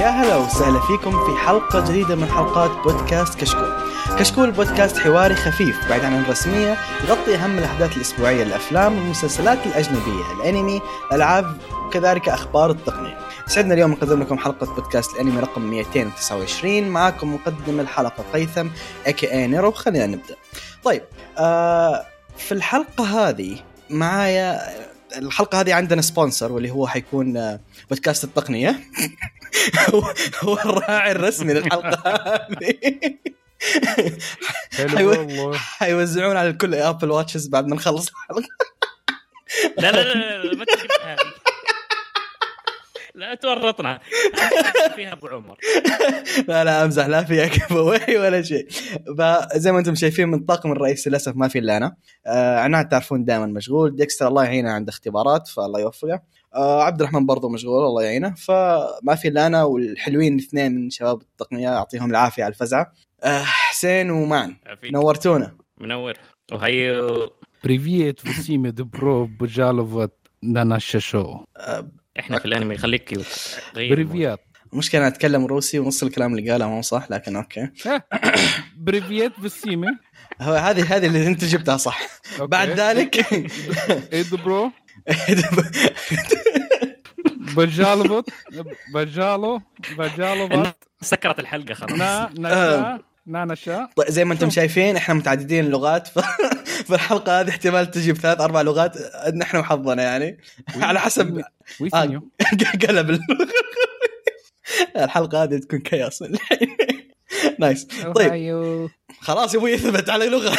يا هلا وسهلا فيكم في حلقة جديدة من حلقات بودكاست كشكول. كشكول بودكاست حواري خفيف بعيد عن الرسمية يغطي أهم الأحداث الأسبوعية للأفلام والمسلسلات الأجنبية، الأنمي، الألعاب وكذلك أخبار التقنية. سعدنا اليوم نقدم لكم حلقة بودكاست الأنمي رقم 229 معكم مقدم الحلقة هيثم AKA Nero خلينا نبدأ. طيب آه في الحلقة هذه معايا الحلقة هذه عندنا sponsor واللي هو حيكون آه، بودكاست التقنية هو هو الراعي الرسمي للحلقة هذه. حلو والله. حيوزعون على الكل Apple Watches بعد ما نخلص الحلقة. لا لا لا, ما لا تورطنا. فيها أبو عمر. لا لا أمزح لا فيها كفوي ولا شيء. فزي ما أنتم شايفين من الطاقم الرئيسي للأسف ما في إلا أنا. آه عناد تعرفون دائما مشغول. Dexter الله يعينه عند اختبارات فالله يوفقه. آه عبد الرحمن برضه مشغول الله يعينه. فما في إلا أنا والحلوين الاثنين من شباب التقنية يعطيهم العافية على الفزعة. آه حسين ومعن عافيك. نورتونا. منور. وهي Привет всем добро пожаловать на наше шоу إحنا في الأنمي خليك cute. Привет المشكلة أنا أتكلم روسي ونص الكلام اللي قاله مو صح لكن okay. بريفيت بالسيمة هو هذه هذه اللي أنت جبتها صح. بعد ذلك إيه دبرو. بجالوفت بجالو بجالوفت سكرت الحلقة خلاص. نا ناشا ناناشا طيب زي ما أنتم شايفين إحنا متعددين اللغات ف... في الحلقة هذه احتمال تجي بثلاث أربع لغات نحن وحظنا يعني. على حسب ويسنيو قلب ال- الحلقة هذه تكون كياس nice طيب. خلاص يا أبوي إثبت على لغة.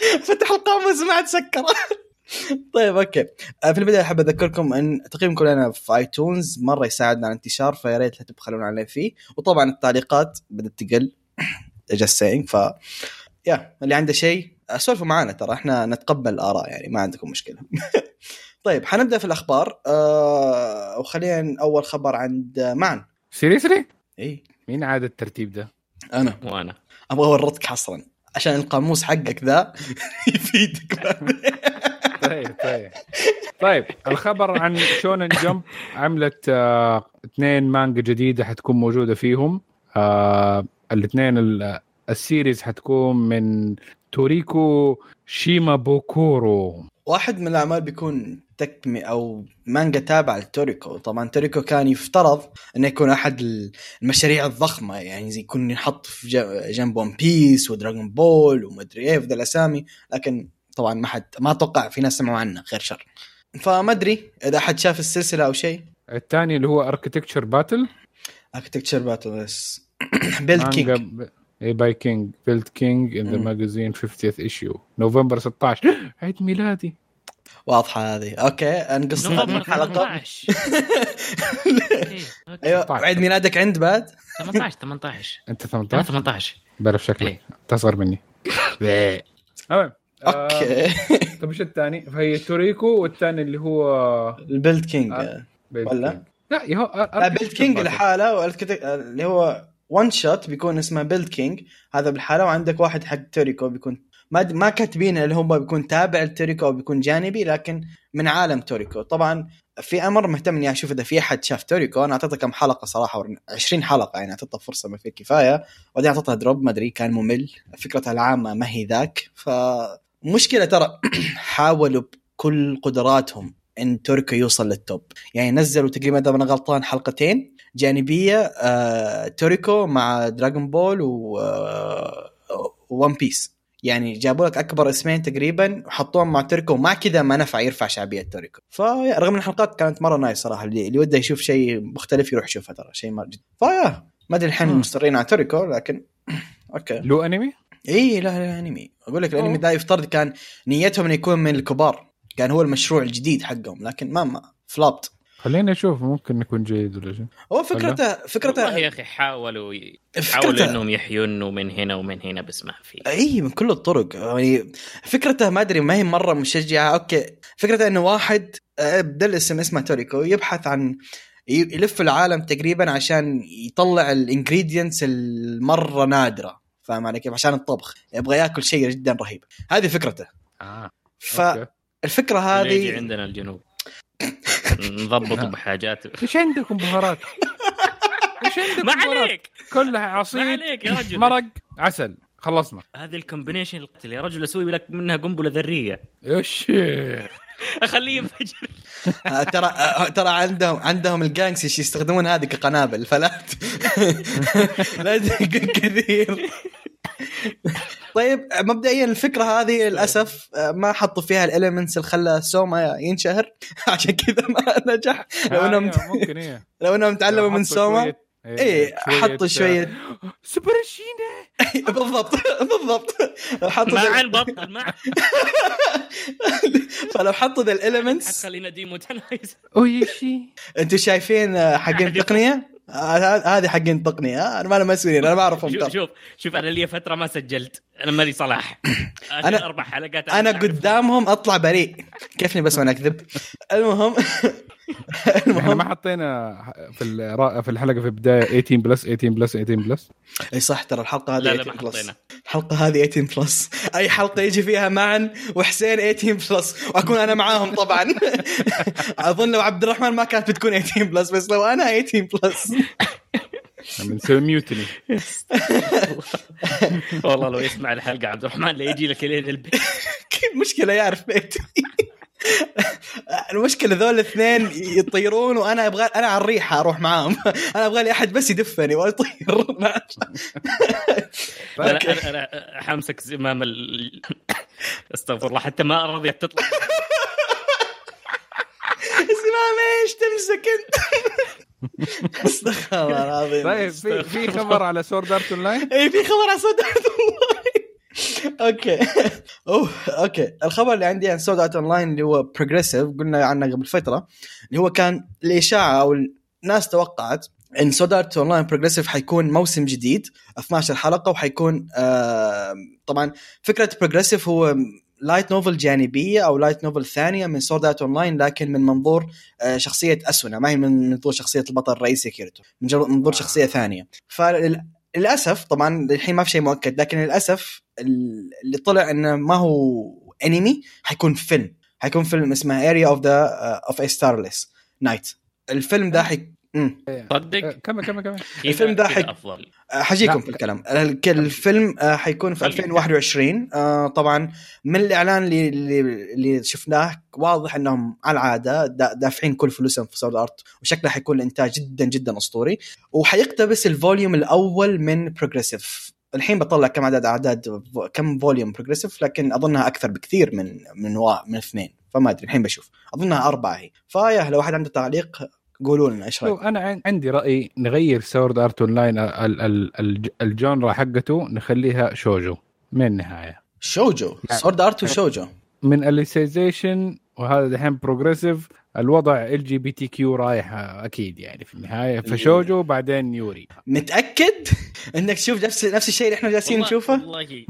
فتح القاموس ما عاد سكر طيب okay. آه، في البداية أحب أذكركم أن تقييمكم لنا في iTunes مرة يساعدنا على الانتشار فيا ريت لا تبخلون علينا فيه. وطبعا التعليقات بدأت تقل. Just saying. ف يا اللي عنده شيء سولفوا معنا ترى. إحنا نتقبل الآراء يعني ما عندكم مشكلة. طيب حنبدأ في الأخبار. آه وخلينا أول خبر عند معن. seriously I mean عاد الترتيب ده؟ أنا. وأنا. أبغى أورطك حصرا. عشان القاموس حقك ذا يفيدك. طيب طيب. طيب الخبر عن Shonen Jump عملت آه اثنين مانجا جديدة حتكون موجودة فيهم. آه الاثنين ال- ال series حتكون من توريكو شيمابوكورو واحد من الأعمال بيكون تكمي أو مانجا تابعه لتوريكو. طبعا توريكو كان يفترض إنه يكون أحد المشاريع الضخمة يعني زي يكون ينحط في جنب One Piece و Dragon Ball ومدري إيه في ذا الأسامي لكن طبعا ما حد ما أتوقع في ناس سمعوا عنه غير شر. فما أدري إذا أحد شاف السلسلة أو شيء. الثاني اللي هو architecture battle اركتكتشر باتلز بيلد كينج اي باي كينج بيلد كينج ان ذا. ماجازين 50th ايشيو نوفمبر 16 عيد ميلادي. واضحة هذه. أوكي أنقص نوفمبر حلقة. 18 أوكي. أيوه 18. عيد ميلادك عند بعد؟ 18 18 أنت أنا 18 18 بعرف شكلك. إيه. تصغر مني. آه، أوكي. طيب إيش الثاني؟ فهي توريكو والثاني اللي هو ال Build King. آه. ولا؟ لا يا هو لا Build King لحاله اللي هو one shot بيكون اسمه Build King هذا بالحالة وعندك واحد حق توريكو بيكون ما ما كاتبين اللي هو بيكون تابع لتوريكو أو بيكون جانبي لكن من عالم توريكو طبعا في أمر مهتم إني أشوف إذا في أحد شاف توريكو أنا أعطيته كم حلقة صراحة 20 حلقة يعني أعطيته فرصة ما في كفاية. وبعدين أعطيته drop ما أدري كان ممل. فكرته العامة ما هي ذاك. فمشكلة ترى حاولوا بكل قدراتهم إن توريكو يوصل لل top يعني نزلوا تقريبا إذا أنا غلطان حلقتين جانبية آه توريكو مع Dragon Ball و آه One Piece يعني جابوا لك أكبر اسمين تقريبا وحطوهم مع توريكو ومع كذا ما نفع يرفع شعبية توريكو فرغم إن الحلقات كانت مرة nice صراحة اللي, اللي وده يشوف شيء مختلف يروح يشوفها ترى شيء مره جدا فيا ما أدري الحين. مصرين على توريكو لكن okay له أنمي؟ إي لا لا أنمي أقول لك الأنمي. ده يفترض كان نيتهم إنه يكون من الكبار كان هو المشروع الجديد حقهم لكن ما ما فلحت خلينا نشوف ممكن يكون جيد ولا شيء. هو فكرته والله فكرته يا أخي حاولوا حاولوا إنهم يحيونه من هنا ومن هنا بس ما في. أي من كل الطرق. يعني فكرته ما أدري ما هي مرة مشجعة. okay فكرته إنه واحد آه، بدل الاسم اسمه توريكو يبحث عن يلف العالم تقريبا عشان يطلع ال ingredients المرة نادرة. فاهم علي كيف؟ عشان الطبخ. يبغى ياكل شيء جدا رهيب. هذه فكرته. آه أوكي. فالفكرة اللي يجي هذه عندنا الجنوب. نضبطه بحاجات. إيش عندكم بهارات؟ إيش عندكم ما؟ عليك. كلها ما عصير عليك يا رجل. مرق عسل. خلصنا. هذه الكومبينيشن القتل يا رجل أسوي لك منها قنبلة ذرية. إيش؟ أخليه ينفجر. آه، ترى آه، ترى عندهم عندهم الجانكس يستخدمون هذه كقنابل فلا ت- لا كثير. طيب مبدئيا الفكرة هذه للأسف آه، ما حطوا فيها الاليمنتس اللي خلى سوما ينشهر. عشان كذا ما نجح. لو إنهم أيوة، ممكن إيه. لو إنهم تعلموا من سوما إيه حطوا شوية. سوبرشينا بالضبط بالضبط. لو حطوا مع البطل مع فلو حطوا ذا الاليمنتس خلينا ديمو تنايز اويشي أنتم شايفين آه، حقين التقنيه آه، هذه حقين التقنيه آه، أنا ما أنا مسؤولين أنا ما اعرفهم شوف. شوف شوف أنا لي فترة ما سجلت. أنا مالي صلاح. أنا- أنا أربع حلقات أنا أعرف. قدامهم أطلع بريء. كيفني بس وأنا أكذب؟ المهم إحنا ما حطينا في الرا- في الحلقة في البداية 18 plus 18 plus 18 plus إي صح ترى الحلقة هذه لا لا 18 ما plus حطينا. الحلقة هذه 18 plus أي حلقة يجي فيها معا وحسين 18 plus وأكون أنا معاهم طبعا. أظن لو عبد الرحمن ما كانت بتكون 18 plus بس لو أنا 18 plus بنسوي ميوتني والله لو يسمع الحلقة عبد الرحمن لا يجي لك لين البيت. المشكلة يعرف بيتي. المشكلة ذول الاثنين يطيرون وأنا أبغى أنا على الريحة أروح معاهم. أنا أبغى لي أحد بس يدفني لا أنا أنا حامسك زمام ال... أستغفر الله حتى ما رضيت تطلع زمام إيش تمسك أنت؟ أستغفر الله العظيم. طيب في في خبر على Sword Art Online اي في خبر عن Sword Art okay. أوه okay. الخبر اللي عندي عن Sword Art Online اللي هو Progressive قلنا عنه قبل فترة اللي هو كان الإشاعة أو الناس توقعت إن سود ارت اون لاين Progressive حيكون موسم جديد 12 حلقة وحيكون آه طبعا فكرة بروجريسيف هو light novel جانبية أو light novel ثانية من Sword Art Online لكن من منظور آه، شخصية اسونا ما هي من منظور شخصية البطل الرئيسي كيريتو من منظور آه. شخصية ثانية. فللاسف طبعا الحين ما في شيء مؤكد لكن للأسف ال- اللي طلع إنه ما هو انمي حيكون فيلم. حيكون فيلم اسمه Aria of the of Starless Night الفيلم ده حي... صدق؟ كمل كمل كمل. الفيلم ده كذا حق- أفضل. آه، حجيكم. في الكلام. ال- الفيلم آه، حيكون في خليك. 2021 آه، طبعا من الإعلان اللي اللي, شفناه واضح إنهم على العادة دا- دافعين كل فلوسهم في Sword Art وشكله حيكون الانتاج جدا جدا أسطوري. وحيقتبس ال volume الأول من Progressive الحين بطلع كم عدد أعداد كم volume Progressive لكن أظنها أكثر بكثير من من من اثنين. فما أدري الحين بشوف. أظنها أربعة هي. فيا لو أحد عنده تعليق قولوا لنا إيش شوف رأيكم؟ أنا عن- عندي رأي نغير Sword Art Online الجونرا حقته نخليها شوجو من النهاية. شوجو؟ سورد ارت وشوجو من اليسايزيشن وهذا دحين بروجريسيف الوضع ال جي بي تي كيو رايح أكيد يعني في النهاية فشوجو بعدين يوري. متأكد؟ إنك تشوف نفس نفس الشيء اللي إحنا جالسين نشوفه؟ والله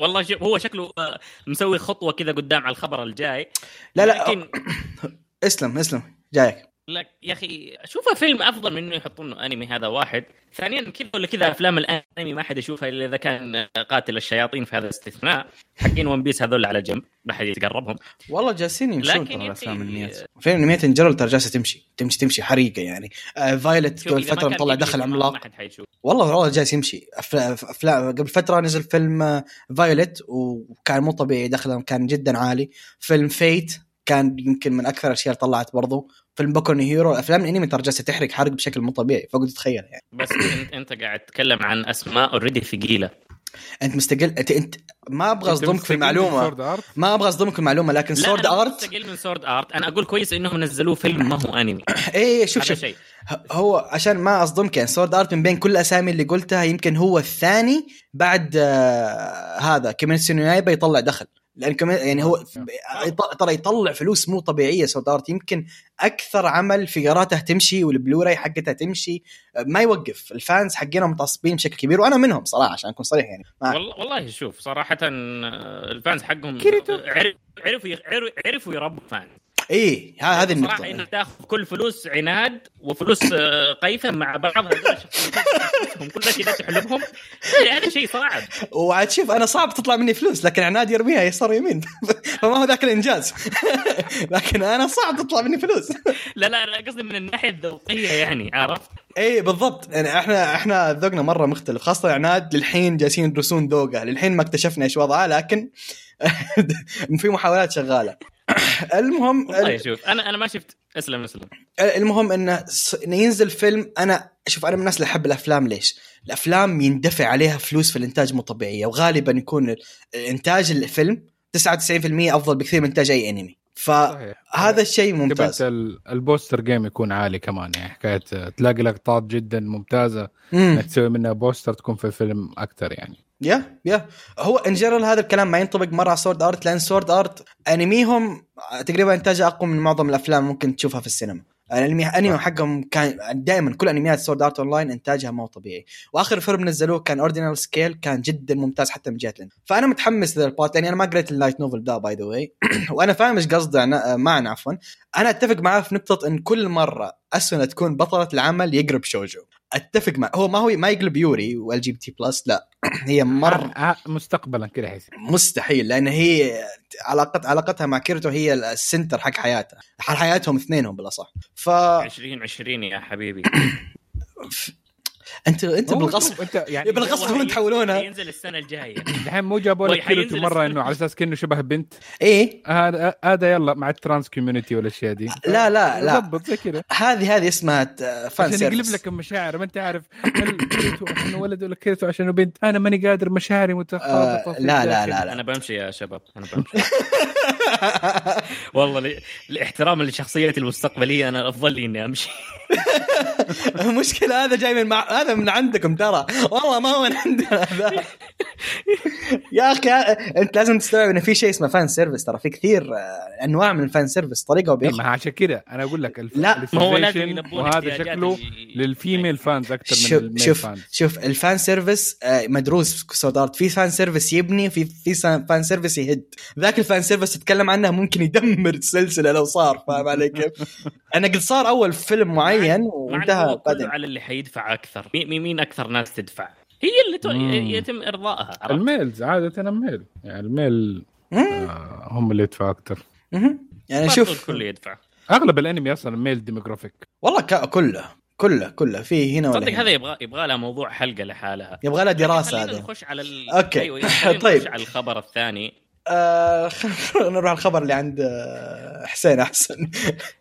والله شوف هو شكله آه، مسوي خطوة كذا قدام على الخبر الجاي. لا لا لكن اسلم اسلم جايك. لك يا أخي أشوفه فيلم أفضل من إنه يحطون له أنمي هذا واحد. ثانيا كذا ولا كذا أفلام الأنمي ما حد يشوفها إلا إذا كان قاتل الشياطين في هذا الاستثناء حقين ون بيس هذول على جنب ما حد يتقربهم. والله جالسين يمشون ترى الافلام الانميات فين الانميات in general ترى جالسة تمشي تمشي تمشي حريقة يعني. آه Violet قبل فترة مطلع دخل عملاق. والله والله جالس يمشي. افلام قبل فترة نزل فيلم آه، Violet وكان مو طبيعي دخله كان جدا عالي. فيلم فيت كان يمكن من أكثر الأشياء اللي طلعت برضو. فيلم بوكو نو هيرو افلام الانمي ترى جالسة تحرق حرق بشكل مو طبيعي فقد تتخيل يعني. بس انت أنت قاعد تتكلم عن أسماء already ثقيلة. أنت مستقل انت أنت ما أبغى أصدمك في المعلومة. ما أبغى أصدمك في المعلومة لكن Sword Art مستقل من Sword Art أنا أقول كويس إنهم نزلوه فيلم ما هو أنمي. شوف هذا شوف. شيء. هو عشان ما أصدمك يعني Sword Art من بين كل الأسامي اللي قلتها يمكن هو الثاني بعد آه هذا كيميتسو نو يطلع دخل. لأن كمان يعني هو يط- ترى يطلع فلوس مو طبيعية Sword Art يمكن أكثر عمل figure اته تمشي والبلوراي حقتها تمشي آه، ما يوقف. ال fans حقنا متعصبين بشكل كبير وأنا منهم صراحة عشان أكون صريح يعني. والله والله شوف صراحة آه، ال fans حقهم عرفوا عرفوا عرفوا يربوا fan اي هذه صراحة إنك النقطه تاخذ كل فلوس عناد وفلوس آه، قيثم مع بعض. هذول شخصيتهم كلها كذا تحلبهم. إيه، هذا شيء صعب. وعاد شوف أنا صعب تطلع مني فلوس لكن عناد يرميها يسار يمين. فما هو ذاك الإنجاز. لكن أنا صعب تطلع مني فلوس. لا لا لا قصدي من الناحية الذوقية يعني عرفت؟ إي بالضبط. يعني إحنا إحنا ذوقنا مرة مختلف خاصة عناد للحين جالسين يدرسون ذوقه للحين ما اكتشفنا إيش وضعه لكن في محاولات شغالة. المهم والله شوف أنا أنا ما شفت اسلم اسلم. المهم انه س- انه ينزل فيلم أنا شوف أنا من الناس اللي أحب الأفلام ليش؟ الأفلام يندفع عليها فلوس في الإنتاج مو طبيعية وغالبا يكون إنتاج الفيلم 99% أفضل بكثير من إنتاج أي أنمي. فهذا الشيء ممتاز. ال poster جيم يكون عالي كمان يعني حكاية تلاقي لقطات جدا ممتازة مم. إنك تسوي منها poster تكون في الفيلم أكثر يعني. يا يا هو in general هذا الكلام ما ينطبق مرة على Sword Art لأن Sword Art أنميهم تقريبا انتاجه أقوى من معظم الأفلام ممكن تشوفها في السينما. الأنمي أنمي. حقهم كان دائما كل أنميات Sword Art Online إنتاجها مو طبيعي. وآخر فيلم نزلوه كان Ordinal Scale كان جدا ممتاز حتى من جهة. فأنا متحمس لل part لاني أنا ما قريت ال light novel ده by the way وأنا فاهم إيش قصده عن- معنا عفوا. أنا أتفق معاه في نقطة إن كل مرة اسونا تكون بطلة العمل يقلب شوجو. أتفق مع هو ما هو ما يقلب يوري و LGBT plus لا. هي مره ع- مستقبلا كذا حيصير مستحيل لأن هي علاقت علاقتها مع كيرتو هي ال center حق حياتها حق حياتهم اثنينهم بالأصح. ف 2020 يا حبيبي. انت انت بالغصب انت يعني بالغصب تحولونها ينزل السنة الجاية. الحين مو جابوا لك كيرتو مرة. إنه على أساس كأنه شبه بنت. إيه. هذا هذا يلا مع ال trans community والأشياء دي. لا لا لا. ضبط زي كذا. هذه هذه اسمها fan عشان يقلب لك المشاعر ما أنت عارف هل كيرتو عشان ولد ولا كيرتو عشان بنت. أنا ماني قادر مشاعري متخابطة آه لا لا الداخل. لا لا أنا بمشي يا شباب أنا بمشي. والله ل- لاحتراما لشخصيتي المستقبلية أنا أفضل لي إني أمشي. المشكلة هذا جاي من مع... هذا من عندكم ترى. والله ما هو من عندنا هذا. يا أخي أنت لازم تستوعب إن في شيء اسمه fan service ترى في كثير آه، أنواع من ال fan service طريقة وبيخ ما عشان كذا أنا أقول لك الف... لا، ما هو لازم وهذا شكله لل female fans أكثر من شوف ال male شوف fans شوف ال fan service مدروس في Sword Art في fan service يبني في في fan service يهد. ذاك ال fan service تتكلم عنه ممكن يدمر السلسلة لو صار فاهم علي كيف؟ أنا قد صار أول فيلم معين وانتهى بعدين على اللي حيدفع أكثر مين مين- أكثر ناس تدفع هي اللي تو... يتم إرضائها عرفت؟ ال males عادة ال male يعني ال male. آه هم اللي يدفعوا أكثر. يعني شوف الكل يدفع أغلب الأنمي أصلا male demographic والله ك- كله كله كله في هنا ولا صدق. هذا يبغى يبغى لها موضوع حلقة لحالها يبغى لها دراسة هذا نخش على ال... أوكي. أيوة طيب. نخش على الخبر الثاني آه نروح على الخبر اللي عند آه، حسين أحسن.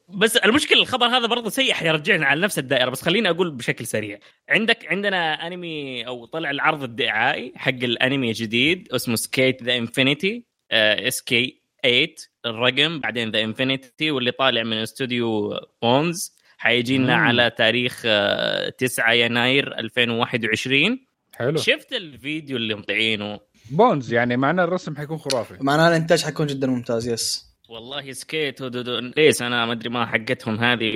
بس المشكلة الخبر هذا برضه سيء حيرجعنا على نفس الدائرة بس خليني أقول بشكل سريع. عندك عندنا أنمي أو طلع العرض الدعائي حق الأنمي الجديد اسمه Skate the Infinity SK 8 الرقم بعدين the Infinity واللي طالع من استوديو Bones حيجي لنا مم. على تاريخ آه، 9 يناير 2021 حلو. شفت الفيديو اللي مطلعينه Bones يعني معناه الرسم حيكون خرافي معناها الإنتاج حيكون جدا ممتاز yes والله skate ودودو ليس أنا ما أدري ما حقتهم هذه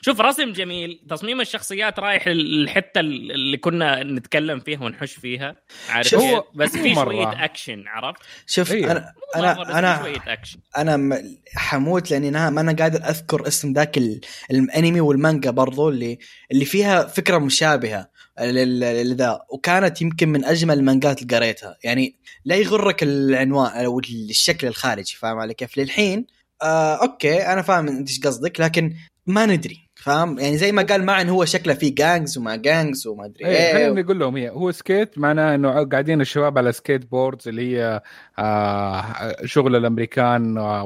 شوف رسم جميل تصميم الشخصيات رايح للحتة اللي كنا نتكلم فيها ونحش فيها عارف شوف، كيف؟ بس في. شوية اكشن عرفت؟ شوف أيوة. أنا أنا أنا اكشن أنا حموت لأني أنا ما أنا قادر أذكر اسم ذاك ال- الأنمي والمانجا برضو اللي اللي فيها فكرة مشابهة لذا. وكانت يمكن من أجمل المانجات اللي قريتها. يعني لا يغرك العنوان أو الشكل الخارجي فاهم علي كيف؟ للحين آه okay أنا فاهم انت إيش قصدك لكن ما ندري. فاهم؟ يعني زي ما قال معن هو شكله فيه gangs وما gangs وما أدري إيه إيه خلينا نقول لهم هي هو skate معناه إنه قاعدين الشباب على skateboards اللي هي آه شغل الأمريكان آه،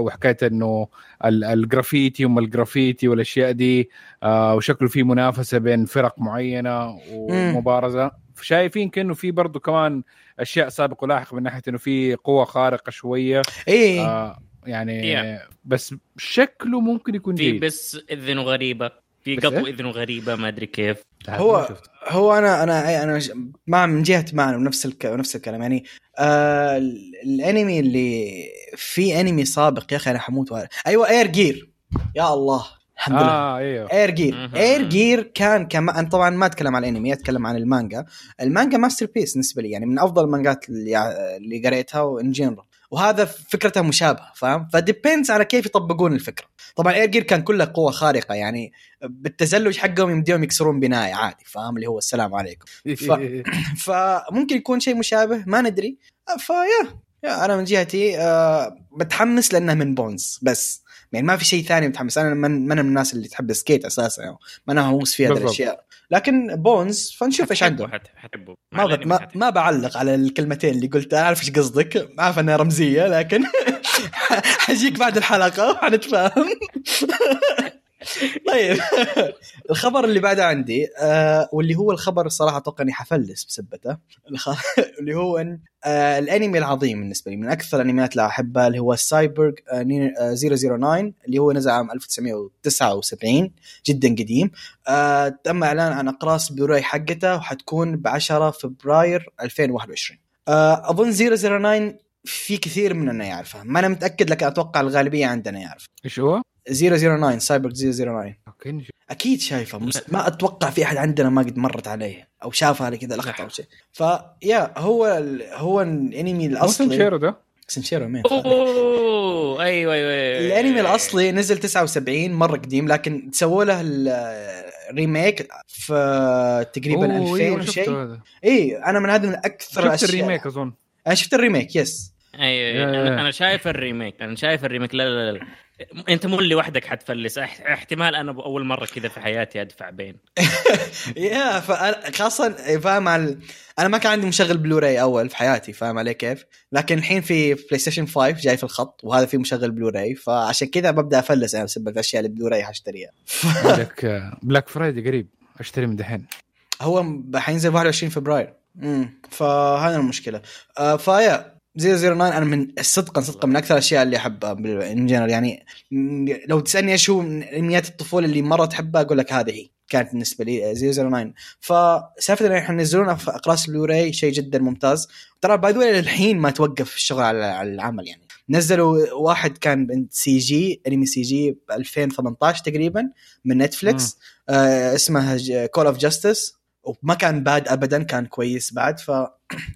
وحكاية إنه ال- الجرافيتي وما الجرافيتي والأشياء دي آه وشكله في منافسة بين فرق معينة ومبارزة. شايفين كأنه في برضه كمان أشياء سابق ولاحق من ناحية إنه في قوة خارقة شوية. إيه. آه يعني Yeah. بس شكله ممكن يكون في بس إذنه غريبة. في قطو إيه؟ إذنه غريبة ما أدري كيف. هو-. هو أنا أنا أنا مع من جهة معنا نفس الك... نفس الكلام. يعني آه ال- الأنمي اللي في أنمي سابق يا أخي أنا حموت وهذا أيوه Air Gear يا الله. الحمد لله. آه أيوه Air Gear. Air Gear كان كما أنا طبعا ما أتكلم عن الأنمي أتكلم عن المانجا. المانجا masterpiece بالنسبة لي يعني من أفضل المانجات اللي اللي قريتها و in general وهذا فكرتها مشابهة فاهم؟ ف depends على كيف يطبقون الفكرة. طبعا Air Gear كان كله قوة خارقة يعني بالتزلج حقهم يمديهم يكسرون بناية عادي فاهم؟ اللي هو السلام عليكم. ف... فممكن يكون شيء مشابه ما ندري. ف yeah yeah أنا من جهتي آه متحمس لأنه من Bones بس. يعني ما في شيء ثاني متحمس. أنا من, من الناس اللي تحب ال skate أساسا. يعني ما أنا مهووس في هذه بالضبط. الأشياء. لكن Bones فنشوف إيش عنده. حتحبه- ما ب... ما, ما بعلق على الكلمتين اللي قلتها أعرف إيش قصدك. عارف انها رمزية لكن حجيك بعد الحلقة وحنتفاهم. طيب. الخبر اللي بعده عندي آه واللي هو الخبر الصراحه أتوقع إني حفلس بسبته. اللي هو إن آه الأنمي العظيم بالنسبة لي من أكثر الأنميات اللي أحبها اللي هو سايبرغ آه ني- آه 009 اللي هو نزل عام 1979 جدا قديم. تم إعلان عن أقراص بلوراي حقته وحتكون ب 10 فبراير 2021 آه أظن 009 في كثير مننا يعرفها. ما أنا متأكد لكن أتوقع الغالبية عندنا يعرف. إيش هو؟ 009 سايبر 009 okay. أكيد شايفه. ما أتوقع في أحد عندنا ما قد مرت عليه أو شافها على كذا لقطه أو شيء. ف yeah هو ال... هو الانمي مو الأصلي. سنشيرو ده؟ سنشيرو مين أوه أيوه أيوه الانمي الأصلي نزل 79 مرة قديم لكن سووا له ال remake في تقريبا أوه، 2000 أيوة، هذا. اي أنا من هذا من أكثر شفت ال remake أظن. أنا شفت ال remake yes أيوه أيوة. أنا أنا شايف ال remake أنا شايف ال remake. لا لا لا. انت مو اللي وحدك حتفلس. أح- احتمال أنا أول مرة كذا في حياتي أدفع بين. يا خاصة فاهم على أنا ما كان عندي مشغل بلوراي أول في حياتي فاهم علي كيف؟ لكن الحين في PlayStation 5 جاي في الخط وهذا في مشغل بلوراي فعشان كذا ببدأ أفلس أنا بسبب الأشياء اللي بلوراي حاشتريها عندك Black Friday قريب أشتري من دحين. هو حينزل 21 فبراير. امم فهذا المشكلة. آه فيا 009 أنا من صدقا صدقا من أكثر الأشياء اللي أحبها in general يعني لو تسألني إيش هو من انميات الطفولة اللي مرة تحبها أقول لك هذه هي كانت بالنسبة لي 009 فسالفة ان إحنا ننزلونها في أقراص بلوراي شيء جدا ممتاز. ترى by the way للحين ما توقف الشغل على العمل يعني. نزلوا واحد كان سي جي أنمي سي جي ب 2018 تقريبا من Netflix آه اسمه Call of Justice وما كان bad ابدا كان كويس بعد. ف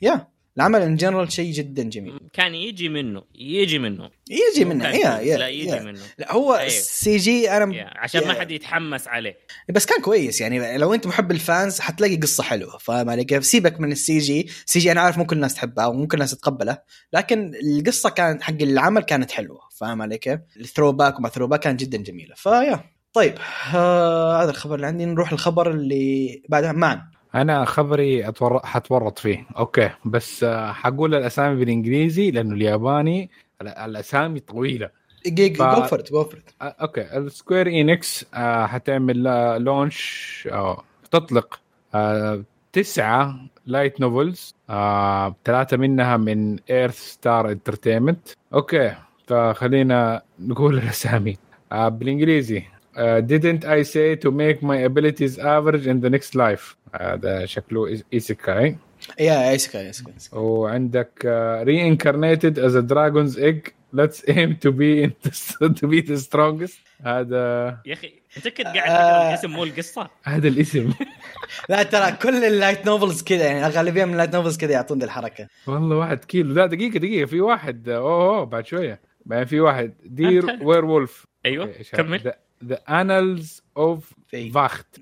يا العمل in general شيء جدا جميل كان يجي منه يجي منه يجي منه يا يا لا يجي يا. منه لا هو أيوه. CG أنا يا، عشان ما. حد يتحمس عليه بس كان كويس يعني لو أنت محب ال fans حتلاقي قصة حلوة فاهم علي كيف؟ سيبك من السي جي، سي جي أنا عارف مو كل الناس تحبها ومو كل الناس تتقبله، لكن القصة كانت حق العمل كانت حلوة فاهم علي كيف؟ ال throwback وما throwback كانت جدا جميلة فيا طيب آه هذا الخبر اللي عندي نروح الخبر اللي بعدها معا أنا خبري أتور... حتورط فيه. أوكي. بس آه، حقول الأسامي بالإنجليزي لأنه الياباني. ال- الأسامي طويلة. ف- جوفرت جوفرت آه، أوكي. ال Square Enix آه، حتعمل launch آه، تطلق آه، تسعة light novels آه، ثلاثة منها من Earth Star Entertainment أوكي. فخلينا نقول الأسامي. آه، بالإنجليزي. آه، didn't I say to make my abilities average in the next life? هذا شكله isekai يا isekai isekai وعندك uh, reincarnated as a dragon's egg. Let's aim to be in the, to be the strongest. هذا يا أخي أنت كنت قاعد آه. تقرا الاسم مو القصة؟ هذا الاسم. لا ترى كل ال light novels كذا يعني الغالبيه من ال light novels كذا يعطون ذي الحركة. والله واحد كيلو. لا دقيقة دقيقة. في واحد. أوه, أوه بعد شوية. بعدين في واحد. دير. وير وولف أيوه كمل. ذا انالز اوف في فاخت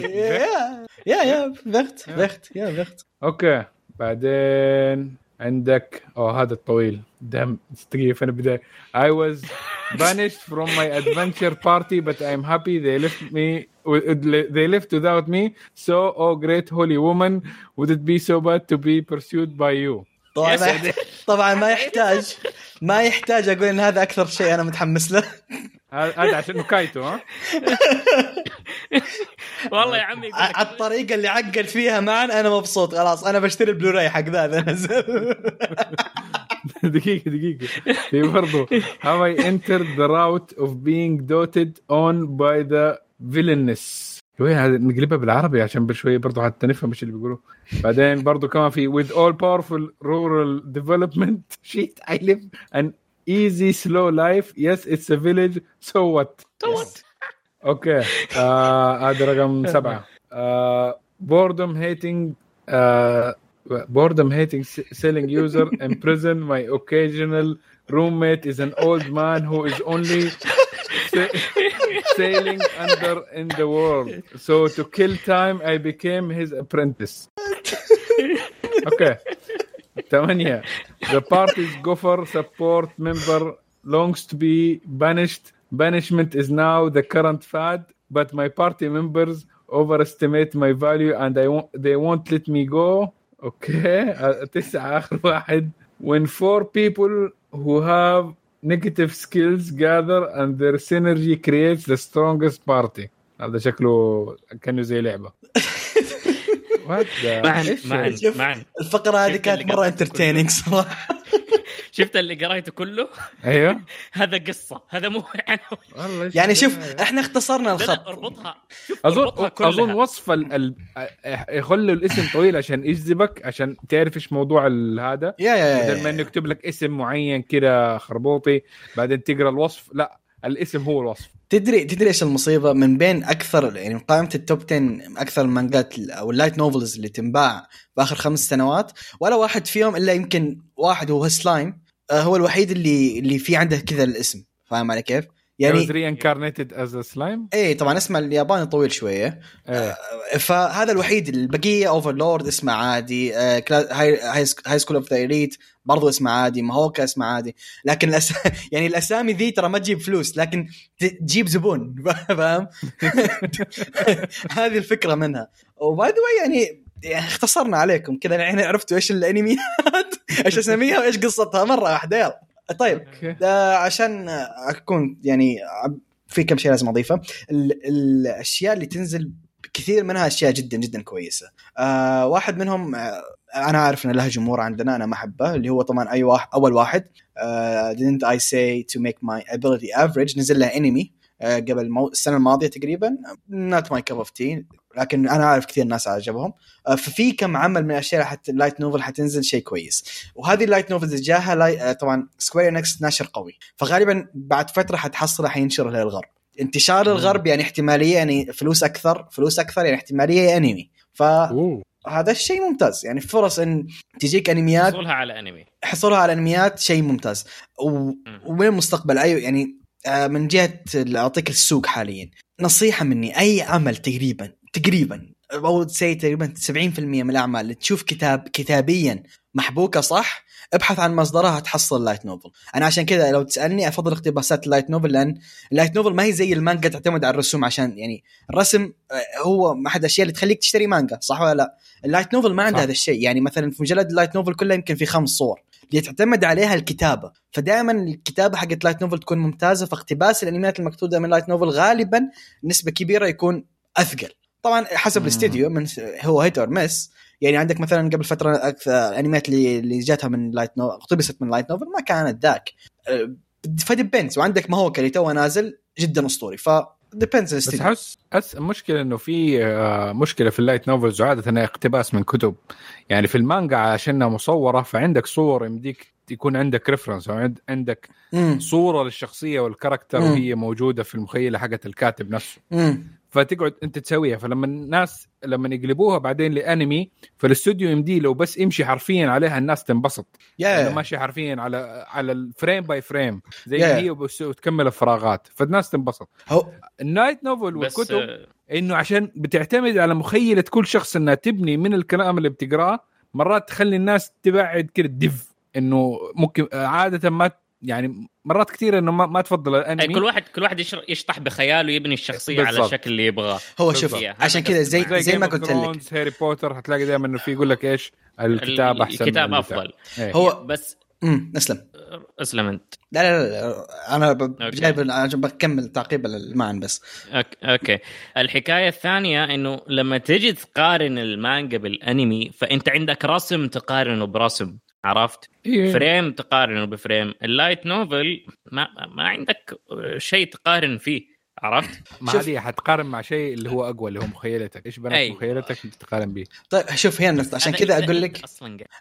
يا يا يا فخت فخت يا فخت اوكي بعدين عندك اوه هذا الطويل دم دقيقة فين البداية I was banished from my adventure party but I'm happy they left me they left without me so oh great holy woman would it be so bad to be pursued by you طبعا ما. يحتاج طبعا ما يحتاج ما يحتاج أقول إن هذا أكثر شيء أنا متحمس له. هذا عشان كايتو ها؟ والله يا عمي على الطريقة اللي عقل فيها معا أنا مبسوط. خلاص أنا بشتري البلوراي حق ذا نزل. دقيقة دقيقة. في برضو. How I entered the route of being doted on by the villainous شوية هذا نقلبها بالعربي عشان بشوية برضو حتى نفهم إيش اللي بيقولوا بعدين برضو كمان في with all powerful rural development shit I live an easy slow life yes it's a village so what توت أوكي آه هذا رقم سبعة آه boredom hating آه boredom hating selling user in prison my occasional roommate is an old man who is only sailing under in the world so to kill time I became his apprentice okay ثمانية the party's gopher support member longs to be banished banishment is now the current fad but my party members overestimate my value and I won't, they won't let me go okay uh, تسعة آخر واحد when four people who have negative skills gather and their synergy creates the strongest party. هذا شكله كأنه زي معا شوف. معا الفقرة هذه كانت مرة انترتيننج صراحة. شفت اللي قريته كله؟ أيوه. هذا قصة. هذا مو والله يعني شوف؟ إحنا اختصرنا الخط. اربطها. شوف اظن. أظن وصف ال... يخلوا الاسم طويل عشان يجذبك عشان تعرف إيش موضوع ال- هذا. يا يا بدل ما إنه يكتب لك اسم معين كده خربوطي بعدين تقرأ الوصف. لا الاسم هو الوصف. تدري تدري إيش المصيبة؟ من بين أكثر يعني من قائمة ال top 10 أكثر المانجات أو ال light novels اللي تنباع في اخر خمس سنوات ولا واحد فيهم إلا يمكن واحد هو سلايم هو الوحيد اللي اللي في عنده كذا الاسم. فاهم علي كيف؟ يعني يعني reincarnated as a slime إيه طبعا اسمه الياباني طويل شوية. إيه. فهذا الوحيد. البقية Overlord اسمه عادي. آه، High School of the Elite برضو اسمه عادي. Mahouka اسمه عادي. لكن الأس... يعني الأسامي ذي ترى ما تجيب فلوس لكن تجيب زبون. فاهم؟ هذه الفكرة منها. و by the way يعني يعني اختصرنا عليكم كذا. الحين عرفتوا إيش الانميات إيش اساميها وإيش قصتها؟ مرة واحدة يلا. طيب آه، عشان أكون يعني في كم شيء لازم أضيفه. ال- الأشياء اللي تنزل كثير منها أشياء جدا جدا كويسة. آه واحد منهم آه أنا عارف إن له جمهور عندنا أنا ما أحبه اللي هو طبعا أي واحد أول واحد. آه didn't I say to make my ability average نزل له انمي آه قبل مو... السنة الماضية تقريبا. Not my cup of tea. لكن أنا عارف كثير ناس عجبهم آه ففي كم عمل من الأشياء حتى ال light novel حتنزل شيء كويس. وهذه ال light novels جاها لاي... آه طبعا Square Enix ناشر قوي. فغالبا بعد فترة حتحصله حينشر للغرب. انتشار مم. الغرب يعني احتمالية يعني فلوس أكثر فلوس أكثر يعني احتمالية انمي فهذا أوه. الشيء ممتاز. يعني فرص إن تجيك انميات حصولها على انمي حصولها على انميات شيء ممتاز. و... وين المستقبل أيوه يعني آه، من جهة أعطيك السوق حاليا. نصيحة مني أي عمل تقريبا تقريبا أو سي تقريبا 70% من الأعمال اللي تشوف كتاب كتابيا محبوكة صح ابحث عن مصدرها تحصل light novel أنا عشان كذا لو تسألني أفضل اقتباسات ال light novel لأن ال light novel ما هي زي المانجا تعتمد على الرسوم عشان يعني الرسم آه، هو احد الاشياء اللي تخليك تشتري مانجا صح ولا لا؟ ال light novel ما عنده. هذا الشيء. يعني مثلا في مجلد ال light novel كله يمكن في خمس صور اللي تعتمد عليها الكتابة. فدائما الكتابة حقت light novel تكون ممتازة فاقتباس الانميات المكتوبة من light novel غالبا نسبة كبيرة يكون أثقل. طبعا حسب مم. الاستديو من هو hit or miss. يعني عندك مثلا قبل فترة أكثر الانميات اللي اللي جاتها من light novel اقتبست من light novel ما كانت ذاك. أه، ف depends وعندك ماهوكا اللي توه نازل جدا أسطوري. ف depends بس احس أس... المشكلة إنه في آه، مشكلة في ال light novels وعاده انها اقتباس من كتب. يعني في المانجا عشانها مصورة فعندك صور يمديك يكون عندك reference أو عند- عندك صورة للشخصية وال character مم. وهي موجودة في المخيلة حقت الكاتب نفسه. امم فتقعد انت تسويها. فلما الناس لما يقلبوها بعدين لانمي فالاستوديو يمديه لو بس يمشي حرفيا عليها الناس تنبسط. يعني يا ماشي حرفيا على على ال frame by frame زي Yeah. هي وبس- وتكمل الفراغات. فالناس تنبسط. هو ال light novel والكتب آه، إنه عشان بتعتمد على مخيلة كل شخص إنها تبني من الكلام اللي بتقراه مرات تخلي الناس تبعد كده depends إنه ممكن عادة ما يعني مرات كثير إنه ما, ما تفضل أي الانمي كل واحد كل واحد يشطح بخياله يبني الشخصية على بالضبط. الشكل اللي يبغاه هو. شوف عشان كذا زي معك. زي ما قلت لك هاري بوتر هتلاقي دائما إنه في يقول لك إيش الكتاب أحسن من الكتاب. أفضل إيه. هو بس امم أسلم أسلم أنت لا لا, لا أنا أوكي. جايب بكمل تعقيب المعنى بس أوك- أوكي الحكاية الثانية إنه لما تجي تقارن المانجا بالأنمي فأنت عندك رسم تقارنه برسم عرفت إيه. frame تقارنه ب frame ال light novel ما ما عندك شيء تقارن فيه عرفت ما. هذه حتقارن مع شيء اللي هو أقوى اللي هو مخيلتك إيش أي. مخيلتك تقارن به طيب شوف هي النقطة عشان كذا إذا أقول لك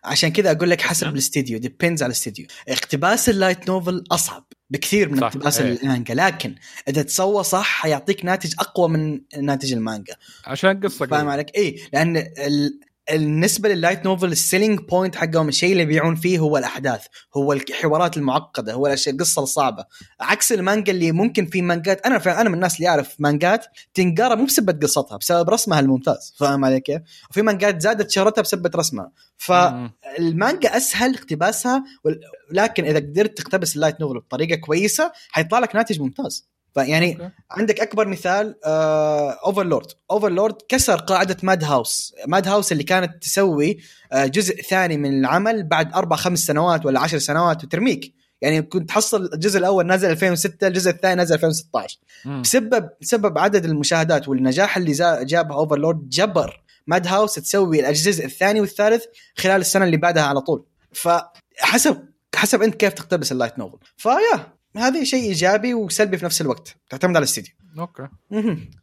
عشان كذا أقول لك حسب. الاستديو depends على الاستديو اقتباس ال light novel أصعب بكثير من اقتباس إيه. المانجا لكن إذا تسوى صح حيعطيك ناتج أقوى من ناتج المانجا عشان قصة فاهم. عليك؟ اي لأن ال... بالنسبة لل light novel ال selling point حقهم الشيء اللي يبيعون فيه هو الأحداث هو الحوارات المعقدة هو الأشياء القصة الصعبة عكس المانجا اللي ممكن في مانجات أنا أنا من الناس اللي اعرف مانجات تنقرا مو بسبه قصتها بسبب رسمها الممتاز فاهم علي كيف؟ وفي مانجات زادت شهرتها بسبه رسمها. فالمانجا أسهل اقتباسها وال- لكن إذا قدرت تقتبس ال light novel بطريقة كويسة حيطلع لك ناتج ممتاز فيعني أوكي. عندك أكبر مثال آه اوفرلورد اوفرلورد كسر قاعدة ماد هاوس ماد هاوس اللي كانت تسوي آه جزء ثاني من العمل بعد أربع خمس سنوات ولا عشر سنوات وترميك. يعني كنت تحصل الجزء الأول نزل 2006 الجزء الثاني نزل 2016 مم. بسبب بسبب عدد المشاهدات والنجاح اللي جابها اوفرلورد جبر ماد هاوس تسوي الجزء الثاني والثالث خلال السنة اللي بعدها على طول. فحسب حسب أنت كيف تقتبس ال light novel فيا. هذه شيء إيجابي وسلبي في نفس الوقت تعتمد على الاستديو أوكي.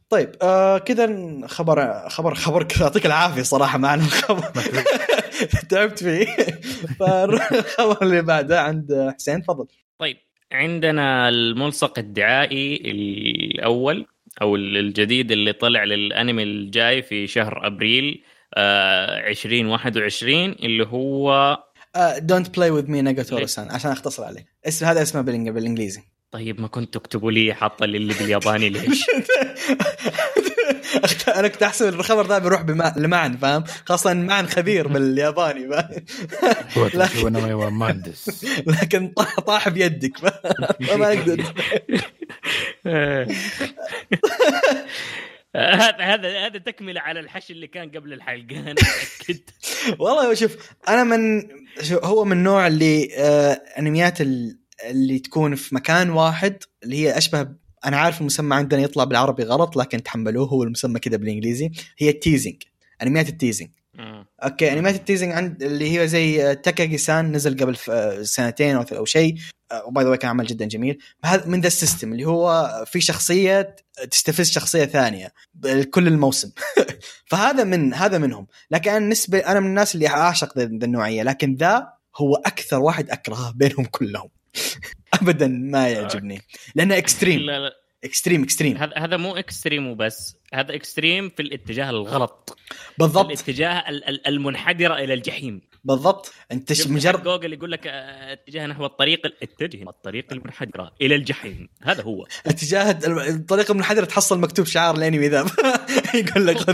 طيب آه كذا خبر خبر خبر كذا يعطيك العافية صراحة معنا الخبر تعبت فيه. فنروح الخبر اللي بعده عند حسين تفضل. طيب عندنا الملصق الدعائي الأول أو الجديد اللي طلع للأنمي الجاي في شهر أبريل آه 2021 اللي هو Don't toy with me ناجاتورو san عشان أختصر عليه. اسم هذا اسمه بالإنجليزي. طيب ما كنت تكتبوا لي حاطة لي اللي بالياباني ليش؟ أنا كنت أحسب الخبر ذا بيروح بما... لمعن فاهم؟ خاصة معن خبير بالياباني فاهم؟ لكن طاح طاح بيدك فما أقدر. هذا هذا هذا تكملة على الحش اللي كان قبل الحلقة أنا متأكد والله شوف أنا من هو من النوع اللي آه أنميات ال- اللي تكون في مكان واحد اللي هي أشبه أنا عارف المسمى عندنا يطلع بالعربي غلط لكن تحملوه هو المسمى كذا بالإنجليزي هي ال teasing أنميات ال teasing. أوكي انميات ال teasing عند اللي هي زي تاكاجي سان نزل قبل ف- سنتين أو أو شيء وباي ذا كان عمل جدا جميل. هذا من ذا ال system اللي هو في شخصية تستفز شخصية ثانية كل الموسم. فهذا من هذا منهم. لكن أنا بالنسبة أنا من الناس اللي أعشق ذا النوعية. لكن ذا هو أكثر واحد أكرهه بينهم كلهم. ابدا ما يعجبني. لأنه extreme لا لا. extreme extreme هذا هذا مو extreme وبس. هذا extreme في الاتجاه الغلط. بالضبط. الاتجاه ال- ال- المنحدرة إلى الجحيم. بالضبط. أنت مجرد جوجل يقول لك آه، اتجاه نحو الطريق اتجه الطريق المنحدرة إلى الجحيم. هذا هو. اتجاه الطريقة المنحدرة تحصل مكتوب شعار الانمي ذا يقول لك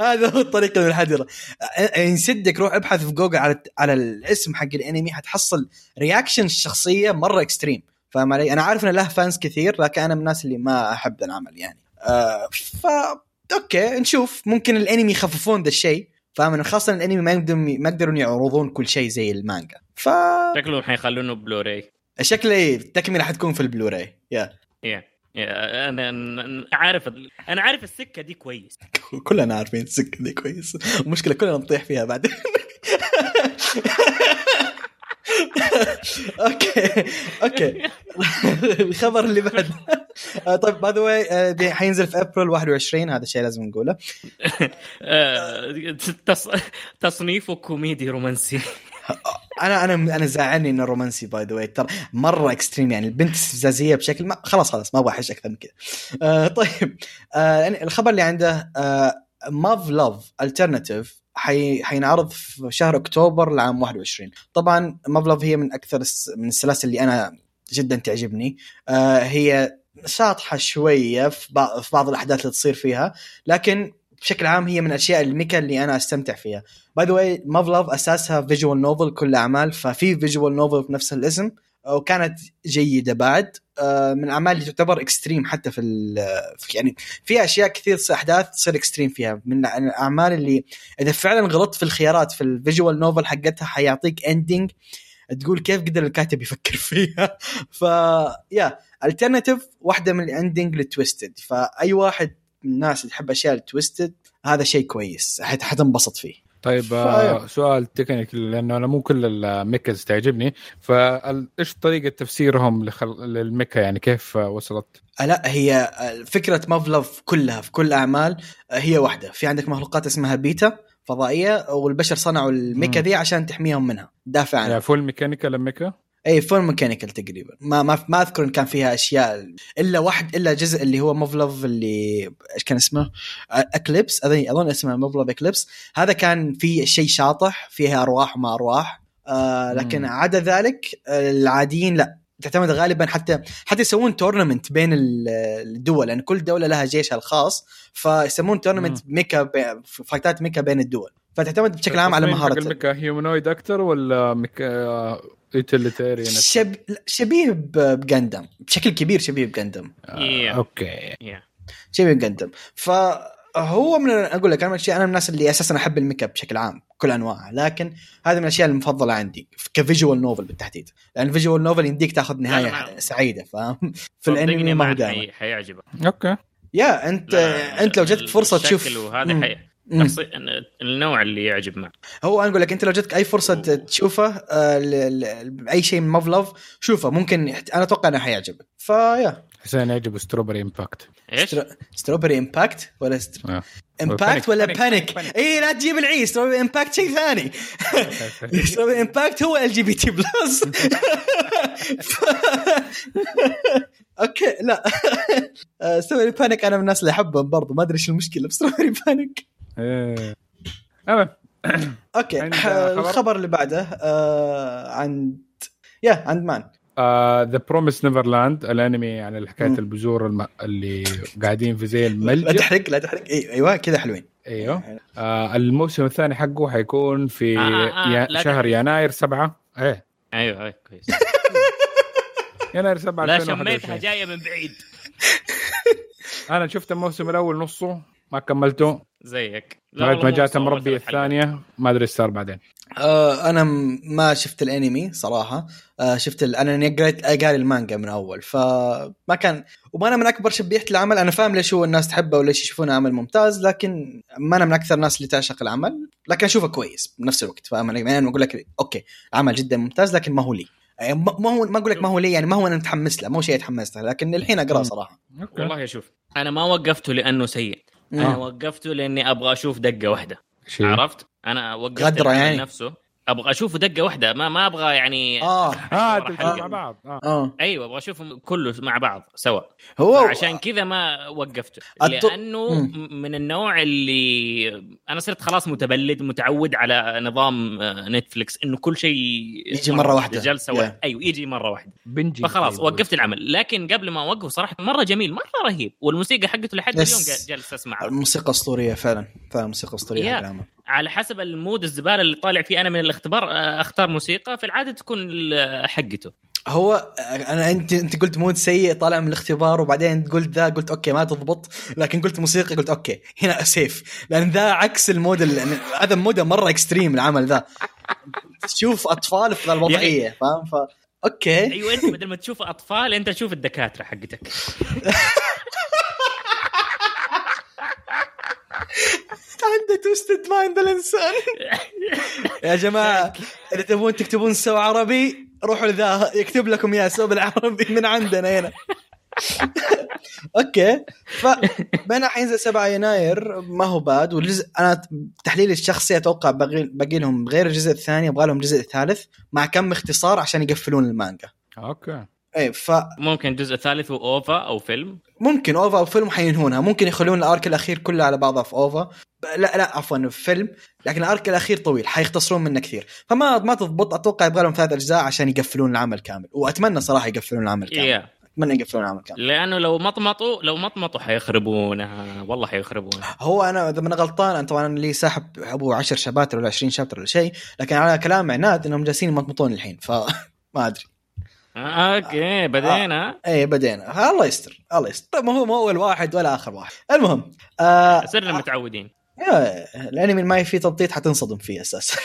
هذا هو الطريقة المنحدرة. يسدك روح ابحث في جوجل على على الاسم حق الانمي حتحصل reaction الشخصية مرة extreme فاهم علي؟ أنا عارف إنه له fans كثير لكن أنا من الناس اللي ما أحب ذا العمل يعني. آه ف أوكي نشوف. ممكن الأنمي يخففون ذا الشيء فاهم؟ خاصة الأنمي ما يقدرون ما يقدرون يعرضون كل شيء زي المانجا. ف شكلهم حيخلونه بلوراي شكله إيه، التكملة حتكون في البلوراي. يا. يا. أنا عارف أنا عارف السكة دي كويس. كلنا عارفين السكة دي كويس. المشكلة كلنا نطيح فيها بعدين. أوكي أوكي. الخبر اللي بعد. آه، طيب by the way حينزل في ابريل 21 هذا الشيء لازم نقوله. آه، تص... تصنيفه كوميدي رومانسي. أنا أنا أنا زعلني إنه رومانسي by the way ترى مرة extreme يعني البنت استفزازيه بشكل ما خلاص خلاص ما أبغى أحش أكثر من كذا. آه طيب. آه يعني الخبر اللي عنده آه Muv-Luv Alternative حي... حينعرض في شهر أكتوبر لعام 21 طبعا Muv-Luv هي من أكثر. من السلاسل اللي أنا جدا تعجبني. آه هي شاطحة شوية في بعض في بعض الأحداث اللي تصير فيها لكن بشكل عام هي من الأشياء ال mecha اللي أنا أستمتع فيها. by the way Muv-Luv أساسها visual novel كل أعمال ففي visual novel في نفس الاسم وكانت جيدة بعد. من الاعمال اللي تعتبر extreme حتى في يعني في أشياء كثير أحداث تصير extreme فيها. من الأعمال اللي إذا فعلا غلطت في الخيارات في ال visual novel حقتها حيعطيك ending تقول كيف قدر الكاتب يفكر فيها. ف yeah Alternative واحدة من ال ending ال twisted فأي واحد من الناس اللي تحب أشياء ال twisted هذا شيء كويس. حت- حتنبسط فيه. طيب آه سؤال technical لأنه أنا مو كل ال mechas تعجبني فايش طريقة تفسيرهم لخل... لل mecha يعني كيف وصلت؟ آه، لا هي آه، فكرة Muv-Luv كلها في كل أعمال آه، هي واحدة في عندك مخلوقات اسمها بيتا فضائية والبشر صنعوا ال mecha. ذي عشان تحميهم منها دافع عنها يعني full mechanical ال mecha؟ اي full mechanical تقريبا. ما ما ما أذكر إن كان فيها أشياء. إلا واحد إلا جزء اللي هو Muv-Luv اللي إيش كان اسمه؟ Eclipse اظن أظن اسمه Muv-Luv Eclipse هذا كان في شيء شاطح فيها أرواح وما أرواح. آه لكن مم. عدا ذلك العاديين لا. تعتمد غالبا حتى حتى يسوون tournament بين ال- الدول. لأن كل دولة لها جيشها الخاص فيسمون tournament mecha بي- فايتات mecha بين الدول. فتعتمد بشكل عام على مهاره ال mecha humanoid أكثر ولا mecha utilitarian شب... شبيه بجندم. بشكل كبير شبيه بجندم. Yeah. okay. Yeah. شبيه بجندم. فهو من أقول لك أنا من الاشياء أنا من الناس اللي أساسا أحب الميك أب بشكل عام كل انواعها لكن هذه من الأشياء المفضلة عندي ك visual novel بالتحديد. لأن ال visual novel يمديك تاخذ نهاية لا. سعيدة فاهم؟ في الانمي ما هو دائما. حيعجبك أوكي. يا انت لا، أنت لو جتك فرصة الشكل تشوف وهذا. شخصي- النوع اللي يعجب معك هو أنا أقول لك أنت لو جتك اي فرصة أوه. تشوفه آه، ل- ل- اي شيء من مافلوف شوفه ممكن أنا أتوقع إنه حيعجبك. فيا حسين يعجب ستروبري امباكت إيش؟ ستروبري امباكت ولا ستر... آه. امباكت ولا بانيك،. اي لا تجيب العيد. ستروبري امباكت شيء ثاني. ستروبري امباكت هو ال جي بي تي بلس okay لا. Strawberry Panic أنا من الناس اللي أحبهم برضو. ما أدري إيش المشكلة ب Strawberry Panic إيه. المهم okay؟ الخبر اللي بعده آه، عند yeah عند مان. The Promised Neverland الأنمي عن حكاية. البذور الم... اللي قاعدين في زي لا الملجا تحرق لا تحرق. أيوه كذا حلوين. أيوه. آه الموسم الثاني حقه حيكون في آه، آه، يا- لا شهر. يناير سبعة. إيه. أيوه أيوه كويس. يناير سبعة لا 2021. شميتها جاية من بعيد. أنا شفت الموسم الأول نصه ما كملته. زيك. لا لغايه والله ما جات حلقات. الثانية ما أدري إيش صار بعدين. آه أنا ما شفت الأنمي صراحة. آه شفت ال... أنا قريت قاري المانجا من أول فما كان وما أنا من أكبر شبيحة العمل أنا فاهم ليش هو الناس تحبه وليش يشوفونه عمل ممتاز لكن ما أنا من أكثر الناس اللي تعشق العمل لكن أشوفه كويس بنفس الوقت فاهم؟ يعني أنا أقول لك أوكي عمل جدا ممتاز لكن ما هو لي. يعني ما ما هو ما أقول لك ما هو لي يعني ما هو أنا متحمس له مو شيء أتحمس له لكن الحين أقرأه. صراحة. والله شوف أنا ما وقفته لأنه سيء. أنا مم. وقفته لأني أبغى أشوف دقة واحدة عرفت أنا وقفت العمل يعني؟ نفسه أبغى أشوفه دقة واحدة ما ما أبغى يعني آه. آه. مع بعض. آه. آه. أيوه أبغى اشوفهم كله مع بعض سوا. هو عشان كذا ما وقفته. أتو- لأنه مم. من النوع اللي أنا صرت خلاص متبلد متعود على نظام آه، Netflix إنه كل شيء يجي مرة واحدة. جلسة Yeah. واحدة أيوه يجي مرة واحدة. binge فخلاص طيب. وقفت العمل. لكن قبل ما أوقفه صراحة مرة جميل مرة رهيب. والموسيقى حقته لحد. اليوم جا- جالس اسمعها الموسيقى أسطورية فعلا. فعلا موسيقى أسطورية العمل. على حسب ال mood الزبالة اللي طالع فيه. أنا من الاختبار آه، أختار موسيقى في العادة تكون ال- حقته. هو أنا أنت أنت قلت mood سيء طالع من الاختبار وبعدين قلت ذا قلت okay ما تضبط. لكن قلت موسيقى قلت okay هنا safe لأن ذا عكس ال mood ال- هذا mood مرة extreme العمل ذا. تشوف أطفال في ذا الوضعية فاهم؟ ف okay. أيوه أنت بدل ما تشوف أطفال أنت تشوف الدكاترة حقتك. عنده twisted mind الإنسان. يا جماعة إذا تبون تكتبون سوا عربي روحوا لذا يكتب لكم إياه سوا بالعربي من عندنا هنا. okay. فبين حينزل 7 يناير ما هو bad والجزء أنا تحليلي الشخصي أتوقع باقي باقي لهم غير الجزء الثاني يبغى لهم جزء ثالث مع كم اختصار عشان يقفلون المانجا. okay. اي فممكن ممكن جزء ثالث و OVA أو فيلم. OVA أو فيلم حينهونها ممكن يخلون ال arc الأخير كله على بعضها في OVA. لا لا عفوا في فيلم. لكن ال arc الأخير طويل حيختصرون منه كثير. فما ما تضبط. أتوقع يبغى لهم ثلاث أجزاء عشان يقفلون العمل كامل. وأتمنى صراحة يقفلون العمل كامل. يا أتمنى يقفلون العمل كامل. لأنه لو مطمطوا لو مطمطوا حيخربونها والله حيخربونها هو أنا إذا أنا غلطان أنا طبعا لي ساحب أبو 10 شباتر ولا 20 شابتر ولا شيء. لكن على كلام عناد إنهم جالسين يمطمطون الحين. فما أدري. أوكي بدينا. اي بدينا. الله يستر الله يستر. طيب ما هو مو أول واحد ولا آخر واحد. المهم آه صرنا متعودين. الانمي ما فيه تمطيط حتنصدم فيه أساسا.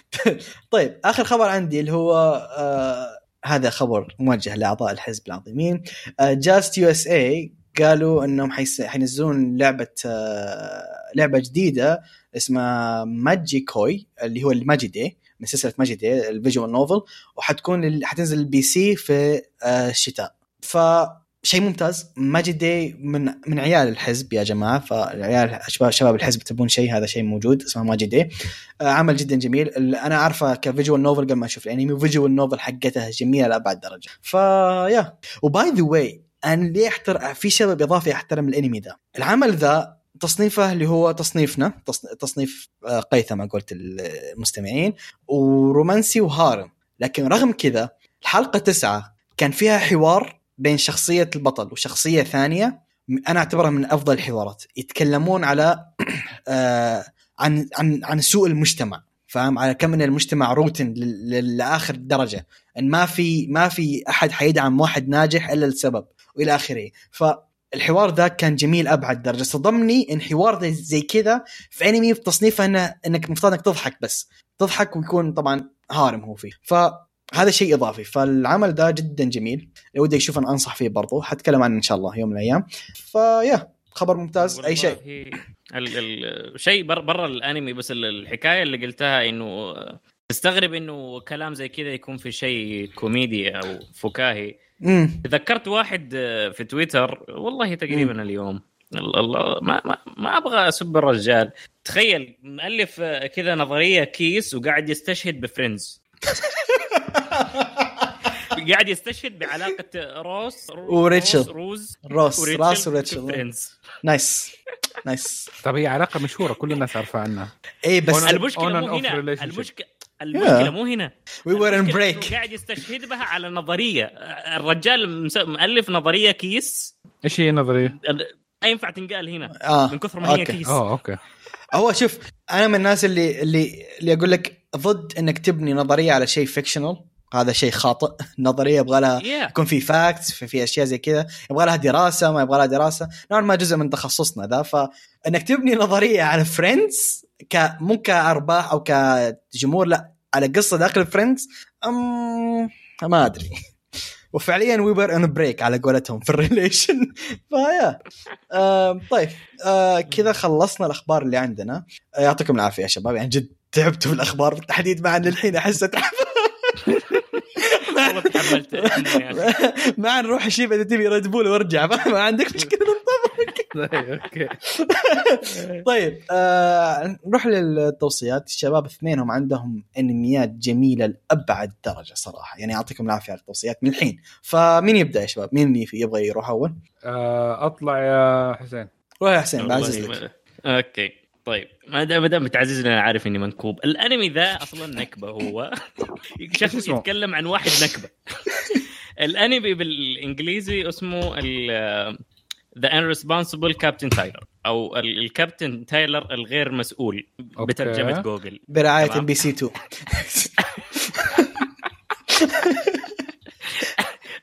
طيب آخر خبر عندي اللي هو آه هذا خبر موجه لأعضاء الحزب العظيمين. جاست يو اس اي قالوا إنهم حيس- حينزلون لعبة آه لعبة جديدة اسمها ماجي كوي اللي هو الماجيدي من سلسلة ماجيدي الفيجوال نوفل وحتكون حتنزل البي سي في آه الشتاء. ف شيء ممتاز. ماجد داي من من عيال الحزب يا جماعة. فالعيال شباب شباب الحزب تبون شيء هذا شيء موجود اسمه ماجد داي آه، عمل جدا جميل. أنا عارفه ك visual novel قبل ما أشوف الانمي و visual novel حقتها جميلة لأبعد درجة. ف yeah و by the way أنا ليه احترم في سبب إضافي احترم الأنمي ذا العمل ذا تصنيفه اللي هو تصنيفنا تص- تصنيف آه، قيثم قلت المستمعين ورومانسي و harem. لكن رغم كذا الحلقة تسعة كان فيها حوار بين شخصية البطل وشخصية ثانية أنا أعتبرها من أفضل الحوارات. يتكلمون على آه، عن عن عن سوء المجتمع. فاهم؟ على كم ان المجتمع rotten لاخر درجة. إن ما في ما في أحد حيدعم واحد ناجح إلا لسبب وإلى آخره. فالحوار ذا كان جميل أبعد درجة. صدمني إن حوار زي- كذا في انمي في تصنيفه انه إنك المفروض إنك تضحك بس. تضحك ويكون طبعا harem هو فيه. فهذا شيء إضافي. فالعمل ده جدا جميل. لو ودي أشوف أنا أنصح فيه برضو. حتكلم عنه إن شاء الله يوم من الأيام. فيا خبر ممتاز. أي شيء. ال- ال- شيء بر برا الأنمي بس ال- الحكاية اللي قلتها إنه تستغرب إنه كلام زي كذا يكون في شيء كوميدي أو فكاهي. امم تذكرت واحد في تويتر والله تقريبا اليوم ال- الله ما ما, ما أبغى أسب الرجال. تخيل مؤلف كذا نظرية كيس وقاعد يستشهد ب Friends. قاعد يستشهد بعلاقة روس وريتشل. روز, روس راس وريتشل. نايس. نايس. طب هي علاقة مشهورة كل الناس عارفة عنها. اي بس المشكلة مو هنا. relationship. المشكلة المشكلة مو هنا. we were on break قاعد يستشهد بها على نظرية. الرجال مؤلف نظرية كيس. إيش هي النظرية؟ ما ينفع تنقال هنا. آه. من كثر ما هي okay. كيس. آه okay. هو شوف أنا من الناس اللي اللي اللي أقول لك ضد إنك تبني نظرية على شيء fictional هذا شيء خاطئ. النظريه يبغى لها Yeah. يكون في facts في, في أشياء زي كذا. يبغى لها دراسة ما يبغى لها دراسة. نوعا ما جزء من تخصصنا ذا. فإنك تبني نظرية على Friends ك مو كأرباح أو كجمهور لا. على قصة داخل Friends أم... ما أدري. وفعليا we were on break على قولتهم في ال relation فيا. آه طيب. آه كذا خلصنا الأخبار اللي عندنا. آه يعطيكم العافية يا شباب. يعني جد تعبتوا في الأخبار بالتحديد مع إن الحين أحس أتعب. مع نروح أجيب اذا تبي Red Bull وأرجع. ما عندك مشكلة. okay. طيب آه نروح للتوصيات. الشباب اثنينهم عندهم انميات جميلة لأبعد درجة صراحة. يعني يعطيكم العافية على التوصيات من الحين. فمين يبدأ يا شباب؟ مين اللي يبغى يروح أول؟ آه، أطلع يا حسين. روح يا حسين بعزز لك. okay طيب. ما دام ما دام بتعززني أنا عارف إني منكوب. الأنمي ذا أصلا نكبة هو شخص؟ يتكلم عن واحد نكبة. الأنمي بالإنجليزي اسمه The Irresponsible Captain Tylor أو ال- الكابتن تايلر الغير مسؤول okay. بترجمة جوجل. برعاية. MBC 2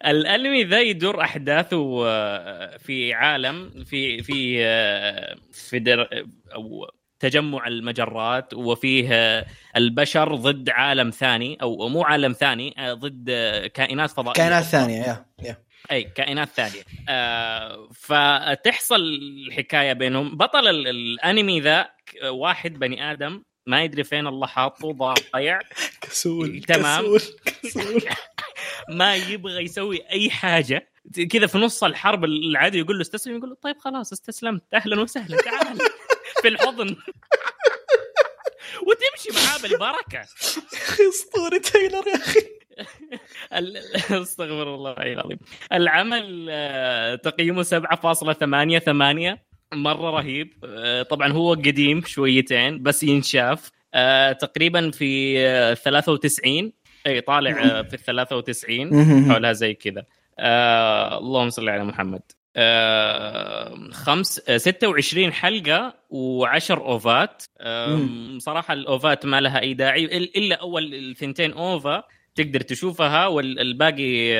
الأنمي ذا يدور أحداثه آه، في عالم في في آه، في در أو تجمع المجرات وفيه آه، البشر ضد عالم ثاني أو مو عالم ثاني آه، ضد آه، كائنات فضائية. كائنات ثانية يا يا أي كائنات ثانية. آه فتحصل الحكاية بينهم. بطل ال- الأنمي ذا واحد بني آدم ما يدري فين الله حاطه ضايع كسول تمام. كسول كسول. ما يبغى يسوي أي حاجة. كذا في نص الحرب العدو يقول له استسلم يقول له طيب خلاص استسلمت. أهلا وسهلا تعال. في الحضن. وتمشي معاه بالبركة. أخي اسطوري تايلر يا أخي. استغفر الله العظيم. العمل آه، تقييمه 7.88 مرة رهيب. آه، طبعا هو قديم شويتين بس ينشاف. آه، تقريبا في آه، 93 إي طالع في ال 93 حولها زي كذا. اللهم صل على محمد. خمس آه 26 حلقة و10 OVAات. صراحة ال OVAات ما لها أي داعي إلا أول الثنتين OVA تقدر تشوفها والباقي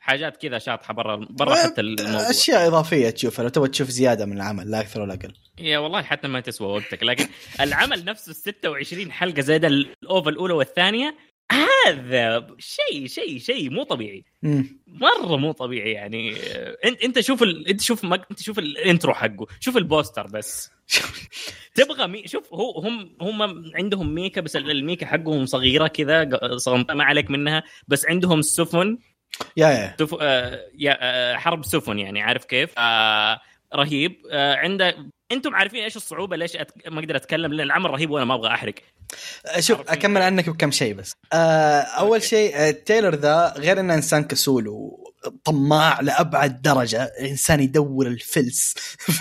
حاجات كذا شاطحة برا برا حتى الموضوع. أشياء إضافية تشوفها لو تبغى تشوف زيادة من العمل لا أكثر ولا أقل. yeah والله حتى ما تسوى وقتك لكن العمل نفسه ال 26 حلقة زائد ال OVA الأولى والثانية هذا شيء شيء شيء مو طبيعي. مم. مرة مو طبيعي يعني. انت انت شوف ال... انت شوف مق... انت شوف ال intro حقه. شوف ال poster بس. تبغى مي... شوف هو هم هم عندهم mecha بس ال- ال mecha حقهم صغيرة كذا ما عليك منها. بس عندهم السفن. yeah yeah. سف... آه yeah آه حرب سفن يعني عارف كيف؟ آه رهيب. آه عنده أنتم عارفين إيش الصعوبة؟ ليش أت... ما أقدر أتكلم لأن العمل رهيب وأنا ما أبغى أحرق. شوف عرفت. أكمل عنك بكم شيء بس. آه أول okay. شيء آه تايلر ذا غير إنه إنسان كسول وطماع لأبعد درجة إنسان يدور الفلس.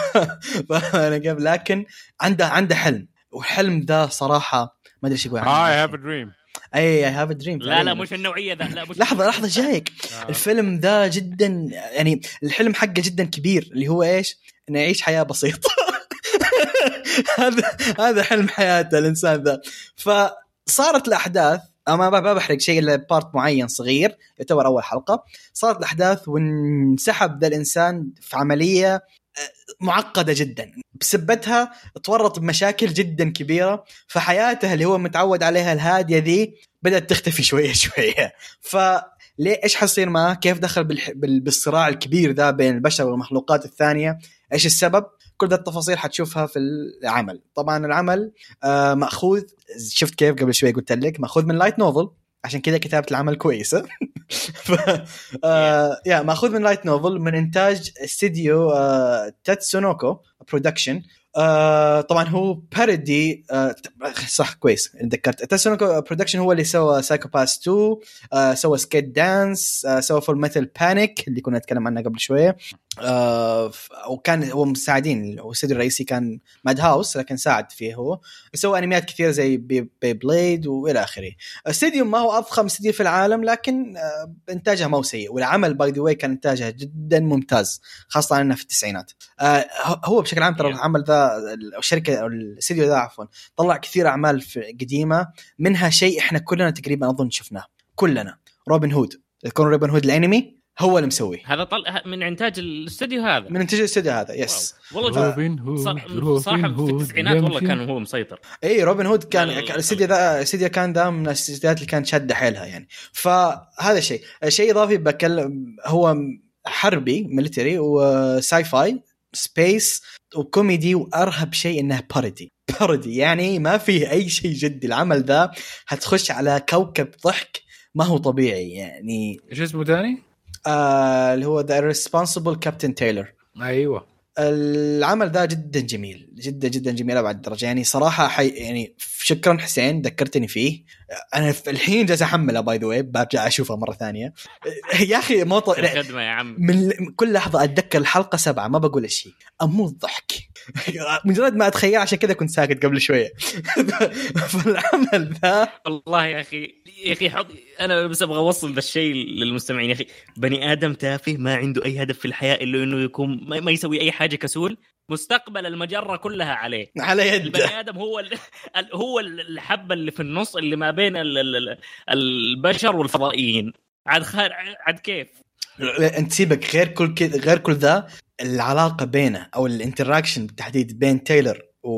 فانا قبل لكن عنده عنده حلم. والحلم ذا صراحة ما أدري إيش أقول عنه. I have dream إي I have dream لا لا مش النوعية ذا لا مش لحظة لحظة جايك الفيلم ذا جدا يعني الحلم حقه جدا كبير اللي هو إيش؟ إنه يعيش حياة بسيطة. هذا هذا حلم حياته الإنسان ذا فصارت الأحداث ما ما بحرق شيء إلا part معين صغير يعتبر أول حلقة صارت الأحداث وانسحب ذا الإنسان في عملية آه، معقدة جدا بسبتها تورط بمشاكل جدا كبيرة فحياته اللي هو متعود عليها الهادية ذي بدأت تختفي شوية شوية ف ليه إيش حيصير معاه؟ كيف دخل. بالصراع الكبير ذا بين البشر والمخلوقات الثانية؟ إيش السبب؟ كل ذا التفاصيل حتشوفها في العمل، طبعا العمل آه مأخوذ شفت كيف قبل شوي قلت لك مأخوذ من light novel عشان كذا كتابة العمل كويسة. ف... آه yeah مأخوذ من light novel من إنتاج استديو آه Tatsunoko Production آه طبعا هو parody آه صح كويس تذكرت. Tatsunoko Production هو اللي سوى Psycho-Pass 2 آه سوى Sket Dance آه سوى Full Metal Panic اللي كنا نتكلم عنها قبل شوية. آه وكان هو مساعدين الاستوديو الرئيسي كان Madhouse لكن ساعد فيه هو. سوى أنميات كثير زي بي, Beyblade وإلى آخره. استديو ما هو أضخم استديو في العالم لكن آه إنتاجه ما هو سيء. والعمل by the way كان إنتاجه جدا ممتاز خاصة إنه في التسعينات. آه هو بشكل عام ترى. العمل ذا الشركة أو الاستديو ذا عفوا طلع كثير أعمال في- قديمة منها شيء إحنا كلنا تقريبا أظن شفناه. كلنا. روبن هود. تذكرون روبن هود الأنمي؟ هو اللي مسويه. هذا طل... من إنتاج الاستوديو هذا. من إنتاج الاستديو هذا yes wow. والله روبن هود ص- صاحب في التسعينات والله كان هو مسيطر. اي روبن هود كان لا، لا، لا. كان الاستديو ذا الاستديو كان ذا من الاستديوهات اللي كانت شادة حيلها يعني. فهذا شيء شيء إضافي بكلم هو حربي military و sci-fi space وكوميدي وأرهب شيء انه parody parody يعني ما فيه أي شيء جدي. العمل ذا هتخش على كوكب ضحك ما هو طبيعي يعني. إيش اسمه ثاني؟ آه اللي هو The Irresponsible Captain Tylor أيوه. العمل ذا جدا جميل جدا جدا جميل أبعد درجة. يعني صراحة حي يعني شكرا حسين ذكرتني فيه. أنا في الحين جالس أحمله by the way برجع أشوفه مرة ثانية. يا أخي مو ط... الخدمة يا عم. من كل لحظة أتذكر الحلقة سبعة ما بقول شيء أموت ضحك. مجرد ما أتخيل عشان كذا كنت ساكت قبل شوية. فالعمل ذا والله يا أخي يا أخي حط أنا بس أبغى أوصل ذا الشيء للمستمعين. يا أخي بني آدم تافه ما عنده أي هدف في الحياة إلا إنه يكون ما يسوي أي حاجة كسول. مستقبل المجرة كلها عليه. على يده البني آدم هو ال... هو الحبة اللي في النص اللي ما بين ال... ال... ال- البشر والفضائيين. عاد خار... عاد كيف؟ أنت سيبك غير كل كذا غير كل ذا. العلاقة بينه أو ال interaction بالتحديد بين تايلر و...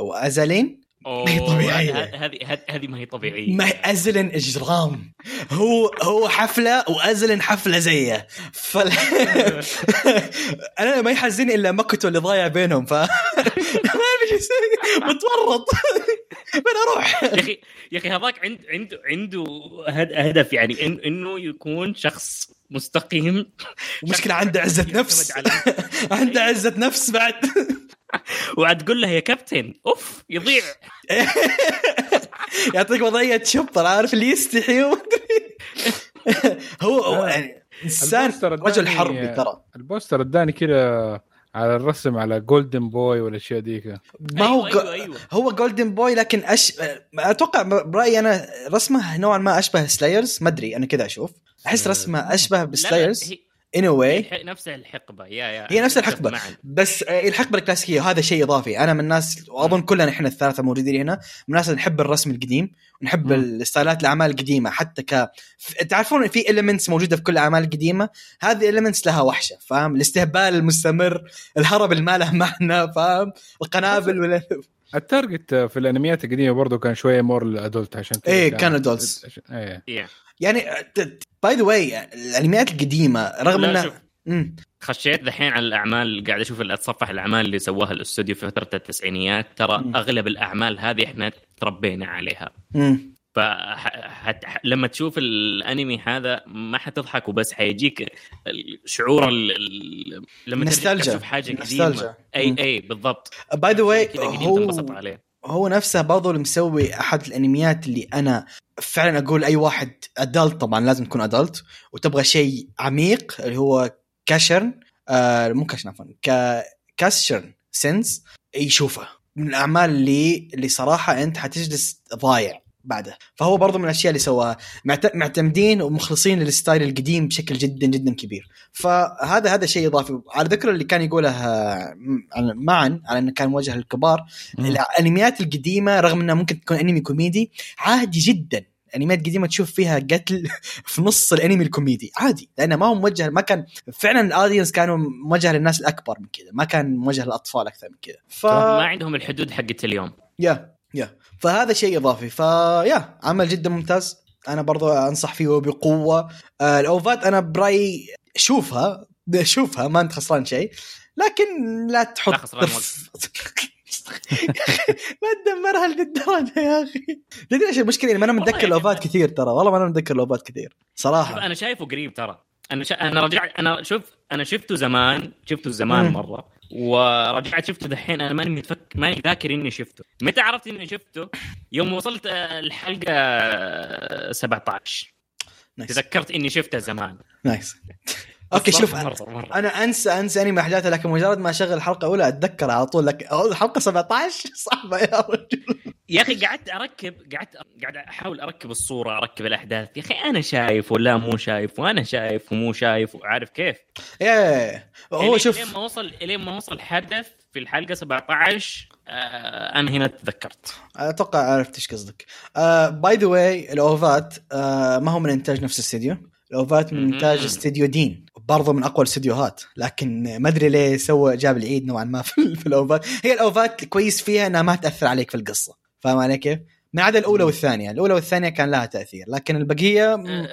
وازالين ما هي أوه، طبيعية. هذه هذه ما هي طبيعية. ما هي ازلن إجرام. هو هو حفلة وازلن حفلة زيه. فال... أنا ما يحزني إلا مكتو اللي ضايع بينهم ف ما اعرف متورط. فين أروح؟ يا أخي يا أخي هذاك عند عنده عنده هد- هدف يعني إن إنه يكون شخص مستقيم. المشكلة عنده عزة نفس. عنده عزة نفس بعد. وعاد تقول له يا كابتن أوه يضيع. يعطيك وضعية شبطر عارف اللي يستحي. هو هو يعني إنسان رجل حربي ترى. البوستر اداني كذا على الرسم على جولدن بوي والأشياء ديك ما هو أيوة أيوة أيوة. هو Golden Boy لكن أش... أتوقع برأيي أنا رسمه نوعا ما أشبه Slayers ما أدري أنا كذا أشوف. أحس رسمه أشبه لا، لا، ب Slayers هي- Anyway نفس الحقبة. yeah yeah هي نفس الحقبة. بس آه، الحقبة الكلاسيكية وهذا شيء إضافي. أنا من الناس وأظن كلنا إحنا الثلاثة موجودين هنا من الناس اللي نحب الرسم القديم ونحب. ال style ات الأعمال القديمة. حتى ك تعرفون في المنتس موجودة في كل الأعمال القديمة؟ هذه المنتس لها وحشة فاهم؟ الاستهبال المستمر الهرب اللي ما له معنى فاهم؟ القنابل ولا ال target في الأنميات القديمة برضو كان شوية مور الادولت عشان كذا إيه، كان adults. عشان- إيه. يعني by the way الأنميات القديمة رغم انها. مم. خشيت دحين على الأعمال قاعد أشوف أتصفح الأعمال اللي سواها الأستوديو في فترة التسعينيات ترى مم. أغلب الأعمال هذه إحنا تربينا عليها مم. فلما تشوف الأنمي هذا ما حتضحك وبس حيجيك شعور ال... لما. تشوف حاجة قديمة. اي. أي بالضبط by the way هو عليه هو نفسه برضو اللي مسوي أحد الأنميات اللي أنا فعلا أقول أي واحد ادلت طبعا لازم تكون ادلت وتبغى شيء عميق اللي هو كاشرن آه مو كاشرن عفوا كا- كاشرن سنس يشوفه. من الأعمال اللي اللي صراحة أنت حتجلس ضايع. بعده فهو برضو من الأشياء اللي سواها. معت- معتمدين ومخلصين للستايل القديم بشكل جدا جدا كبير. فهذا هذا شيء إضافي. على ذكر اللي كان يقوله معا على إنه كان موجه للكبار الأنميات القديمة رغم إنها ممكن تكون أنمي كوميدي عادي جدا. انميات قديمه تشوف فيها قتل في نص الأنمي الكوميدي عادي. لأنه ما هو موجه ما كان فعلا ال audience كانوا موجه للناس الأكبر من كذا ما كان موجه للأطفال أكثر من كذا ف ما عندهم الحدود حقت اليوم. yeah yeah. فهذا شيء إضافي. فيا عمل جدا ممتاز. أنا برضو أنصح فيه وبقوه آه ال OVA ات أنا برأيي شوفها شوفها ما أنت خسران شيء. لكن لا تحط لا خسران ما تدمرها للدرجه يا أخي. تدري إيش المشكلة؟ اني ما أنا متذكر أخي. كثير ترى. والله ما أنا متذكر الأوفات كثير. صراحة. أنا شايفه قريب ترى. أنا شا... أنا رجعت أنا شوف أنا شفته زمان شفته زمان. مرة ورجعت شفته دحين أنا ماني متفك ماني ذاكر إني شفته. متى عرفت إني شفته؟ يوم وصلت الحلقة آه، 17 نايس تذكرت إني شفته زمان. nice okay شوف مرة مرة. أنا أنسى أنسى أنمي احداثها لكن مجرد ما أشغل الحلقة الأولى اتذكر على طول لك الحلقة 17 صعبة يا رجل. يا أخي قعدت أركب قعدت قاعد أحاول أركب الصورة أركب الأحداث. يا أخي أنا شايف ولا مو شايف وأنا شايف ومو شايف وعارف كيف؟ إيه هو شوف. لين ما وصل لين ما وصل حدث في الحلقة 17 آه أنا هنا تذكرت. أتوقع عرفت إيش قصدك. by the way ال OVA ات آه ما هو من إنتاج نفس الاستديو ال OVA ات من. إنتاج استديو دين. برضه من أقوى الاستديوهات لكن ما أدري ليه سوى جاب العيد نوعا ما في, في ال OVA ات. هي ال OVA ات كويس فيها إنها ما تأثر عليك في القصة فاهم علي كيف؟ ما عدا الأولى والثانية الأولى والثانية كان لها تأثير لكن البقية م- آه،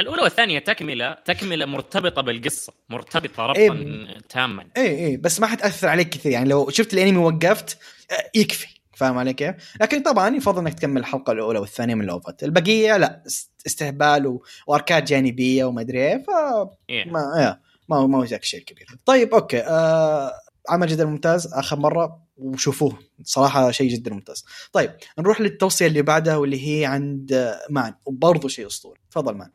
الأولى والثانية تكملة تكملة مرتبطة بالقصة مرتبطة ربطا إيه. تاما. اي اي بس ما حتأثر عليك كثير يعني لو شفت الأنمي وقفت آه، يكفي. فاهم علي كيف؟ لكن طبعا يفضل إنك تكمل الحلقة الأولى والثانية من ال OVA ات، البقية لا است- استهبال و... و arc ات جانبية وما أدري إيه ف إيه. ما ما هو ما هو ذاك الشيء الكبير. طيب okay آه عمل جدا ممتاز آخر مرة وشوفوه صراحة شيء جدا ممتاز. طيب نروح للتوصية اللي بعدها واللي هي عند مان وبرضه شيء أسطوري، تفضل مان.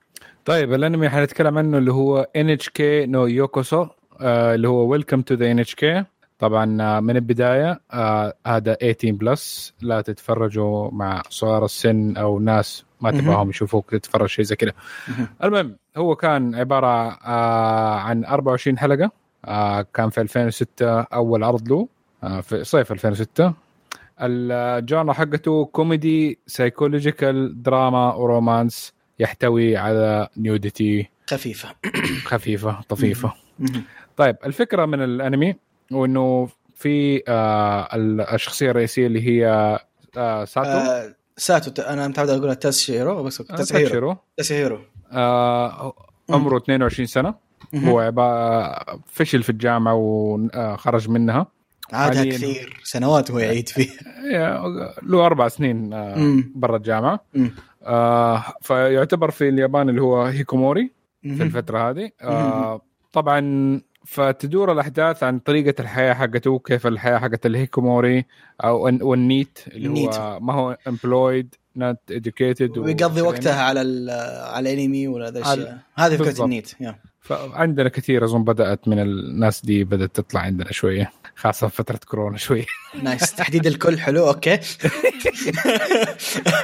طيب الأنمي حنتكلم عنه اللي هو NHK ni Youkoso آه اللي هو Welcome to the NHK طبعا آه، من البداية آه هذا 18 plus لا تتفرجوا مع صغار السن أو ناس ما. تبغاهم يشوفوك تتفرج شيء زي كذا المهم هو كان عبارة آه عن 24 حلقة كان في 2006 أول عرض له في صيف 2006 ال genre حقته comedy psychological drama و romance يحتوي على nudity خفيفة. خفيفة طفيفة. طيب الفكرة من الأنمي هو انه في آه الشخصية الرئيسية اللي هي آه ساتو آه ساتو أنا متعود أقولها تاتسهيرو بس آه تاتسهيرو تاتشيرو. تاتسهيرو آه عمره 22 سنة. هو فشل في الجامعة وخرج منها عادها. كثير سنوات وهو يعيد فيها له أربع سنين آه. برا الجامعة. آه فيعتبر في اليابان اللي هو هيكوموري في. الفترة هذه آه طبعا فتدور الأحداث عن طريقة الحياة حقته كيف الحياة حقت الهيكوموري أو وال NEET اللي ال NEET. هو ما هو employed not educated ويقضي وقتها على على الأنمي ولا ذا على- الشيء هذه فكرة. ال NEET yeah. فعندنا كثير أظن بدأت من الناس دي بدأت تطلع عندنا شوية خاصة فترة كورونا شوية nice تحديد الكل. حلو. okay.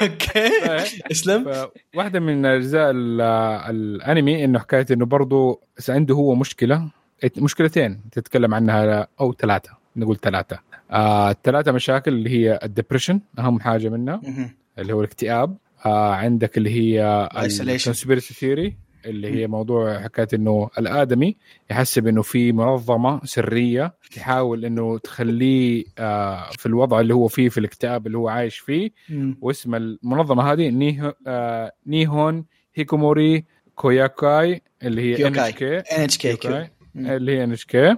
okay. اسلم. واحدة من أجزاء ال- الأنمي إنه حكاية إنه برضه عنده هو مشكلة. مشكلتين تتكلم عنها أو ثلاثة نقول ثلاثة آه الثلاثه مشاكل اللي هي ال depression أهم حاجة منها. اللي هو الاكتئاب آه عندك اللي هي. ال conspiracy theory اللي هي موضوع حكاية إنه الآدمي يحسب إنه في منظمة سرية تحاول إنه تخليه آه في الوضع اللي هو فيه في الاكتئاب اللي هو عايش فيه. واسم المنظمة هذه نيه آه نيهون هيكوموري كوياكاي اللي هي ان. اتش K NHK. اللي هي NHK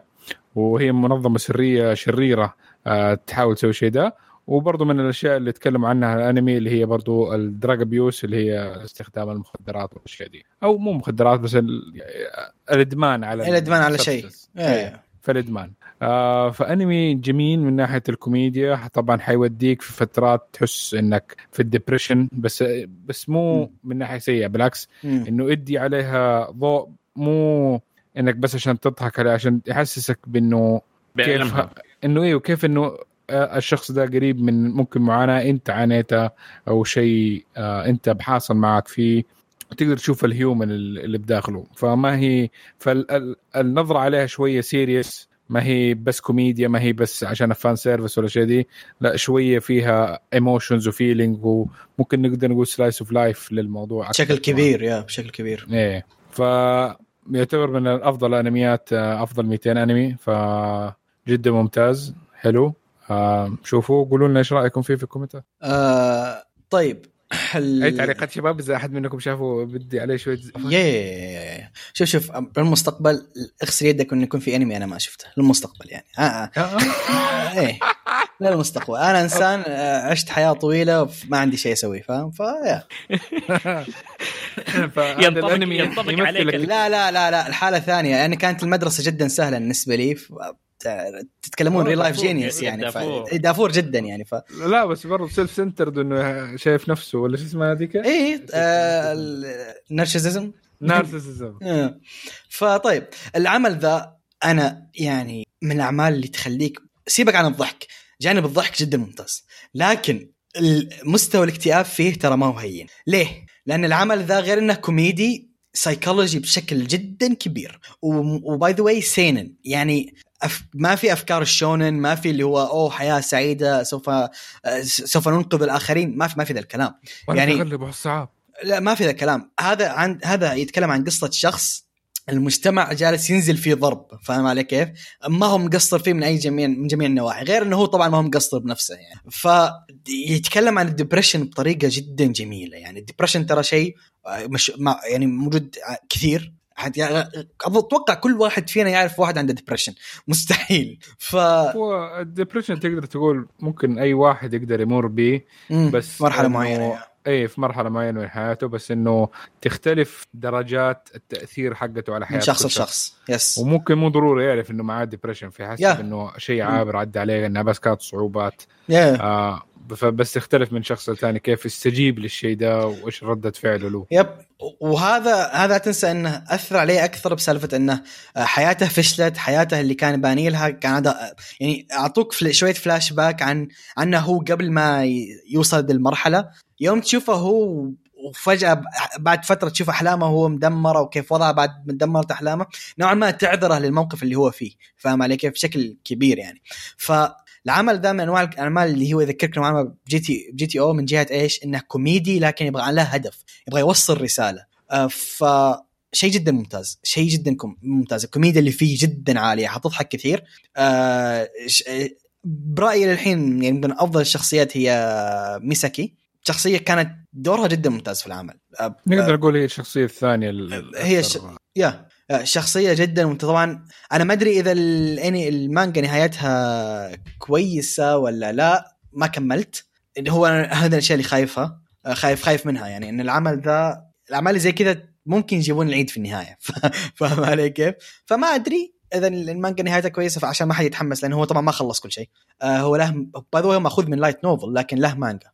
وهي منظمة سرية شريرة آه تحاول تسوي شيء ده وبرضه من الأشياء اللي تكلموا عنها الأنمي اللي هي برضه ال drug abuse اللي هي استخدام المخدرات والأشياء دي أو مو مخدرات بس ال- الإدمان على الإدمان على شيء substance. إيه. فالإدمان آه فأنمي جميل من ناحية الكوميديا طبعا حيوديك في فترات تحس إنك في الدبريشن بس بس مو. من ناحية سيئة بالعكس. إنه ادي عليها ضوء مو إنك بس عشان تضحك عليه عشان يحسسك بإنه كيف. إنه إيه وكيف إنه آه، الشخص ده قريب من ممكن معاناة أنت عانيتها أو شيء آه، أنت بحاصل معك فيه تقدر تشوف ال human اللي بداخله فما هي فالنظره عليها شوية serious ما هي بس كوميديا ما هي بس عشان fan service ولا شيء دي لا شوية فيها emotions و feeling وممكن نقدر نقول slice of life للموضوع بشكل. كبير yeah بشكل كبير إيه ف يعتبر من أفضل الانميات آه، أفضل 200 أنمي ف جدا ممتاز. حلو. شوفوا قولوا لنا إيش رأيكم فيه في الكومنتات. آه طيب. أي تعليقات شباب؟ إذا أحد منكم شافوا بدي عليه شوية ياه شوف شوف بالمستقبل اغسل يدك إنه يكون في أنمي أنا ما شفته للمستقبل يعني. آه آه. آه. إيه للمستقبل. أنا إنسان آه، عشت حياة طويلة ما عندي شيء أسويه فاهم؟ فيا ينطبق- ينطبق عليك لا لا لا لا. الحالة الثانية يعني كانت المدرسة جدا سهلة بالنسبة لي ف... تتكلمون real life دافور، genius جدا يعني. دافور. إيه، دافور جدا يعني ف لا بس برضه self-centered إنه شايف نفسه ولا شو اسمها هذيك؟ إيه آه ال narcism narcissism آه. فطيب العمل ذا أنا يعني من الأعمال اللي تخليك سيبك عن الضحك جانب الضحك جدا ممتاز لكن مستوى الاكتئاب فيه ترى ما هو هين ليه لأن العمل ذا غير إنه كوميدي سايكولوجي بشكل جدا كبير. و by the way سينن يعني أف... ما في أفكار الشونن ما في اللي هو أوه حياة سعيدة سوف سوف ننقذ الآخرين. ما في ما في ذا الكلام. يعني- الصعاب. لا ما في ذا الكلام. هذا عن هذا يتكلم عن قصة شخص المجتمع جالس ينزل فيه ضرب فاهم علي كيف؟ ما هو مقصر فيه من أي جميع من جميع النواحي غير إنه هو طبعا ما هو مقصر بنفسه يعني. فيتكلم عن ال depression بطريقة جدا جميلة يعني. ال depression ترى شيء آه، مش ما يعني موجود آه، كثير. يعني أتوقع كل واحد فينا يعرف واحد عنده depression مستحيل. ف هو ال depression تقدر تقول ممكن أي واحد يقدر يمر به بس مرحلة معينة يعني. اي في مرحلة معينة من حياته بس إنه تختلف درجات التأثير حقته على حياه من شخص لشخص. yes وممكن مو ضروري يعرف إنه معاه depression في حسب yeah. إنه شيء عابر عدى عليه انها بس كانت صعوبات. Yeah. آه فبس تختلف من شخص لثاني كيف يستجيب للشيء ده وإيش ردة فعله له. yep وهذا هذا تنسى إنه أثر عليه أكثر بسالفة إنه حياته فشلت حياته اللي كان باني لها كان هذا يعني أعطوك شوية فلاش باك عن عنه هو قبل ما يوصل للمرحلة. يوم تشوفه هو وفجأة بعد فترة تشوف أحلامه وهو مدمرة وكيف وضعه بعد ما دمرت أحلامه نوعا ما تعذره للموقف اللي هو فيه فاهم علي كيف؟ بشكل كبير يعني. فالعمل ذا من أنواع الأعمال اللي هو يذكرك نوعا ما ب GT GTO من جهة إيش؟ إنه كوميدي لكن يبغى له هدف يبغى يوصل رسالة. آه، ف شيء جدا ممتاز شيء جدا ممتاز. الكوميديا اللي فيه جدا عالية حتضحك كثير. آه، آه، برأيي للحين يعني من أفضل الشخصيات هي ميساكي. شخصية كانت دورها جدا ممتاز في العمل. نقدر نقول هي الشخصية الثانية ال- هي ش- يا شخصية جدا ممتازة. طبعا أنا ما أدري إذا الاني المانجا نهايتها كويسة ولا لا ما كملت. اللي هو هذا الأشياء اللي خايفها خايف خايف منها. يعني إن العمل ذا الأعمال زي كذا ممكن يجيبون العيد في النهاية. فاهم علي كيف؟ فما أدري إذا المانجا نهايتها كويسة فعشان ما حد يتحمس لأنه هو طبعا ما خلص كل شيء. آه هو له باي هو مأخوذ من light novel لكن له مانجا.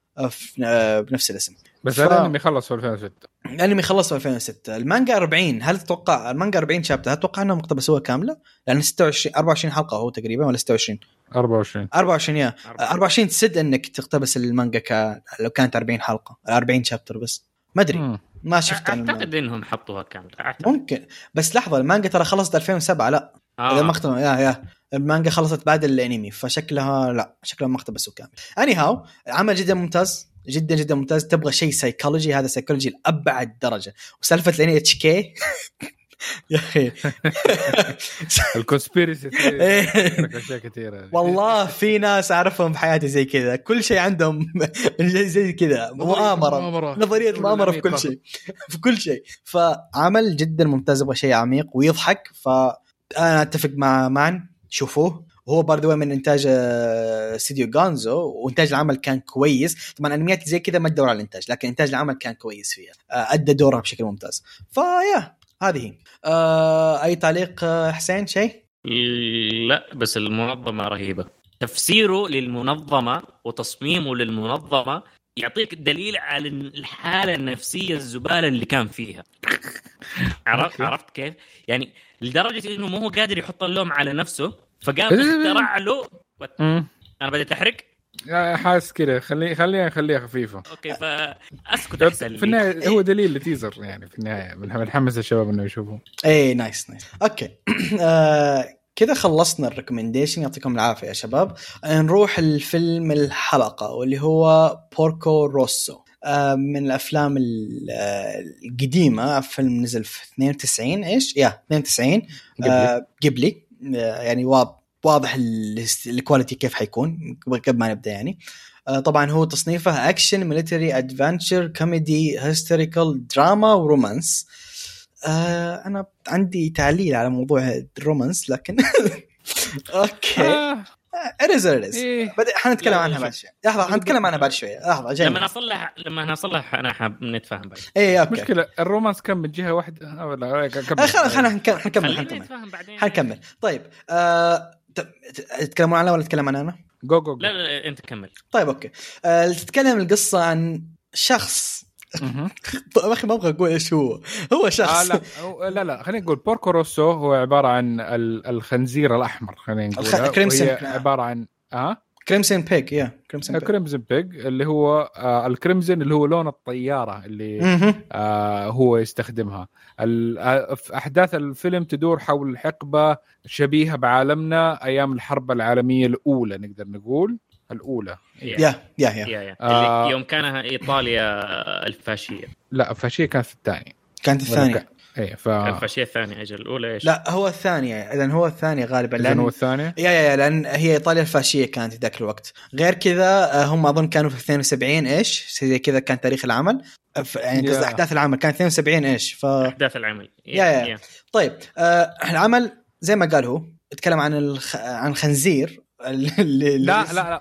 بنفس الاسم. بس ف- الأنمي خلص في 2006 الأنمي خلص في 2006 المانجا 40 هل تتوقع المانجا 40 chapter هل تتوقع انهم اقتبسوها كاملة؟ لأن 26 24 حلقة هو تقريبا ولا 26 24 24 yeah. 24 تسد إنك تقتبس المانجا ك... لو كانت 40 حلقة 40 chapter بس. ما أدري. مم. ما شفت. أعتقد إنهم حطوها كاملة أعتقد. ممكن. بس لحظة المانجا ترى خلصت 2007 لا. إذا ما آه. اختم yeah yeah. المانجا خلصت بعد الانمي فشكلها لا شكلها ما اقتبسوا كامل. anyhow العمل جدا ممتاز جدا جدا ممتاز. تبغى شيء سيكولوجي هذا سيكولوجي لأبعد درجة. وسالفة ال NHK يا أخي. ال conspiracy. اشياء كثيرة. والله في ناس أعرفهم بحياتي زي كذا. كل شيء عندهم زي زي كذا. مؤامرة. نظرية المؤامرة في كل شيء. في كل شيء. فعمل جدا ممتاز يبغى شيء عميق ويضحك. فانا أتفق مع مان. شوفوه وهو برضه من إنتاج آه، استديو جانزو وإنتاج العمل كان كويس. طبعا أنميات زي كذا ما تدور على الإنتاج لكن إنتاج العمل كان كويس فيها. آه، أدى دورها بشكل ممتاز. فيا هذه. آه أي تعليق آه، حسين؟ شيء؟ لا بس المنظمة رهيبة. تفسيره للمنظمة وتصميمه للمنظمة يعطيك دليل على الحالة النفسية الزبالة اللي كان فيها. عرفت. عرفت كيف؟ يعني لدرجة إنه مو هو قادر يحط اللوم على نفسه فقام اخترع له. أنا بديت أحرق؟ حاسس كذا خلي خليها خليها خفيفة. okay فاسكت أحسن في النهاية هو دليل ل teaser يعني في النهاية. بنحمس الشباب إنه يشوفوا اي nice nice. Okay. آه كذا خلصنا ال recommendation يعطيكم العافية يا شباب. آه، نروح الفيلم الحلقة واللي هو بوركو روسو. آه من الأفلام ال- آه، القديمة. فيلم نزل في 92 إيش؟ yeah 92 آه قبلي. يعني وا- واضح ال- ال quality كيف حيكون. قبل ما نبدأ يعني. طبعا هو تصنيفه action military adventure comedy historical drama و romance آه أنا عندي تعليق على موضوع ال romance لكن okay. آه. اريز اريز إيه. حنتكلم عنها. بعد شوي لحظة حنتكلم عنها بعد شوي لحظة جاي. لما اصلح لما اصلح أنا حاب نتفاهم بعد. اي okay. مشكلة ال romance كان من جهة واحدة. آه، ولا آه، كمل. خلاص خلينا حنكمل حنكمل حنكمل. نتفاهم بعدين. حنكمل. طيب آه تتكلمون عنها ولا اتكلم عن أنا؟ جو جو جو. لا لا, لا أنت كمل. طيب okay. آه تتكلم القصة عن شخص أخي ما أبغى أقول إيش هو. هو آه شخص لا أو- لا لا خلينا نقول بوركو روسو هو عبارة عن ال- الخنزير الأحمر خلينا الخ- نقول crimson. وهي عبارة عن آه؟ crimson pig yeah crimson pig. crimson pig اللي هو آه ال crimson اللي هو لون الطيارة اللي. آه هو يستخدمها. ال- آه، في أحداث الفيلم تدور حول حقبة شبيهة بعالمنا أيام الحرب العالمية الأولى نقدر نقول. الأولى. يا يا يا يا يا. اللي يوم كانها إيطاليا الفاشية. لا فشيء كان في الثاني كانت الثانية. اي ف الفاشية الثانية أجل الأولى إيش؟ لا هو الثانية. اذا هو الثانية غالبا إذن هو لأن الثاني يا يا يا لأن هي إيطاليا الفاشية كانت ذاك الوقت. غير كذا آه، هم أظن كانوا في 72 إيش؟ زي كذا كان تاريخ العمل. يعني قصدي يا. أحداث العمل. كان 72 إيش؟ ف أحداث العمل. يا- يا. طيب آه العمل زي ما قال هو يتكلم عن الخ... عن خنزير اللي لا لا لا.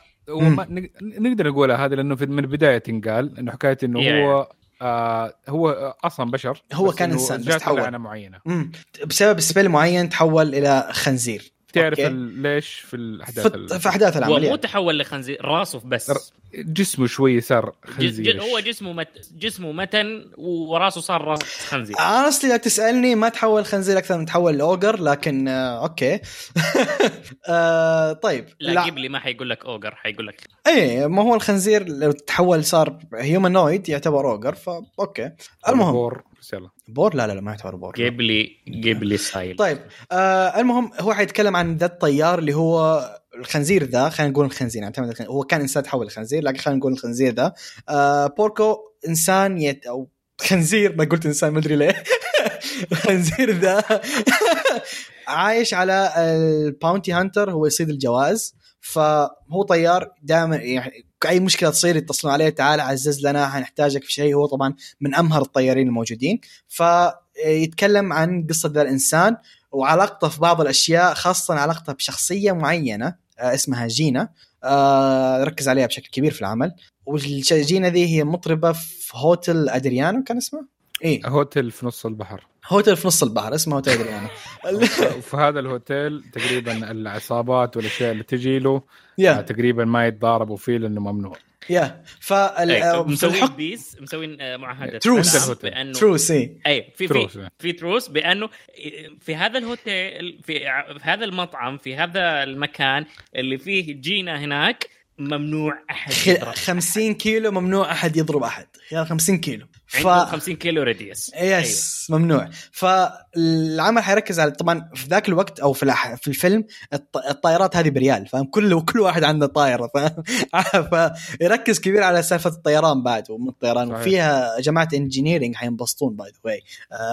نقدر نقولها هذا لأنه في- من البداية تنقال إنه حكاية إنه يا- هو آه هو أصلا بشر هو كان إنه إنسان، بس تحول. معينه مم. بسبب سبيل معين تحول إلى خنزير تعرف ليش في الأحداث في, في أحداث هو العمل مو. تحول لخنزير راسه بس. جسمه شوي صار خنزير ج- هو جسمه مت... جسمه متن وراسه صار راس خنزير. اصلي لا تسألني ما تحول خنزير أكثر من تحول لاوجر لكن آه أوكي. آه طيب لا قبلي ما حيقول لك اوجر حيقول لك. اي ما هو الخنزير لو تحول صار هيومانويد يعتبر اوجر فا أوكي. المهم. يلا. بور؟ لا لا لا ما يعتبر بور قبلي قبلي سايل طيب آه المهم هو حيتكلم عن ذا الطيار اللي هو الخنزير ذا خلينا نقول الخنزير نعتمد على الخنزير. هو كان إنسان تحول لخنزير لكن خلينا نقول الخنزير ذا. آه بوركو إنسان يت أو خنزير ما قلت إنسان ما أدري ليه. الخنزير ذا عايش على ال bounty hunter هو يصيد الجوائز فهو طيار دائما يعني أي مشكلة تصير يتصلون عليه تعال عزز لنا حنحتاجك في شيء. هو طبعا من أمهر الطيارين الموجودين. فيتكلم عن قصة ذا الإنسان وعلاقته في بعض الأشياء خاصة علاقته بشخصيه معينة آه، اسمها جينا. آه، ركز عليها بشكل كبير في العمل. وجينا ذي هي مطربة في هوتل أدريانو كان اسمه؟ إيه. هوتيل في نص البحر. هوتل في نص البحر اسمه هوتل ادريانو وفي هذا الهوتيل تقريبا العصابات والأشياء اللي تجي له آه، yeah تقريبا ما يتضاربوا فيه لأنه ممنوع. yeah. فال أي، آه، في مسوين peace مسوين آه، معاهدة truce. بانه truce اي في truce، في إيه. في truce بأنه في هذا الهوتيل في في هذا المطعم في هذا المكان اللي فيه جينا هناك ممنوع أحد خ- يضرب 50 كيلو ممنوع أحد يضرب أحد. خلال 50 كيلو. ف عنده 50 كيلو radius yes ممنوع. فالعمل حيركز على طبعا في ذاك الوقت أو في الأح- في الفيلم الط- الطائرات هذه بريال فاهم؟ كل كل واحد عنده طائرة فاهم؟ فيركز كبير على سالفة الطيران بعد ومن الطيران صحيح. وفيها جماعة engineering حينبسطون by the way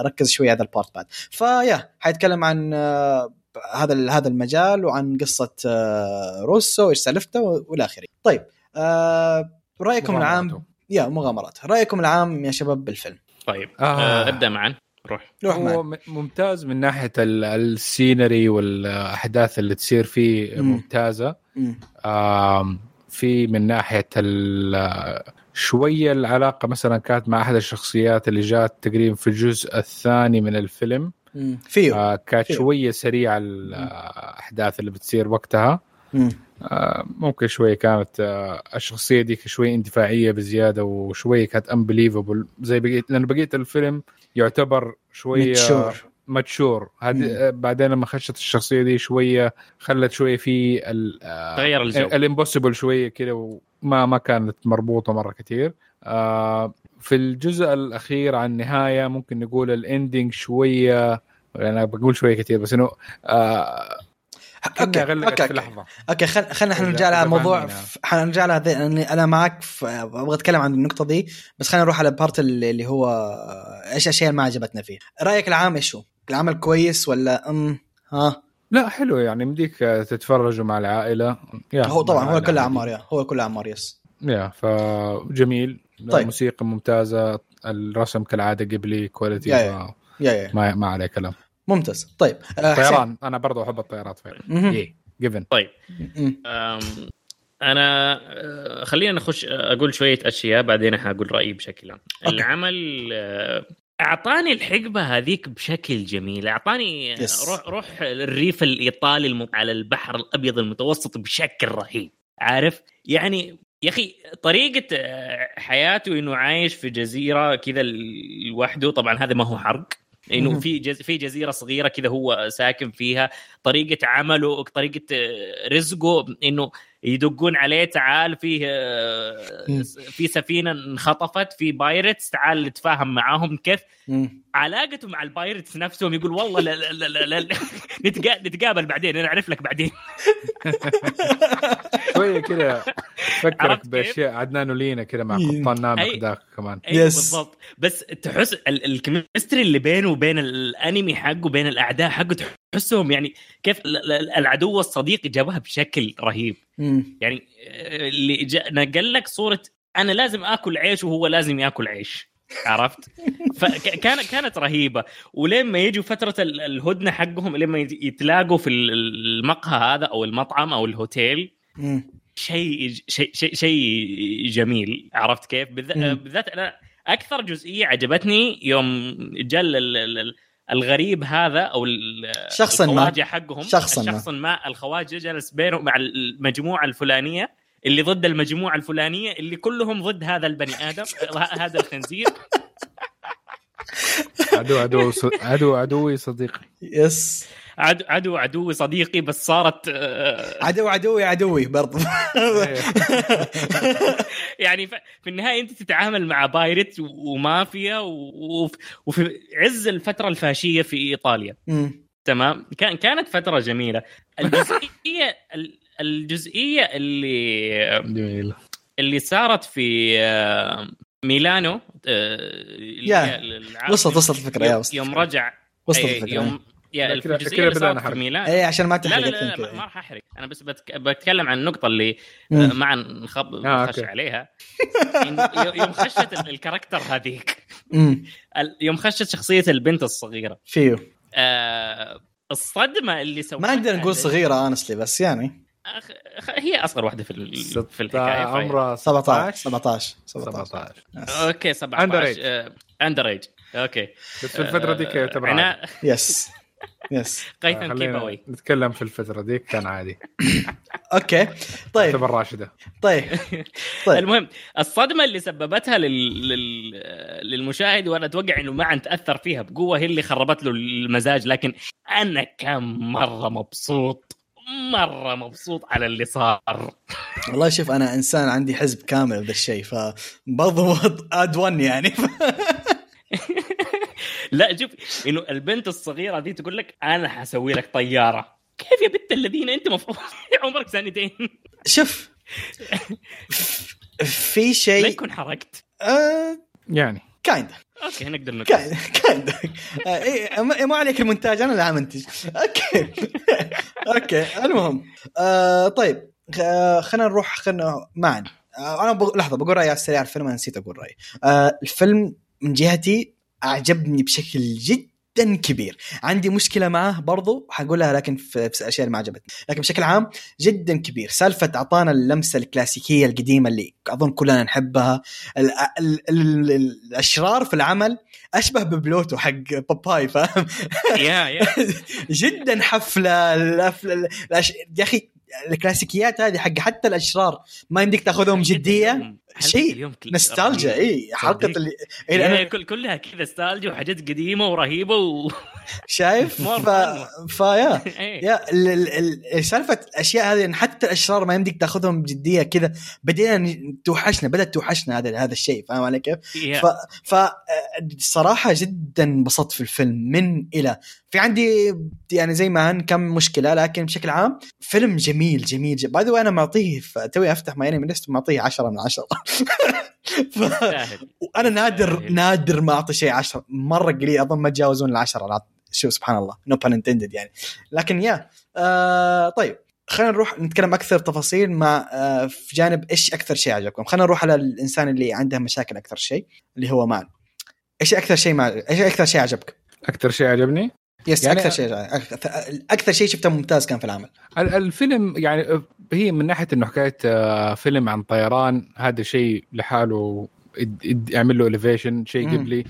ركز شوي هذا ال part بعد. ف yeah حيتكلم عن آه، هذا هذا المجال وعن قصة آه، روسو وإيش سالفته والى آخره. طيب آه، رأيكم العام. يا مغامرات رأيكم العام يا شباب بالفيلم طيب آه. آه. ابدأ معا روح روح هو ممتاز من ناحية ال- scenery والأحداث اللي تصير فيه مم. ممتازة مم. آم، في من ناحية ال- شوية العلاقة مثلا كانت مع أحد الشخصيات اللي جات تقريبا في الجزء الثاني من الفيلم. فيه آه، كانت فيه. شوية سريعة الاحداث اللي بتصير وقتها مم. آه، ممكن شوية كانت آه، الشخصية ديك شوية اندفاعية بزيادة وشويه كانت unbelievable زي بقيه لأن بقيه الفيلم يعتبر شوية mature. mature. هذه بعدين لما خشت الشخصية دي شوية خلت شوية في ال- آه، تغير الجو. ال impossible شوية كده وما ما كانت مربوطة مرة كثير آه في الجزء الأخير عن النهاية ممكن نقول ال ending شوية أنا بقول شوية كثير بس إنه آه okay غلقت okay في لحظة. okay خل... خلينا إحنا إذا- نرجع لها موضوع حنرجع لها ذي... أنا- أنا معك في... أبغى أتكلم عن النقطة دي بس خلينا نروح على ال part اللي هو إيش الاشياء اللي ما عجبتنا فيه. رأيك العام إيش هو؟ العمل كويس ولا أم؟ ها؟ لا حلو يعني مديك تتفرجوا مع العائلة. yeah هو طبعا هو كل. اعمار yeah هو كل اعمار yes. yeah فجميل. طيب. الموسيقى ممتازة الرسم كالعادة Ghibli quality yeah- yeah. yeah yeah. ما ما عليه كلام. ممتاز طيب آه، حسين. طيران أنا برضو أحب الطيارات فعلا. إيه given طيب مم. أم، أنا أه، خلينا نخش أه، أقول شوية أشياء بعدين حقول رأيي بشكل عام. العمل أعطاني الحقبة هذيك بشكل جميل أعطاني yes. روح روح الريف الإيطالي الم... على البحر الأبيض المتوسط بشكل رهيب عارف يعني يا أخي طريقة حياته إنه عايش في جزيرة كذا لوحده طبعا هذا ما هو حرق إنه. في جز... في جزيرة صغيرة كذا هو ساكن فيها طريقة عمله طريقة آه، رزقه إنه يدقون عليه تعال فيه. في سفينة انخطفت في pirates تعال نتفاهم معاهم كيف. علاقته مع ال pirates نفسهم يقول والله لا لا لا, لا, لا, لا نتقا- نتقابل بعدين أنا أعرف لك بعدين شوية عرفت فكرك؟ بأشياء عدنان ولينا كده مع إيه. قبطان نامك أي. ذاك كمان Yes. بالضبط بس تحس ال- الكيمستري اللي بينه وبين الأنمي حقه بين الأعداء حقه تحسهم يعني كيف ال- ال- العدو الصديق جابها بشكل رهيب مم. يعني آه، اللي جا- نقل لك صورة أنا لازم آكل عيش وهو لازم ياكل عيش عرفت؟ فكانت كانت رهيبة ولين ما يجوا فترة ال- الهدنة حقهم لما يت- يتلاقوا في ال- المقهى هذا أو المطعم أو الهوتيل. شيء شيء شيء شيء جميل عرفت كيف؟ بالذات أنا أكثر جزئية عجبتني يوم جل الغريب هذا أو شخصاً ما. الخواجة حقهم شخصاً ما. الشخص ما الخواجة جلس بينه مع المجموعة الفلانية اللي ضد المجموعة الفلانية اللي كلهم ضد هذا البني آدم هذا الخنزير عدو عدو ص- عدو عدوي صديقي يس عدو عدو عدوي صديقي بس صارت آه، عدو عدوي عدوي برضو. يعني في النهاية أنت تتعامل مع بايرت ومافيا وفي عز الفترة الفاشية في إيطاليا. تمام؟ كان كانت فترة جميلة. الجزئية ال- الجزئية اللي جميل اللي صارت في آه، ميلانو آه، yeah،. وصلت وصلت الفكرة يا يوم- وصلت يوم رجع وصلت أي- الفكرة يوم yeah الجزئيه اللي بدأنا حرق. اي عشان ما تحرق لا لا, لا ما راح أحرق. أنا بس بتك... بتكلم عن النقطة اللي. آه، ما نخب آه، نخش okay. عليها. يوم خشت ال- ال- character هذيك. يوم خشت شخصية البنت الصغيرة. فيه آه الصدمة اللي سوتها ما نقدر نقول صغيرة honestly بس يعني. أخ- هي أصغر واحدة في في الحكاية فهي- عمره 17 17 17 17 okay 17 underage. underage okay. بس في الفترة ديك يعتبر yes يس قيثم keep خلينا اوي نتكلم في الفترة ديك كان عادي. okay. طيب. تعتبر راشدة. طيب. طيب. المهم الصدمة اللي سببتها لل... لل... للمشاهد وأنا أتوقع إنه ما تأثر فيها بقوة هي اللي خربت له المزاج. لكن أنا كان مرة مبسوط مرة مبسوط على اللي صار. والله شوف أنا إنسان عندي حزب كامل بهذا الشيء فبرضو اد 1 يعني. لا شوف إنه البنت الصغيرة دي تقول لك أنا حسوي لك طيارة. كيف يا بنت الذين أنت مفروض عمرك سنتين؟ شوف في لا شيء يكون حركت آه يعني. كايند okay نقدر نقول. kind kind إيه، ما ما عليك المونتاج أنا اللي عمنتج okay. okay المهم. آه طيب آه خلينا نروح خلينا معا. آه أنا بق... لحظة بقول رأيي على السريع الفيلم أنا نسيت أقول رأيي. آه الفيلم من جهتي أعجبني بشكل جدا كبير. عندي مشكلة معاه برضو حقولها لكن في, في الاشياء اللي ما عجبتني. لكن بشكل عام جدا كبير. سالفة أعطانا اللمسة الكلاسيكية القديمة اللي أظن كلنا نحبها. ال ال ال ال الأشرار في العمل أشبه ب Bluto حق Popeye فاهم؟ yeah yeah جدا حفلة الأفل... الأش... يا أخي الكلاسيكيات هذه حق حتى الأشرار ما يمديك تأخذهم جدية؟ شيء. نستالجا إي حلقه. اللي إيه كل كلها كذا ستالجيا وحاجات قديمة ورهيبة و شايف؟ ف... ف yeah إيه. yeah ال- ال- ال- سالفة الأشياء هذه حتى الإشرار ما يمديك تأخذهم بجدية كذا بدينا توحشنا بدأت توحشنا هذا هذا الشيء فاهم علي كيف؟ ف ف الصراحه جدا انبسطت في الفيلم من إلى. في عندي يعني زي ما هن كم مشكلة لكن بشكل عام فيلم جميل جميل by the أنا معطيه توي أفتح MyAnimeList معطيه 10 من 10 ف... وأنا نادر. نادر ما أعطي شيء 10 مرة قليل أظن ما تجاوزون العشرة شو سبحان الله. no pun intended يعني. لكن yeah آه طيب خلينا نروح نتكلم أكثر تفاصيل مع آه في جانب إيش أكثر شيء عجبكم. خلينا نروح على الإنسان اللي عنده مشاكل أكثر شيء اللي هو مان إيش أكثر شيء مع إيش أكثر شيء عجبك؟ أكثر شيء عجبني؟ yes يعني- أكثر شيء أكثر شيء شفته ممتاز كان في العمل. ال- الفيلم يعني هي من ناحية إنه حكايه فيلم عن طيران هذا شيء لحاله يعمل له aviation شيء. قبلي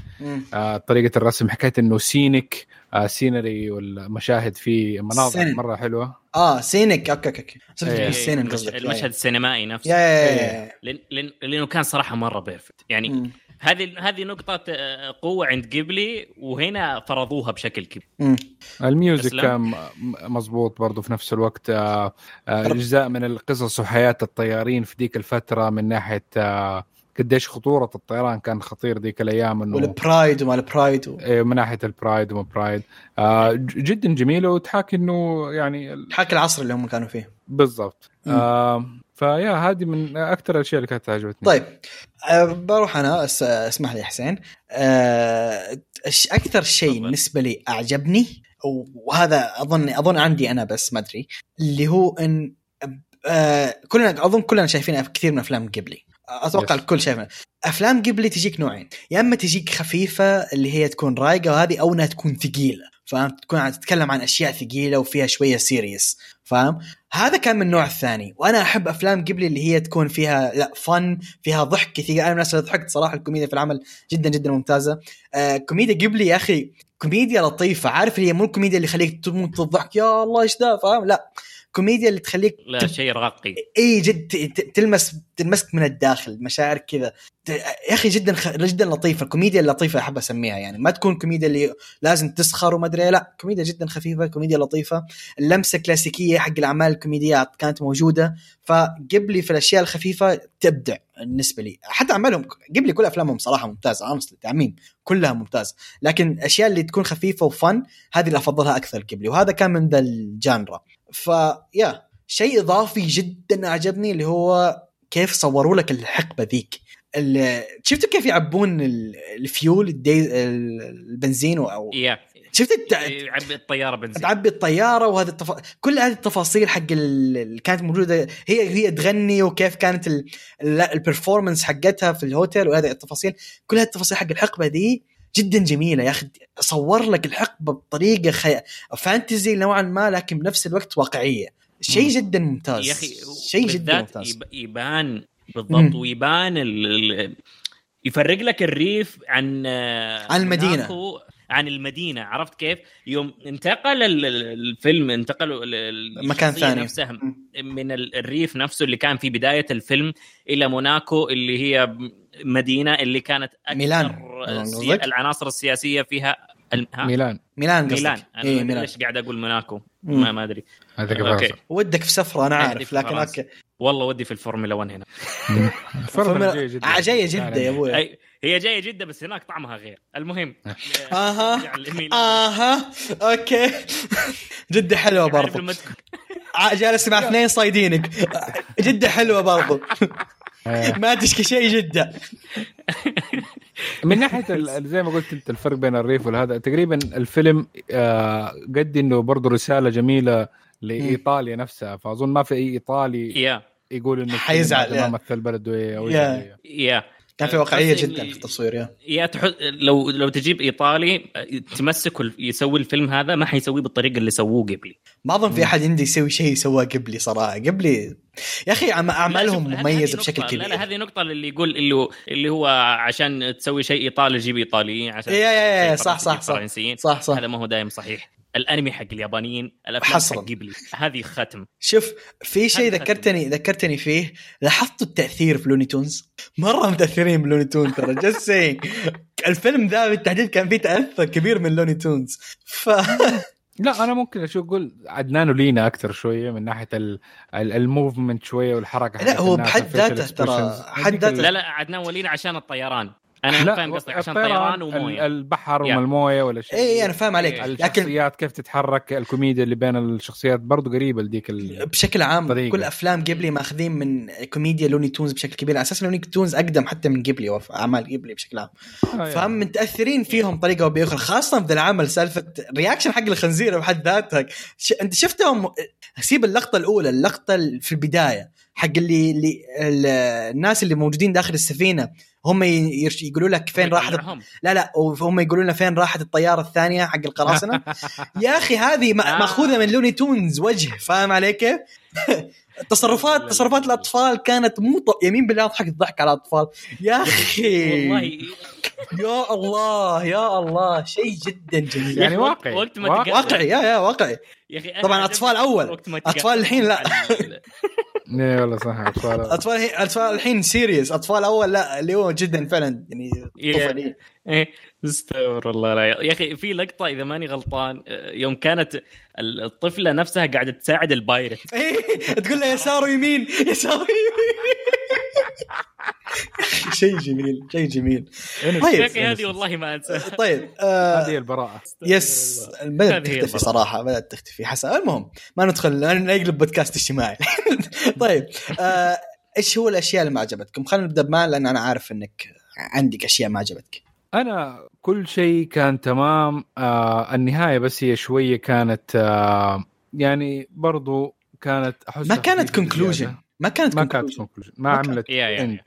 آه، طريقة الرسم. حكايه إنه scenic scenery والمشاهد فيه مناظر scenic. مرة حلوة. آه scenic okay okay okay. صرت إيه. قصدك. المشهد السينمائي نفسه. yeah yeah yeah لأن- لأنه كان صراحة مرة perfect يعني. هذه هذه نقطة آه، قوة عند قبلي وهنا فرضوها بشكل كبير. ال music. كان م- مظبوط برضه في نفس الوقت. آه، آه، أجزاء من القصص وحياة الطيارين في ذيك الفترة من ناحية آه، قديش خطورة الطيران كان خطير ذيك الأيام إنه وال pride وما ال pride و... إيه، من ناحية ال pride وما pride آه جدا جميله وتحاكي إنه يعني حاك العصر اللي هم كانوا فيه. بالضبط. آه فيا هذه من أكثر الأشياء اللي كانت عجبتني طيب أه بروح أنا أس- أسمح لي حسين. أه أكثر شيء. بالنسبة لي أعجبني وهذا اظن أظن عندي أنا بس ما أدري اللي هو ان أه كلنا أظن كلنا شايفين كثير من أفلام قبلي. أتوقع Yes. الكل شايفها. أفلام قبلي تجيك نوعين. يا إما تجيك خفيفة اللي هي تكون رايقة وهذه أو إنها تكون ثقيلة فاهم؟ تكون عم تتكلم عن أشياء ثقيلة وفيها شوية سيريس فاهم؟ هذا كان من النوع الثاني. وأنا أحب أفلام قبلي اللي هي تكون فيها لا fun فيها ضحك كثير. أنا من الناس اللي ضحكت صراحة الكوميديا في العمل جدا جدا ممتازة. آه كوميديا قبلي يا أخي كوميديا لطيفة. عارف اللي هي مو الكوميديا اللي يخليك تموت الضحك يا الله إيش ذا فاهم؟ لا. كوميديا اللي تخليك لا شيء راقي إي جد ت- تلمس تلمسك من الداخل مشاعر كذا. ت- يا أخي جدا خ... جدا لطيفة. الكوميديا اللطيفة أحب أسميها يعني. ما تكون كوميديا اللي لازم تسخر وما أدري إيه، لا. كوميديا جدا خفيفة كوميديا لطيفة. اللمسة الكلاسيكية حق الأعمال الكوميديات كانت موجودة. فقبلي في الأشياء الخفيفة تبدع بالنسبة لي. حتى أعمالهم قبلي كل أفلامهم صراحة ممتازه honestly تعميم كلها ممتازه لكن الأشياء اللي تكون خفيفة و fun هذه اللي أفضلها أكثر قبلي. وهذا كان من ذا ال genre. ف yeah شيء إضافي جدا أعجبني اللي هو كيف صوروا لك الحقبة ذيك. شفتوا كيف يعبون ال- الفيول البنزين أو yeah شفت الت- يعبي الطيارة بنزين. تعبي الطيارة وهذه التف... كل هذه التفاصيل حق ال- اللي كانت موجودة. هي هي تغني وكيف كانت ال- ال- ال performance حقتها في الهوتيل وهذه التفاصيل. كل هذه التفاصيل حق الحقبة دي جدا جميلة يا أخي صور لك الحقبه بطريقة خي... fantasy نوعا ما لكن بنفس الوقت واقعية شيء. جدا ممتاز يا أخي شيء جدا ممتاز يب- يبان بالضبط. ويبان ال... يفرق لك الريف عن عن المدينة. عن المدينة عرفت كيف؟ يوم انتقل ال- ال- الفيلم انتقلوا ال- ال- مكان ثاني. نفسها. من ال- الريف نفسه اللي كان في بداية الفيلم إلى موناكو اللي هي مدينة اللي كانت أكثر ميلان. قصدك؟ العناصر السياسية فيها الم-؟ ميلان ميلان قصدك ميلان أنا أدري ميلان ليش قاعد أقول موناكو. ما, ما أدري okay. ودك في سفره أنا عارف لكن. okay والله ودي في الفورمولا 1 هنا جدا آه، جاية جده يا أبوي هي جاية جدة بس هناك طعمها غير. المهم. آها. نرجع لميلان. آها. okay. جدة حلوة عارف برضو. ع- جالس مع اثنين صايدينك جدة حلوة برضو. آه، ما تشكي شيء جدة. من ناحية ال- زي ما قلت أنت الفرق بين الريف والهذا. تقريبا الفيلم آه، قد إنه برضه رسالة جميلة لإيطاليا نفسها. فأظن ما في أي إيطالي يقول إنه حيزعل، ما يا. مثل بلده إيه أو يا. كان في واقعية بس جدا في التصوير يا. يا تحط لو لو تجيب إيطالي تمسك يسوي الفيلم هذا ما حيسويه بالطريقة اللي سووه قبلي. ما أظن في أحد عندي يسوي شيء سواه قبلي صراحة. قبلي يا أخي عم- أعمالهم مميزة بشكل. كبير. لا لا هذه نقطة اللي يقول اللي هو اللي هو عشان تسوي شيء إيطالي جيب ايطاليين عشان yeah- yeah- yeah، صح- صح- صح. صح صح. هذا ما هو دائم صحيح. الانمي حق اليابانيين الأفلام حصراً. حق قبلي هذه ختم. شوف في شيء ذكرتني ذكرتني فيه لاحظتوا التأثير في Looney Tunes؟ مرة متأثرين ب Looney Tunes ترى just saying الفيلم ذا بالتحديد كان فيه تأثر كبير من Looney Tunes. ف لا أنا ممكن أشوف أقول عدنان ولينا أكثر شوية من ناحية ال- ال- ال movement شوية والحركة لا، هو بحد ذاته ترى،. حد ذاته. لا لا عدنان ولينا عشان الطيران. أنا لا فاهم قصدك عشان الطيران، طيران وموية. ال- البحر yeah. والموية ولا شيء. اي أنا فاهم عليك. إيه. لكن الشخصيات كيف تتحرك الكوميديا اللي بين الشخصيات برضو قريبة لديك ال... بشكل عام طريقة. كل أفلام قبلي ماخذين من كوميديا Looney Tunes بشكل كبير. على أساس Looney Tunes أقدم حتى من قبلي وف- أعمال قبلي بشكل عام. آه، فهم متأثرين فيهم طريقة أو بأخرى خاصة في العمل سالفة reaction حق الخنزير بحد ذاتها ش... أنت شفتهم؟ سيب اللقطة الأولى اللقطة ال- في البداية. حق اللي اللي ال- الناس اللي موجودين داخل السفينة هم يقولوا لك فين راحت. لا لا وهم يقولوا لنا فين راحت الطيارة الثانية حق القراصنة يا أخي هذه ما- آه. مأخوذة من Looney Tunes وجه فاهم علي كيف؟ تصرفات تصرفات لا. الأطفال كانت مو ط... يمين بالله اضحك الضحك على الأطفال يا أخي والله يا الله يا الله شيء جدا جميل يعني واقعي وقت ما واقعي. يا يا واقعي يا أخي طبعاً ما أطفال تقابل الحين لا. إيه والله صح أطفال. أطفال أطفال الحين سيريس أطفال أول لا اللي هو جدا فعلا يعني إيه استغفر الله لا. يا أخي في لقطة إذا ماني غلطان يوم كانت ال- الطفلة نفسها قاعدة تساعد البايرت إيه تقول له يسار ويمين يسار ويمين شيء جميل شيء جميل. طيب. هذه والله ما انساها طيب آه هذه البراءة. يس بدأت تختفي. صراحة بدأت تختفي. حسن المهم ما ندخل نقلب بودكاست اجتماعي. طيب آه إيش هو الأشياء اللي ما عجبتكم؟ خلينا نبدأ بمان لأن أنا عارف إنك عندك أشياء ما عجبتك. أنا كل شيء كان تمام. آه النهاية بس هي شوية كانت آه يعني برضو كانت أحس ما كانت conclusion ما كانت ما كانت. conclusion ما ما عملت يا- يا- end.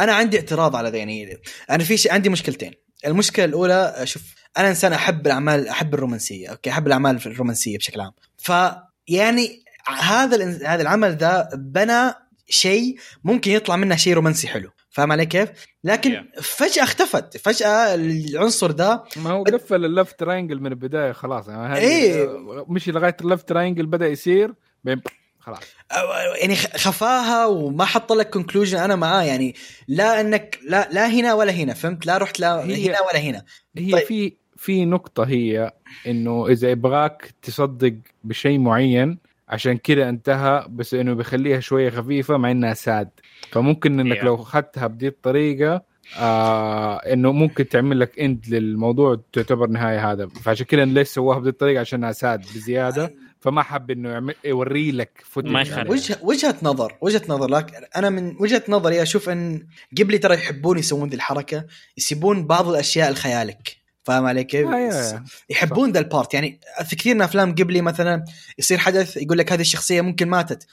أنا عندي اعتراض على ذا يعني أنا في شيء عندي مشكلتين المشكلة الأولى شوف أنا إنسان أحب الأعمال أحب الرومانسية أوكي أحب الأعمال الرومانسية بشكل عام ف يعني هذا هذا العمل ذا بنى شيء ممكن يطلع منه شيء رومانسي حلو فاهم علي كيف؟ لكن Yeah. فجأة اختفت فجأة العنصر ذا ما هو قفل ال love triangle من البداية خلاص يعني إيه. مشي لغاية ال love triangle بدأ يصير بين خلاص. يعني خفاها وما حط لك conclusion أنا معاه يعني لا انك لا لا هنا ولا هنا فهمت؟ لا رحت لا هي- هنا ولا هنا. هي طيب. في في نقطة هي إنه إذا يبغاك تصدق بشيء معين عشان كذا انتهى بس إنه بيخليها شوية خفيفة مع إنها sad فممكن إنك Yeah. لو أخذتها بدي الطريقة آه إنه ممكن تعمل لك end للموضوع تعتبر نهاية هذا. فعشان كذا ليش سواها بدي الطريقة؟ عشانها sad بزيادة. فما حب إنه يعمل يوري لك footage ما. وجهه وجهة نظر وجهة نظر لكن أنا من وجهة نظري أشوف إن قبلي ترى يحبون يسوون ذي الحركة يسيبون بعض الأشياء لخيالك. فاهم علي كيف؟ آه. يحبون ذا ال part يعني في كثير من أفلام قبلي مثلا يصير حدث يقول لك هذه الشخصية ممكن ماتت.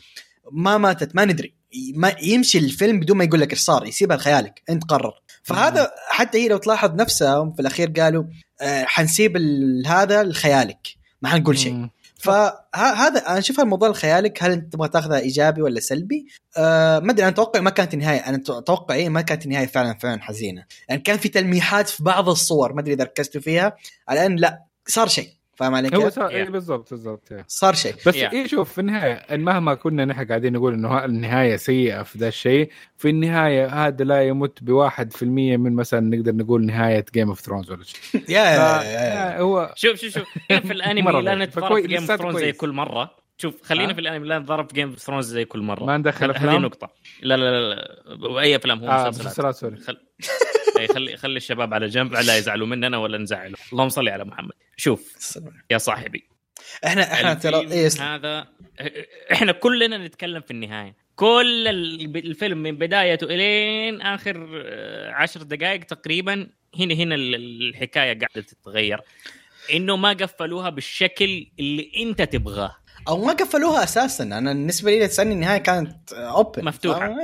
ما ماتت ما ندري. ما يمشي الفيلم بدون ما يقول لك إيش صار يسيبها لخيالك. أنت قرر. فهذا حتى هي لو تلاحظ نفسها في الأخير قالوا آه حنسيب ال- هذا لخيالك. ما حنقول شيء. فهذا أنا أشوف الموضوع الخيالك هل أنت تبغى تاخذها إيجابي ولا سلبي؟ أه ما أدري. أنا أتوقع ما كانت النهايه أنا أتوقع إيه ما كانت النهاية فعلا فعلا حزينة. يعني كان في تلميحات في بعض الصور ما أدري إذا ركزتوا فيها. على ان لا صار شيء. فاهم علي هو كيف؟ صار- إيه Yeah. بالضبط بالضبط yeah. صار شيء بس Yeah. إيه شوف في النهاية إن مهما كنا نحن قاعدين نقول إنه ها- النهاية سيئة في ذا الشيء في النهاية هذا لا يمت بواحد في المية من مثلا نقدر نقول نهاية Game of Thrones ولا شيء yeah. هو شوف شوف شوف في الأنمي لا. نتضارب في Game of Thrones زي. كل مرة شوف خلينا ها؟ في الأنمي لا نتضارب في Game of Thrones زي كل مرة ما ندخل هذه أفلام نقطة لا لا لا, لا. واي أفلام هو آه مسلسلات مسلسلات sorry خل... أي خلي خلي الشباب على جنب لا يزعلوا مننا ولا نزعلهم اللهم صل على محمد. شوف يا صاحبي. إحنا إحنا ترى إيه،. هذا إحنا كلنا نتكلم في النهاية. كل ال- الفيلم من بدايته إلين آخر آه، عشر دقائق تقريبا هنا هنا ال- الحكاية قاعدة تتغير. إنه ما قفلوها بالشكل اللي أنت تبغاه. أو ما قفلوها أساسا. أنا بالنسبة لي تسألني النهاية كانت open مفتوحة.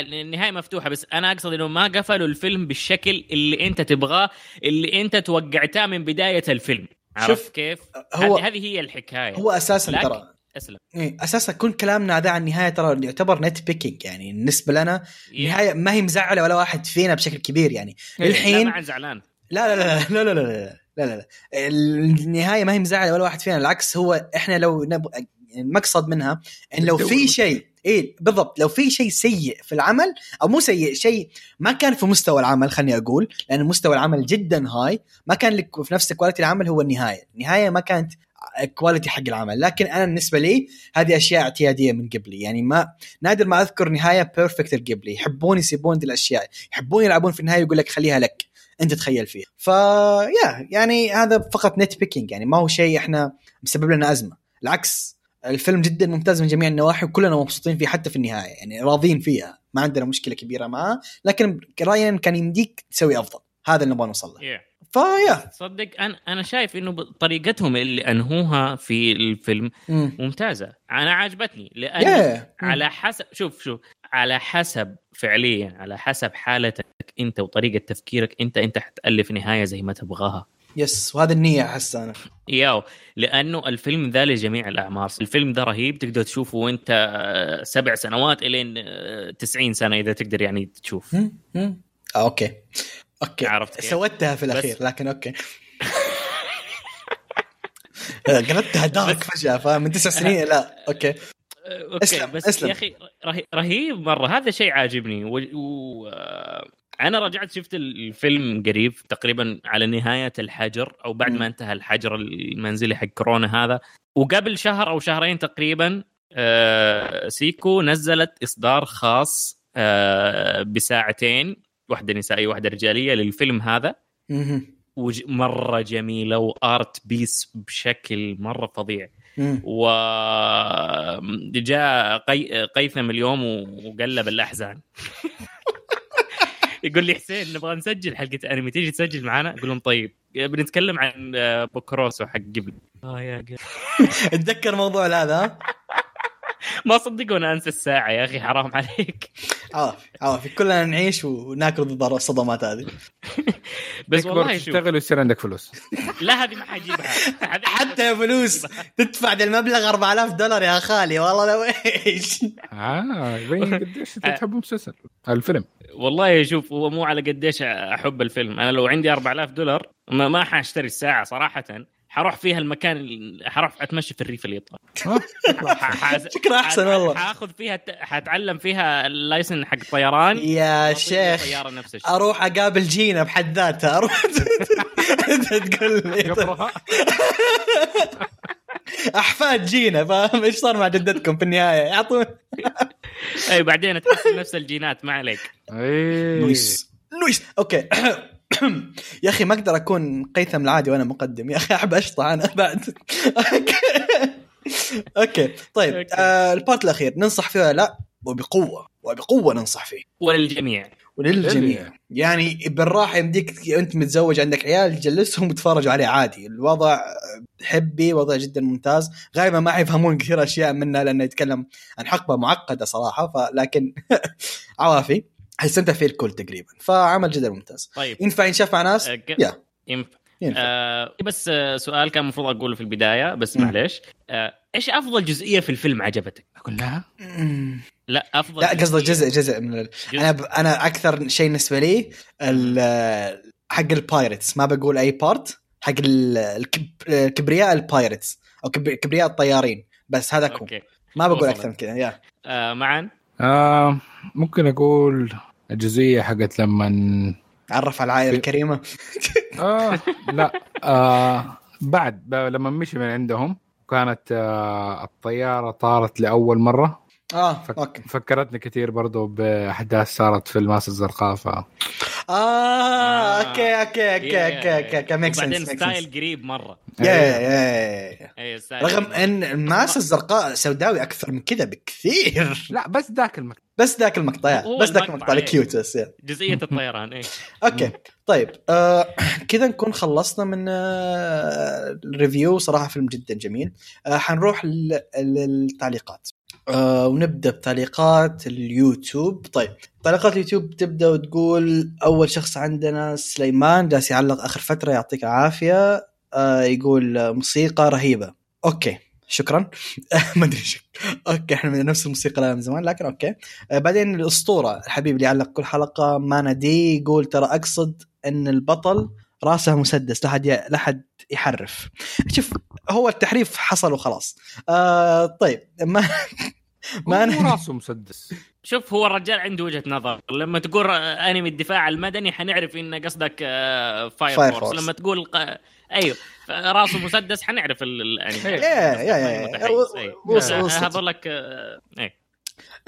النهاية مفتوحة بس أنا أقصد إنه ما قفلوا الفيلم بالشكل اللي أنت تبغاه اللي أنت توقعتها من بداية الفيلم. عرفت شوف، كيف؟ هو هذه هي الحكاية. هو أساسا لكن- ترى. أسلم. إيه، أساسا كل كلامنا هذا عن النهاية ترى يعتبر nitpicking يعني بالنسبة لنا النهاية ما هي مزعلة ولا واحد فينا بشكل كبير. يعني لا الحين ما عن زعلان. لا لا لا لا لا لا لا. لا لا لا. النهاية ما هي مزعلة ولا واحد فينا العكس هو إحنا لو نب... المقصد منها إن لو في شيء إيه بالضبط لو في شيء سيء في العمل أو مو سيء شيء ما كان في مستوى العمل خليني أقول لأن مستوى العمل جدا high ما كان لك في نفس quality العمل هو النهاية. النهاية ما كانت quality حق العمل. لكن أنا بالنسبة لي هذه أشياء اعتيادية من قبلي. يعني ما نادر ما أذكر نهاية perfect ال Ghibli يحبون يسيبون دي الأشياء. يحبون يلعبون في النهاية يقول لك خليها لك. أنت تخيل فيها. ف yeah يعني هذا فقط nitpicking يعني ما هو شيء إحنا مسبب لنا أزمة. العكس الفيلم جدا ممتاز من جميع النواحي وكلنا مبسوطين فيه حتى في النهاية. يعني راضين فيها. ما عندنا مشكلة كبيرة معاه. لكن راينا كان يمديك تسوي أفضل. هذا اللي نبغى نوصل له. Yeah. ف yeah. تصدق أنا أنا شايف إنه طريقتهم اللي أنهوها في الفيلم مم. ممتازة. أنا عجبتني لأن يا على حسب شوف شوف على حسب فعليا على حسب حالتك أنت وطريقة تفكيرك أنت أنت حتألف نهاية زي ما تبغاها. yes وهذا النية أحس أنا. ياو لأنه الفيلم ذا لجميع الأعمار. الفيلم ذا رهيب تقدر تشوفه وأنت آه، سبع سنوات إلين آه، 90 سنة إذا تقدر يعني تشوف. آه، أوكي. أوكي. عرفت كيف؟ سويتها في بس- الاخير لكن أوكي. قلبتها dark فجأة فاهم؟ من تسع سنين لا أوكي. أوكي اسلم، بس اسلم. يا أخي رهي- رهيب مرة. هذا شيء عاجبني. و... و... أنا رجعت شفت الفيلم قريب تقريبا على نهاية الحجر أو بعد. ما انتهى الحجر المنزلي حق كورونا هذا. وقبل شهر أو شهرين تقريبا آه، Seiko نزلت إصدار خاص آه، بساعتين واحدة نسائية واحدة رجالية للفيلم هذا. مهم. وج- مرة جميلة و art piece بشكل مرة فظيع. وجاء قي... قيثم اليوم وقلب الأحزان. يقول لي حسين نبغى نسجل حلقة أنمي تيجي تسجل معنا أقول لهم طيب. بنتكلم عن آه، Porco Rosso حق قبل. آه yeah. اتذكر موضوع هذا ها؟ ما صدقوا أنسى الساعة يا أخي حرام عليك. عوافي عوافي كلنا نعيش وناكل ضد الصدمات هذه. بس والله شوف. تشتغل ويصير عندك فلوس. لا هذه ما حجيبها. حتى يا فلوس. تدفع ذا المبلغ 4000 دولار يا خالي والله لو إيش. آه يبين قديش أنت تحب المسلسل الفيلم. والله شوف هو مو على قديش أحب الفيلم. أنا لو عندي 4000 دولار ما, ما حأشتري الساعة صراحة. حروح فيها المكان ال- حروح أتمشى في الريف الايطالي ح- ح- فكرة أحسن والله. حاخذ فيها حاتعلم فيها ال license حق طيران. يا شيخ طيارة نفس الشيء. أروح أقابل جينا بحد ذاتها. أروح أنت تقول لي. أحفاد جينا فاهم؟ إيش صار مع جدتكم في النهاية؟ يعطون اي بعدين تحصل نفس الجينات ما عليك. إيه. لويس لويس okay. يا أخي ما أقدر أكون قيثم العادي وأنا مقدم. يا أخي أحب أشطح أنا بعد. okay. طيب okay. آه ال part الأخير ننصح فيه ولا لا؟ وبقوة. وبقوة ننصح فيه. وللجميع. وللجميع. يعني بالراحة يمديك أنت متزوج عندك عيال تجلسهم وتتفرجوا عليه عادي. الوضع حبي وضع جدا ممتاز. غالبا ما حيفهمون كثير أشياء منه لأنه يتكلم عن حقبة معقدة صراحة فلكن عوافي. حيستمتع فيه الكل تقريبا. فعمل جدا ممتاز. طيب. ينفع ينشاف مع ناس؟ ك- yeah. ينفع ينفع آه بس آه سؤال كان المفروض أقوله في البداية بس. معليش. آه إيش أفضل جزئية في الفيلم عجبتك؟ كلها. لا أفضل لا قصده جزئية. جزء جزء من ال... جزء. أنا ب... أنا أكثر شيء بالنسبة لي ال... حق ال pirates. ما بقول أي part حق ال... الكب... الكبرياء ال pirates أو كب... كبرياء الطيارين. بس هذا هو. okay. ما بقول. أكثر من كذا yeah. آه معا. آه ممكن أقول الجزئيه حقت لما عرف على العائلة الكريمة. آه لا آه بعد لما مشي من عندهم كانت آه الطيارة طارت لأول مرة. آه فك okay. فكرتني كثير برضو بأحداث صارت في الماس الزرقاء ف آه okay okay okay yeah- okay okay okay make sense style قريب مرة. yeah yeah yeah اي style رغم إن الماس الزرقاء سوداوي أكثر من كذا بكثير. لا بس ذاك المكان بس ذاك المقطع yeah. بس ذاك المقطع، المقطع إيه. ال cute بس yeah. جزئية الطيران إيه. okay طيب آه كذا نكون خلصنا من آه ال review. صراحة فيلم جدا جميل. آه حنروح لل- للتعليقات. آه ونبدأ بتعليقات اليوتيوب. طيب تعليقات اليوتيوب تبدأ وتقول أول شخص عندنا سليمان جالس يعلق آخر فترة يعطيك العافية. آه يقول موسيقى رهيبة. okay شكرا. ما أدري okay إحنا من نفس الموسيقى من زمان لكن okay. آه، بعدين الأسطورة الحبيب اللي يعلق كل حلقة مانا دي يقول ترى أقصد إن البطل راسه مسدس لا حد ي- لا حد يحرف شوف هو التحريف حصل وخلاص آه طيب ما ما أنا- راسه مسدس شوف هو الرجال عنده وجهة نظر لما تقول أنمي الدفاع المدني حنعرف إن قصدك Fire Fire Force Force. لما تقول ق... أيوه راسه مسدس حنعرف ال- الانمي إيه. yeah- yeah- yeah-. إيه. وصلت. هذولك آه، إيه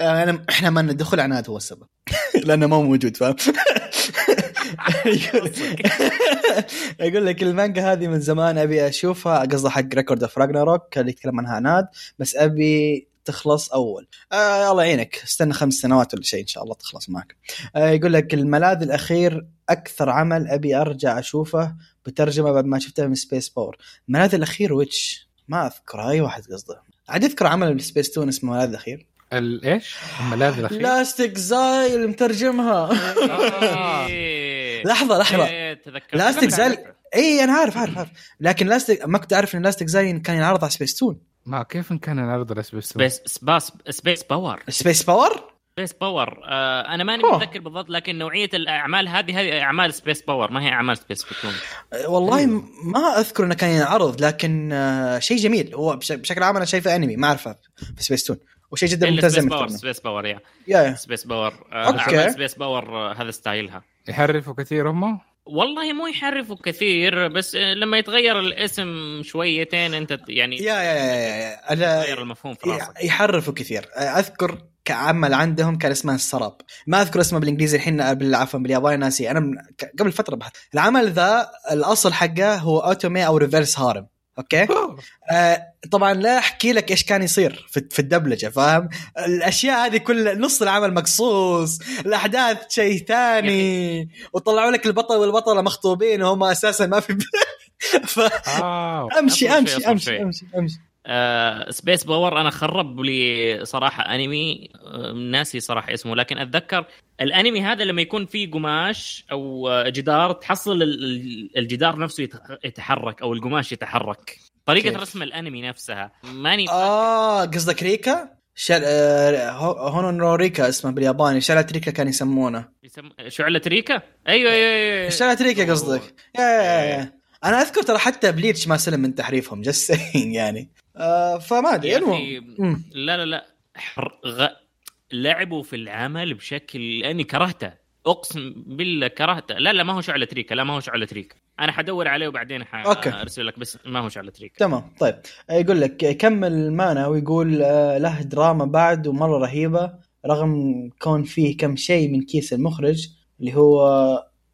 انا إحنا ما ندخل عناد هو السبب. لأنه ما موجود فاهم؟ يقول لك المانجا هذه من زمان أبي أشوفها قصده حق Record of Ragnarok اللي يتكلم عنها عناد بس أبي تخلص أول. آه الله يعينك. استنى خمس سنوات ولا شيء إن شاء الله تخلص معك. آه يقول لك الملاذ الأخير أكثر عمل أبي أرجع أشوفه بترجمة بعد ما شفته من Space Power الملاذ الأخير which؟ ما أذكر أي واحد قصده. عاد اذكر عمل السبيس تون اسمه الملاذ الأخير؟ ال- إيش؟ الملاذ الاخير Last Exile مترجمها. آه. لحظة لحظة. إيه، تذكرت. Last Exile اي أنا عارف عارف عارف. لكن Last Exile ما كنت اعرف إن Last Exile كان ينعرض على سبيس تون ما كيف إن كان العرض ال Space Space Space Space Power Space Power Space Power آه أنا ماني. متذكر بالضبط لكن نوعية الأعمال هذه هذه أعمال Space Power ما هي أعمال سبيس بتون أه، والله م- ما أذكر إنه كان ينعرض لكن آه، شيء جميل. هو بش- بشكل عام أنا شايفه أنمي ما أعرفه في سبيس تون وشيء جدا ممتاز Space Power. Space Power yeah. yeah yeah. Space Power آه. اعمال Space Power آه هذا style ها. يحرفوا كثير هم؟ والله مو يحرفوا كثير بس آه، لما يتغير الاسم شويتين أنت يعني yeah yeah yeah, yeah, يتغير المفهوم في راسك. يحرفوا كثير. أذكر كعمل عندهم كان اسمه السراب. ما أذكر اسمه بالإنجليزي الحين عفوا بالياباني ناسي. أنا من قبل فترة بحث. العمل ذا الأصل حقه هو otome أو reverse harem. okay؟ آه طبعا لا أحكي لك إيش كان يصير في, في الدبلجة فاهم؟ الأشياء هذه كل نص العمل مقصوص الأحداث شيء ثاني وطلعوا لك البطل والبطلة مخطوبين وهم أساسا ما في ف... آه أمشي أمشي أمشي. أمشي أمشي. آه Space Power أنا خرب لي صراحة أنمي آه ناسي صراحة اسمه لكن أتذكر الأنمي هذا لما يكون فيه قماش أو آه، جدار تحصل ال- ال- الجدار نفسه يتحرك أو القماش يتحرك. طريقة كيف؟ رسم الأنمي نفسها ماني آه قصدك ريكا؟ شل... آه هو- هونو ريكا اسمه بالياباني شعلة ريكا كان يسمونه. يسم... شعلة ريكا؟ أيوه أيوه أيوه شعلة ريكا قصدك. yeah yeah yeah. أنا أذكر ترى حتى Bleach ما سلم من تحريفهم جس يعني. آه فما أدري مم. لا لا لا. حر... غ... لعبوا في العمل بشكل أني كرهته. أقسم بالله كرهته. لا لا ما هو شعلة ريكا لا ما هو شعلة ريكا أنا حدور عليه وبعدين okay. حارسل لك بس ما هو شعلة ريكا تمام طيب. يقول لك كمل مانا ويقول آه، له دراما بعد ومرة رهيبة رغم كون فيه كم شيء من كيس المخرج اللي هو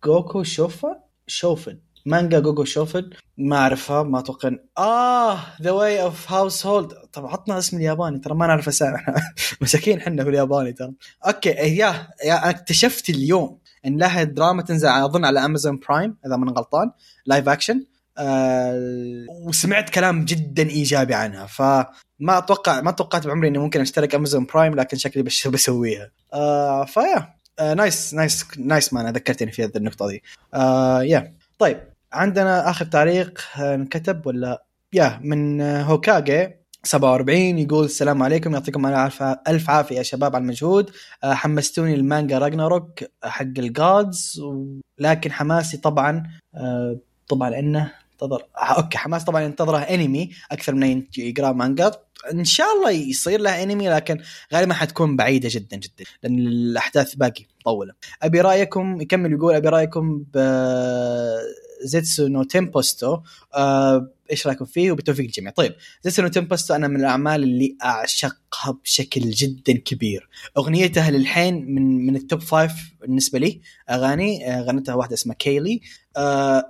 جوكو شوفا شوفن. مانجا جوجو شوفن ما أعرفها ما أتوقع آه the way of household طب عطنا اسم الياباني ترى ما نعرف أسامي. مساكين إحنا في الياباني ترى. okay yeah yeah أنا اكتشفت اليوم إن لها دراما تنزل أظن على Amazon Prime إذا ما غلطان live action آه وسمعت كلام جدا إيجابي عنها فما أتوقع ما توقعت بعمري إني ممكن أشترك Amazon Prime لكن شكلي بسويها. آه ف yeah. آه nice nice nice man ذكرتني في هذه النقطة دي. آه yeah طيب. عندنا آخر تعليق آه، انكتب ولا؟ يا من آه، هوكاجي 47 يقول السلام عليكم يعطيكم ألف ألف عافية يا شباب على المجهود. آه، حمستوني المانجا راجناروك حق ال gods لكن حماسي طبعا طبعا انه انتظر. okay حماس طبعا ينتظره أنمي أكثر من يقرأ مانجا. إن شاء الله يصير له أنمي لكن غالبا حتكون بعيدة جدا جدا لأن الأحداث باقي مطوله أبي رأيكم يكمل يقول أبي رأيكم ب Zetsuen no Tempest آه، إيش رأيكم فيه؟ وبالتوفيق للجميع. طيب Zetsuen no Tempest أنا من الأعمال اللي أعشقها بشكل جدا كبير. اغنيتها للحين من من ال top five بالنسبة لي أغاني آه، غنتها واحدة اسمها كيلي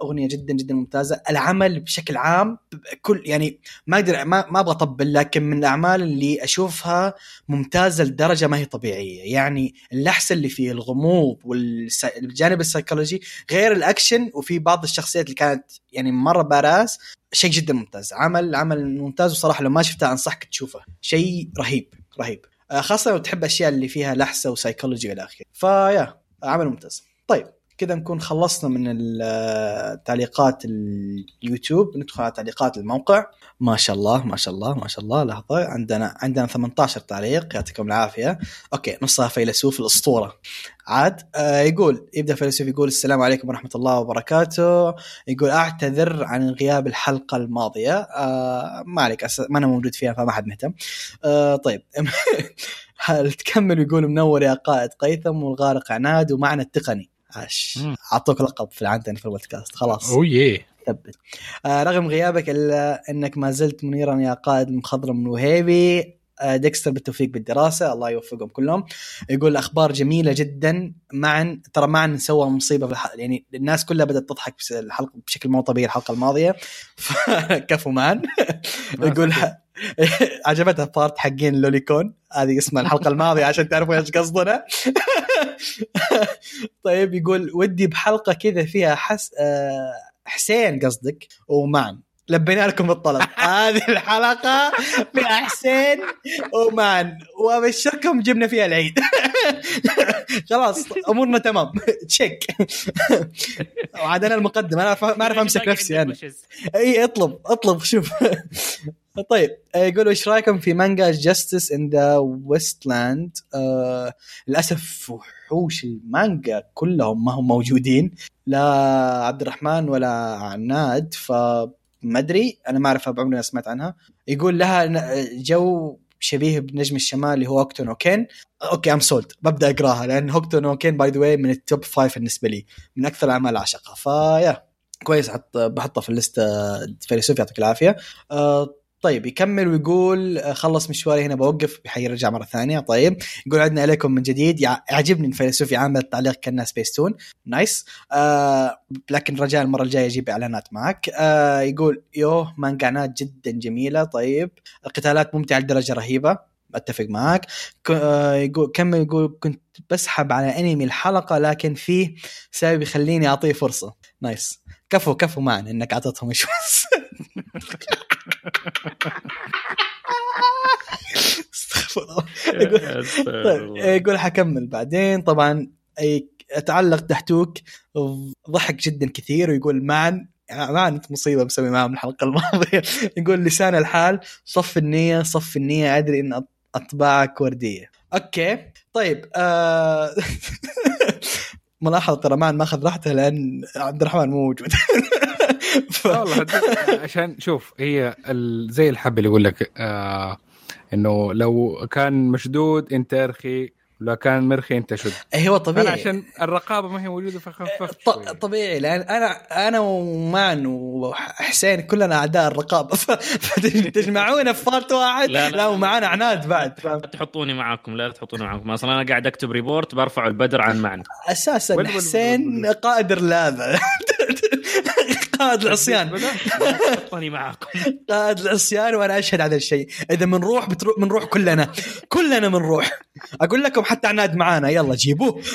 أغنية جدا جدا ممتازة. العمل بشكل عام كل يعني ما أقدر ما, ما أبغى أطبل لكن من الأعمال اللي أشوفها ممتازة لدرجة ما هي طبيعية. يعني اللحسه اللي فيه الغموض والجانب السيكولوجي غير الأكشن وفي بعض الشخصيات اللي كانت يعني مرة badass شيء جدا ممتاز. عمل عمل ممتاز وصراحة لو ما شفته أنصحك تشوفه. شيء رهيب رهيب. آه، خاصة لو تحب الاشياء اللي فيها لحسة وسايكولوجي والى آخره. ف yeah عمل ممتاز. طيب كذا نكون خلصنا من التعليقات اليوتيوب ندخل على تعليقات الموقع. ما شاء الله ما شاء الله ما شاء الله. لحظة. عندنا عندنا 18 تعليق. يعطيكم العافية. أوكي نصها فيلسوف الأسطورة. عاد آه يقول يبدأ فيلسوف يقول السلام عليكم ورحمة الله وبركاته. يقول أعتذر عن غياب الحلقة الماضية. آه ما عليك ما أنا موجود فيها فما حد مهتم. آه طيب. هل تكمل يقول منور يا قائد قيثم والغارق عناد ومعنى التقني. عاش. أعطوك لقب في العنتن في البودكاست خلاص. أوه ثبت. آه رغم غيابك إلا إنك ما زلت منيرا يا قائد المخضرم وهيبي آه ديكستر بالتوفيق بالدراسة الله يوفقهم كلهم. يقول الاخبار جميلة جدا معا ترى معا سوى مصيبة في الحلقة يعني الناس كلها بدأت تضحك الحلقة بشكل مو طبيعي الحلقة الماضية. كفو مان يقول عجبتها بارت حقين لوليكون. هذه اسمها الحلقة الماضية عشان تعرفوا إيش قصدنا. طيب يقول ودي بحلقة كذا فيها حس آه حسين قصدك. ومعن لبينا لكم الطلب. هذه الحلقة فيها حسين ومعن. وأبشركم جبنا فيها العيد. خلاص أمورنا تمام. check وعاد أنا المقدم. أنا ما أعرف أمسك نفسي أنا. إي اطلب اطلب شوف. طيب يقولوا إيش رأيكم في مانجا Justice in the Wasteland للأسف وحوش المانجا كلهم ما هم موجودين. لا عبد الرحمن ولا عناد ف ما أدري أنا ما أعرفها بعمري سمعت عنها. يقول لها جو شبيه بنجم الشمال اللي هو Hokuto no Ken okay I'm sold ببدأ أقراها لأن Hokuto no Ken by the way من ال top five بالنسبة لي. من أكثر الاعمال اعشقها ف yeah كويس حط بحطها في الليسته فيلسوف يعطيك العافية. أه طيب يكمل ويقول خلص مشواري هنا بوقف حيرجع مرة ثانية. طيب يقول عدنا عليكم من جديد. يعجبني الفيلسوف يعامل التعليق كانه سبيستون nice آه لكن رجاء المرة الجاية أجيب إعلانات معك. آه يقول يوه مانجانات جدا جميلة. طيب القتالات ممتعة لدرجة رهيبة. أتفق معك. يقول كمل يقول كنت بسحب على أنمي الحلقة لكن فيه سبب يخليني أعطيه فرصة. nice كفو كفو معنا إنك أعطيتهم إيش استغفر الله. يقول يقول حكمل بعدين. طبعا أتعلق تحتوك ضحك جدا كثير ويقول معا ما انت مصيبة مسوي معاهم الحلقة الماضية. يقول لسان الحال صف النية صف النية أدري إن أطباعك وردية. أوكي طيب آه ملاحظه ترى ما اخذ راحته لأن عبد الرحمن مو موجود. ف... عشان شوف هي زي الحب اللي يقول لك آه إنه لو كان مشدود أنت ارخي لو كان مرخي انت شد. هو طبيعي. عشان الرقابة ما هي موجودة فخففت ط... طبيعي لأن أنا أنا ومعن وحسين كلنا أعداء الرقابة. فتجمعونا في part واحد؟ لا, لا, لا ومعانا عناد بعد لا تحطوني معاكم لا تحطوني معاكم. أصلا أنا قاعد أكتب report برفع البدر عن معن أساسا حسين قائد اللاذع قائد العصيان. حطوني معاكم. قائد العصيان وأنا أشهد على الشيء. إذا بنروح بتروح بنروح كلنا. كلنا بنروح أقول لكم حتى عناد معانا. يلا جيبوه.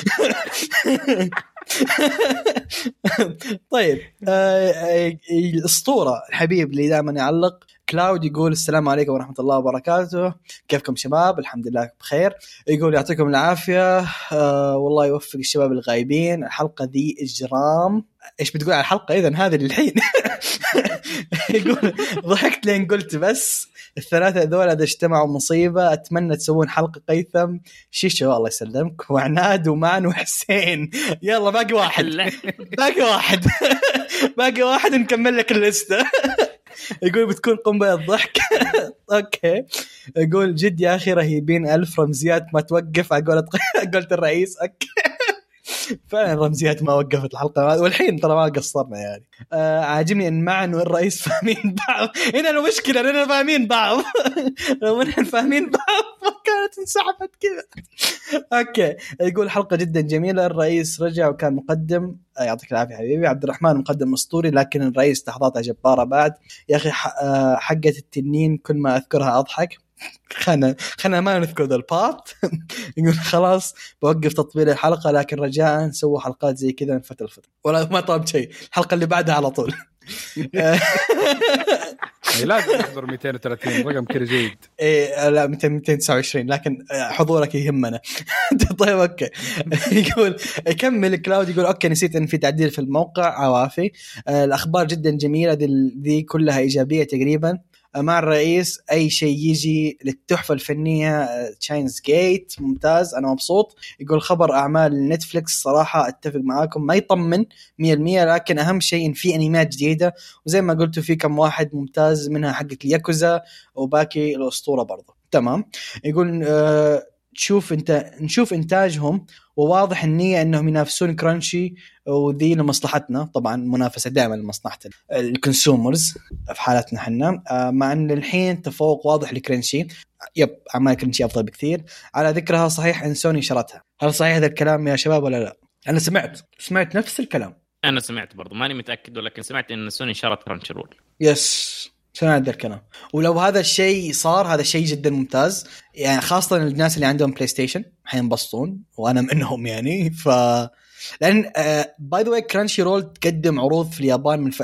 طيب آه الأسطورة الحبيب اللي دائما يعلق كلاود يقول السلام عليكم ورحمة الله وبركاته. كيفكم شباب؟ الحمد لله بخير. يقول يعطيكم العافية. آه والله يوفق الشباب الغايبين. الحلقة ذي إجرام. إيش بتقول على الحلقة؟ اذا هذه للحين. يقول ضحكت لين قلت بس الثلاثة هذول إذا اجتمعوا مصيبة أتمنى تسوون حلقة قيثم. شيشو الله يسلمك. وعناد ومعن وحسين. يلا باقي واحد. باقي واحد. باقي واحد نكمل لك اللسته يقول بتكون قنبلة ضحك okay. يقول جد يا أخي رهيبين. ألف رمزيات ما توقف. على قولة قولة الرئيس. okay. فعلا رمزيات ما وقفت الحلقة. والحين ترى ما قصرنا يعني. آه عاجبني إن معن والرئيس فاهمين بعض. هنا المشكلة اننا فاهمين بعض. لو إحنا فاهمين بعض ما كان كانت انسحبت كذا. okay. يقول حلقة جدا جميلة. الرئيس رجع وكان مقدم. آه، يعطيك العافية حبيبي. عبد الرحمن مقدم أسطوري لكن الرئيس لحظاته جباره بعد. يا أخي آه، حقة التنين كل ما أذكرها أضحك. خلنا خلنا ما نذكر ذا ال part. يقول خلاص بوقف تطبيق الحلقة لكن رجاء سووا حلقات زي كذا من فتره لفتره ولا ما طلب شيء الحلقة اللي بعدها على طول. يعني لازم نحضر 230 رقم كذا جيد. إيه لا 200 229 لكن حضورك يهمنا. طيب okay. يقول يكمل كلاود يقول okay نسيت إن في تعديل في الموقع. عوافي. آه، الأخبار جدا جميلة دي, دي كلها إيجابية تقريبا. آه، مع الرئيس أي شيء يجي للتحفة الفنية Steins;Gate ممتاز أنا مبسوط. يقول خبر أعمال نتفلكس صراحة أتفق معاكم ما يطمن 100% لكن أهم شيء إن في أنميات جديدة. وزي ما قلتوا في كم واحد ممتاز منها حقت الياكوزا وباقي الأسطورة برضه تمام. يقول آه تشوف انت نشوف إنتاجهم وواضح النية إنهم ينافسون كرانشي وذي لمصلحتنا. طبعا منافسة دائما لمصلحه ال consumers في حالتنا إحنا آه مع إن الحين تفوق واضح لكرانشي. yep اعمال كرانشي أفضل بكثير. على ذكرها صحيح إن سوني شرتها؟ هل صحيح هذا الكلام يا شباب ولا لا؟ أنا سمعت سمعت نفس الكلام. أنا سمعت برضو ماني متأكد ولكن سمعت إن سوني شرت كرانشي رول. yes سمعت ذا الكلام. ولو هذا الشيء صار هذا شيء جدا ممتاز. يعني خاصة الناس اللي عندهم بلاي ستيشن حينبسطون وأنا منهم يعني. ف لأن by the way كرانشي رول تقدم عروض في اليابان من ف...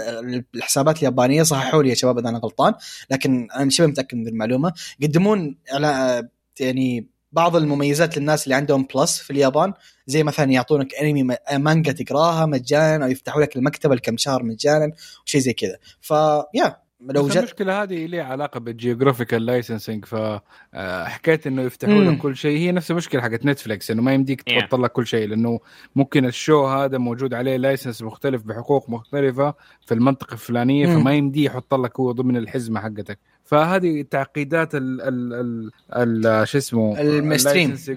الحسابات اليابانية صححوا لي يا شباب إذا أنا غلطان لكن أنا شبه متأكد من المعلومة. يقدمون على يعني بعض المميزات للناس اللي عندهم بلس في اليابان. زي مثلا يعطونك أنمي م- مانجا تقراها مجانا أو يفتحوا لك المكتبة لكم شهر مجانا وشيء زي كذا. فيا لو بس جاء المشكلة هذه لها علاقة بال geographical licensing فحكايه إنه يفتحوا لك. كل شيء هي نفس المشكلة حقت نتفلكس إنه ما يمديك. تحط لك كل شيء لأنه ممكن ال show هذا موجود عليه license مختلف بحقوق مختلفة في المنطقة الفلانية. فما يمدي يحط لك هو ضمن الحزمة حقتك فهذه تعقيدات ال ال ال ال شو اسمه المستريم دي.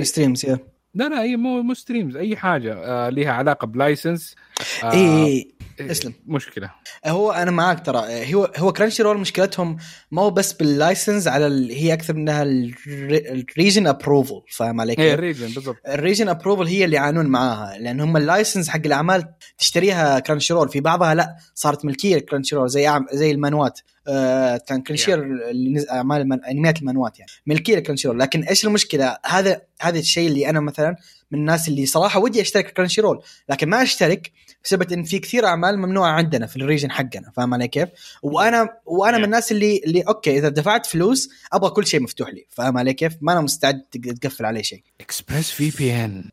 ال streams يا لا لا هي مو مو streams أي حاجة آه لها علاقة ب license آه اي اسلم. مشكلة. هو أنا معاك ترى. هو هو كرانشي رول مشكلتهم ما هو بس بال license على ال... هي أكثر منها ال region approval فاهم علي هي كيف؟ ال region بالضبط. ال region approval هي اللي يعانون معاها لأن هم ال license حق الأعمال تشتريها كرانشي رول في بعضها لا صارت ملكية لكرانشي رول زي أعم... زي المانهوات. آه كان كرانشي اللي نزل أعمال المن... أنميات المانهوات يعني. ملكية لكرانشي رول لكن إيش المشكلة؟ هذا هذا الشيء اللي أنا مثلا من الناس اللي صراحة ودي أشترك كرانشي رول لكن ما أشترك بسبب إن في كثير أعمال ممنوعة عندنا في ال region حقنا فاهم علي كيف؟ وأنا وأنا من. الناس اللي اللي okay إذا دفعت فلوس أبغى كل شيء مفتوح لي فاهم علي كيف؟ ما أنا مستعد تق- تقفل علي شيء Express VPN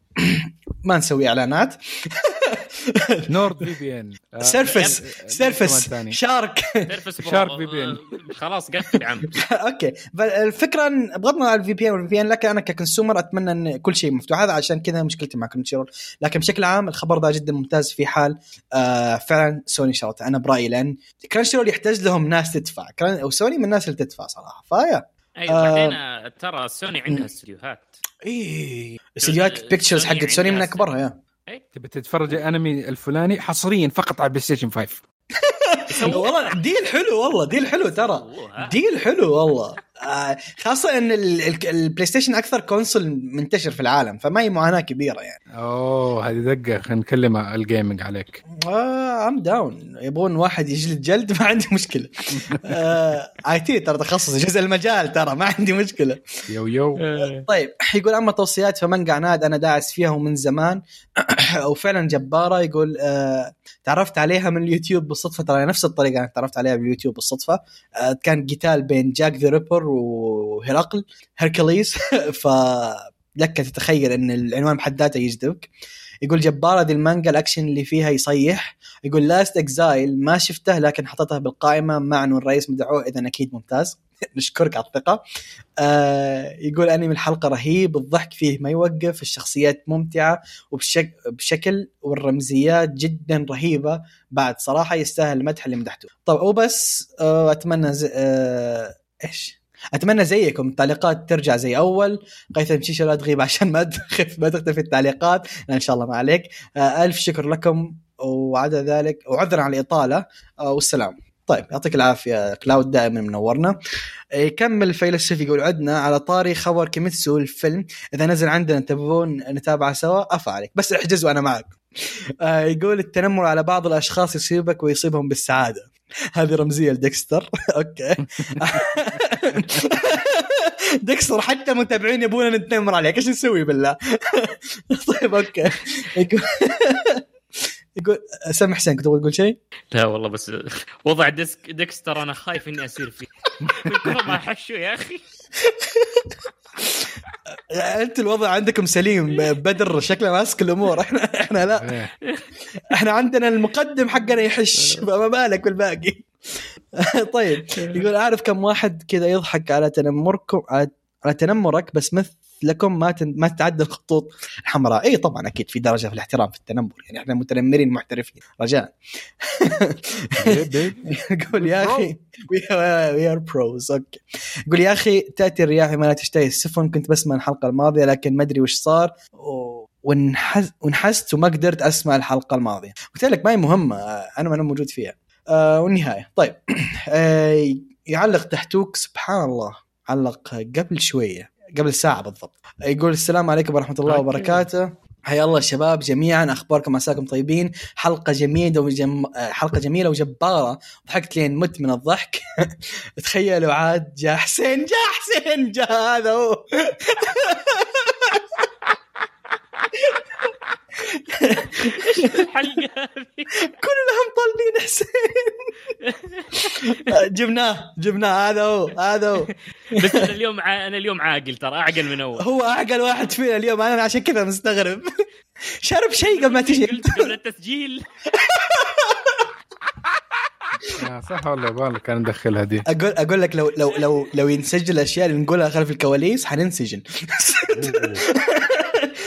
ما نسوي إعلانات Nord VPN. سيرفس سيرف شارك. شارك VPN. خلاص قفل عم. okay. فالفكرة إن بغض النظر عن ال VPN وال VPN لكن أنا ك consumer أتمنى إن كل شيء مفتوح. هذا عشان كذا مشكلتي مع كرانشي رول لكن بشكل عام الخبر ذا جدا ممتاز في حال آه فعلا سوني شرته. أنا برأيي لأن كرانشي رول يحتاج لهم ناس تدفع. وسوني من الناس اللي تدفع صراحة. فيا. أيوه آه. بعدين آه، ترى سوني عندها استديوهات. اي استديوهات Pictures حقت سوني من أكبرها يا. تبي تتفرج الأنمي الفلاني حصريا فقط على بلاي ستيشن 5 والله deal حلو والله deal حلو ترى. deal حلو والله. آه، خاصة إن ال- ال- البلاي ستيشن أكثر console منتشر في العالم فما هي معاناة كبيرة يعني. أوه هذه دقة خلينا نكلم ال gaming عليك. I'm down يبغون واحد يجلد جلد ما عندي مشكلة. اي تي ترى تخصص جزء المجال ترى ما عندي مشكلة. يو يو. طيب يقول أما توصيات فمانجا عناد أنا داعس فيها ومن زمان. وفعلا جبارة يقول آه تعرفت عليها من اليوتيوب بالصدفة ترى نفس الطريقة أنا تعرفت عليها باليوتيوب بالصدفة. آه كان قتال بين جاك ذا ريبر وهرقل هركليس. فلك تتخيل إن العنوان بحد ذاته يجذبك. يقول جبارة ذي المانجا الأكشن اللي فيها يصيح. يقول لاست اكزايل ما شفته لكن حطيتها بالقائمة مع إنه الرئيس مدعوه إذا أكيد ممتاز. نشكرك على الثقة. آه يقول أنمي الحلقة رهيب الضحك فيه ما يوقف الشخصيات ممتعة وبشك بشكل والرمزيات جدا رهيبة. بعد صراحة يستاهل المدح اللي مدحته. طب وبس آه أتمنى زي آه إيش؟ أتمنى زيكم. التعليقات ترجع زي أول. قيثم شيشه لا تغيب عشان ما تخف ما تختفي التعليقات. إن شاء الله ما عليك. آه ألف شكر لكم. وعدا ذلك وعذرا على الإطالة. آه والسلام. طيب يعطيك العافية. كلاود دائما منورنا يكمل الفيلسوف يقول عدنا على طاري خبر كيميتسو الفيلم. إذا نزل عندنا تبغون نتابعه سوا؟ افا عليك. بس احجز وأنا معك. آه، يقول التنمر على بعض الأشخاص يصيبك ويصيبهم بالسعادة. هذه رمزية لديكستر. okay. ديكستر حتى متابعين يبونا نتنمر عليك. إيش نسوي بالله؟ طيب okay. يقول سامح حسين كنت تقول شيء؟ لا والله بس وضع ديسك ديكستر أنا خايف إني أسير فيه. من ما حشو يا أخي. انت الوضع عندكم سليم بدر شكله ماسك الأمور. إحنا إحنا لا. إيه. إحنا عندنا المقدم حقنا يحش. فما بالك بالباقي. طيب يقول أعرف كم واحد كذا يضحك على تنمركم على على تنمرك بس مثلكم ما تن... ما تتعدى الخطوط الحمراء. اي طبعا أكيد في درجة في الاحترام في التنمر يعني إحنا متنمرين محترفين. رجاء. يقول يا أخي we are pros okay. يقول يا أخي تأتي الرياح ما لا تشتهي. السفن كنت بسمع الحلقة الماضية لكن ما أدري وش صار. و- وانحست وما قدرت أسمع الحلقة الماضية. قلت لك ما هي مهمة أنا ما أنا موجود فيها. آه والنهاية. طيب. آه يعلق تحتوك سبحان الله. علق قبل شوية قبل ساعة بالضبط. يقول السلام عليكم ورحمة الله. وبركاته. حيا الله الشباب جميعا أخباركم عساكم طيبين. حلقة جميلة وجم... حلقة جميلة وجبارة. ضحكت لين مت من الضحك. تخيلوا عاد جاء حسين جاء حسين جاء هذا هو. الحلقة هذه؟ كلهم طالبين حسين. جبناه جبناه هذا هو هذا هو. بس أنا اليوم ع... أنا اليوم عاقل ترى أعقل من أول. هو أعقل واحد فينا اليوم أنا عشان كذا مستغرب. شرب شيء قبل ما تجي. قلت قبل التسجيل. آه، صح والله بالك كان ندخلها دي أقول أقول لك لو لو لو لو ينسجل الأشياء اللي نقولها خلف الكواليس حننسجن.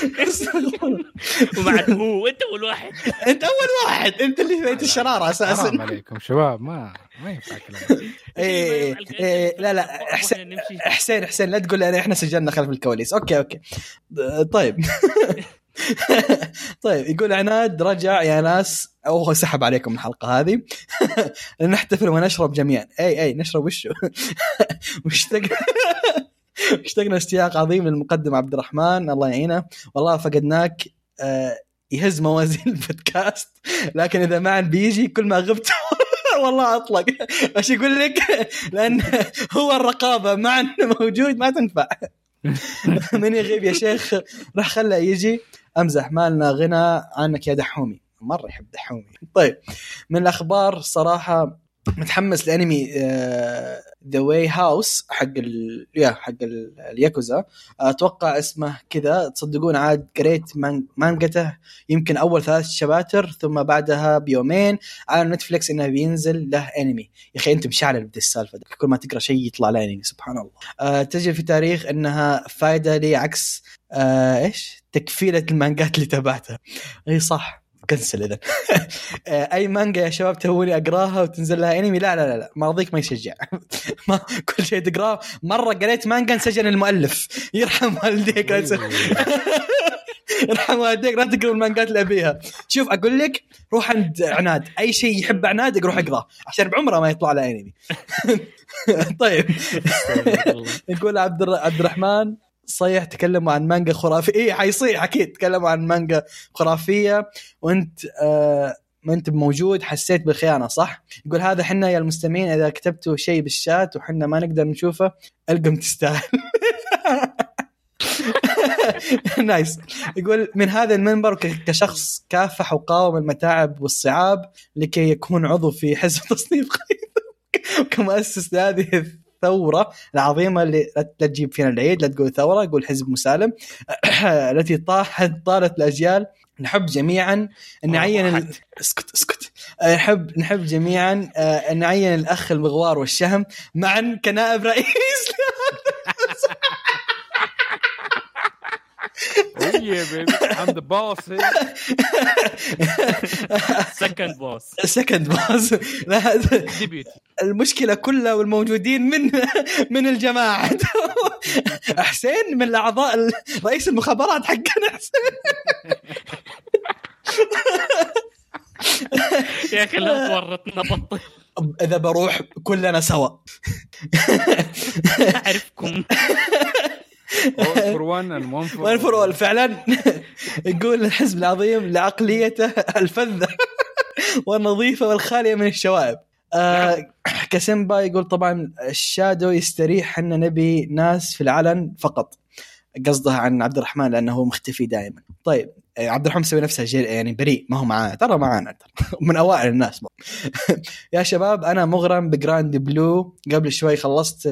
ومع هو انت اول واحد. انت اول واحد. انت اللي بيت الشرارة حرام أساسا عليكم شباب ما ما ينفع كلام. إيه إيه لا لا حسين حسين حسين لا تقول أنا إحنا سجلنا خلف الكواليس. okay okay. طيب. طيب يقول عناد رجع يا ناس. أو هو سحب عليكم الحلقة هذه. نحتفل ونشرب جميعا. إي إي نشرب وشو؟ مشتاق اشتقنا اشتياق عظيم للمقدم عبد الرحمن الله يعينه. والله فقدناك آه، يهز موازين البودكاست. لكن إذا معا بيجي كل ما غبت والله أطلق. إيش يقول لك؟ لأن هو الرقابة معا موجود ما تنفع. من يغيب يا شيخ؟ راح خله يجي. أمزح مالنا غنى عنك يا دحومي. مرة يحب دحومي. طيب من الأخبار صراحة متحمس لانمي the way house حق ال... يا حق ال- الياكوزا. أتوقع اسمه كذا. تصدقون عاد قريت مان- مانجته يمكن أول ثلاث chapters ثم بعدها بيومين. على نتفلكس إنه بينزل له أنمي. يا أخي انت مشعل بدي السالفة. كل ما تقرأ شيء يطلع له أنمي سبحان الله. آه تجي في تاريخ إنها فائده لي عكس آه إيش؟ تكفيلة المانجات اللي تابعتها. إي صح. كنسل إذا. أي مانجا يا شباب توني أقراها وتنزل لها أنمي؟ لا لا لا, لا. مرضيك ما يشجع. ما كل شيء تقراه. مرة قريت مانجا انسجن المؤلف. يرحم والديك يرحم والديك لا تقرأ المانجات اللي أبيها. شوف أقول لك روح عند عناد. أي شيء يحب عناد روح أقرأه. عشان بعمره ما يطلع له أنمي. طيب. يقول عبد. عبد الرحمن. صيح تكلموا عن مانجا خرافية. اي حيصيح أكيد. تكلموا عن مانجا خرافية. وأنت آه ما انت موجود حسيت بالخيانة صح؟ يقول هذا حنا يا المستمعين إذا كتبتوا شيء بالشات وحنا ما نقدر نشوفه ألقم تستاهل. نايس. يقول من هذا المنبر كشخص كافح وقاوم المتاعب والصعاب لكي يكون عضو في حزب تصنيف خير. كمؤسس لهذه الثورة العظيمة اللي لا تجيب فينا العيد لا تقول ثورة قول حزب مسالم. التي طاحت طالت الأجيال. نحب جميعا نعين ال... اسكت اسكت. آه، نحب نحب جميعا أن نعين الأخ المغوار والشهم معا كنائب رئيس. Oh yeah, baby. I'm the boss. سكند بوس سكند Deputy. المشكلة كلها والموجودين من من الجماعة. حسين من الأعضاء ال- رئيس المخابرات حقنا. حسين يا أخي لا تورطنا بطل. إذا بروح كلنا سوا. أعرفكم. فور 1 المهم وين فرول فعلا يقول الحزب العظيم لعقليته الفذة والنظيفة والخالية من الشوائب. آه كسمبا يقول طبعا ال shadow يستريح إحنا نبي ناس في العلن فقط. قصده عن عبد الرحمن لأنه هو مختفي دائما. طيب آه، عبد الرحمن مسوي نفسه جيل يعني بريء ما هو معانا ترى معانا ترى. من أوائل الناس. يا شباب أنا مغرم بجراند بلو قبل شوي خلصت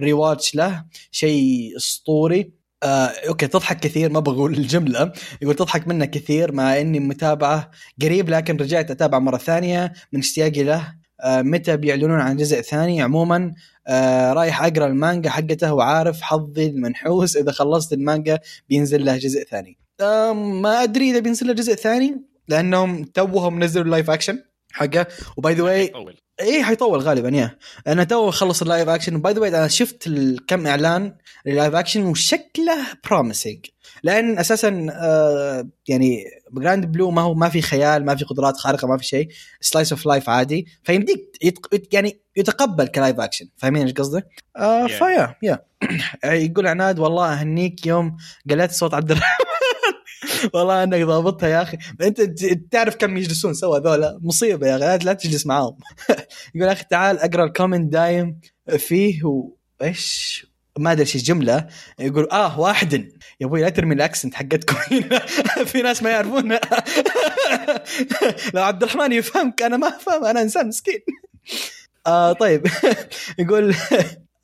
الريواتش له شيء اسطوري. آه، okay تضحك كثير ما بقول الجملة. يقول تضحك منه كثير مع إني متابعه قريب لكن رجعت أتابع مرة ثانية من اشتياقي له. آه، متى بيعلنون عن جزء ثاني؟ عموما آه، رايح أقرأ المانجا حقته وعارف حظي المنحوس. إذا خلصت المانجا بينزل له جزء ثاني. آه، ما أدري إذا بينزل له جزء ثاني لأنهم توهم نزلوا ال live action حقه. و by the way إيه حيطول غالبا يا. أنا تو خلص ال live action. by the way أنا شفت كم إعلان لل live action وشكله promising لأن أساسا آه يعني جراند بلو ما هو ما في خيال ما في قدرات خارقة ما في شيء. slice of life عادي. ف you make it يعني يتقبل ك live action. فاهمين إيش قصدي؟ آه Yeah. ف yeah yeah. يقول عناد والله أهنيك يوم قلت صوت عبد الرحمن. والله انك ضابطها يا أخي. انت تعرف كم يجلسون سوا ذولا؟ مصيبة يا أخي لا- تجلس معاهم. يقول أخي تعال أقرأ ال comment دايم فيه و... إيش؟ ما أدري إيش الجملة. يقول آه واحد يا أبوي لا ترمي ال accent حقتكم. هنا في ناس ما يعرفون. لو عبد الرحمن يفهمك أنا ما أفهم أنا إنسان مسكين. آه طيب. يقول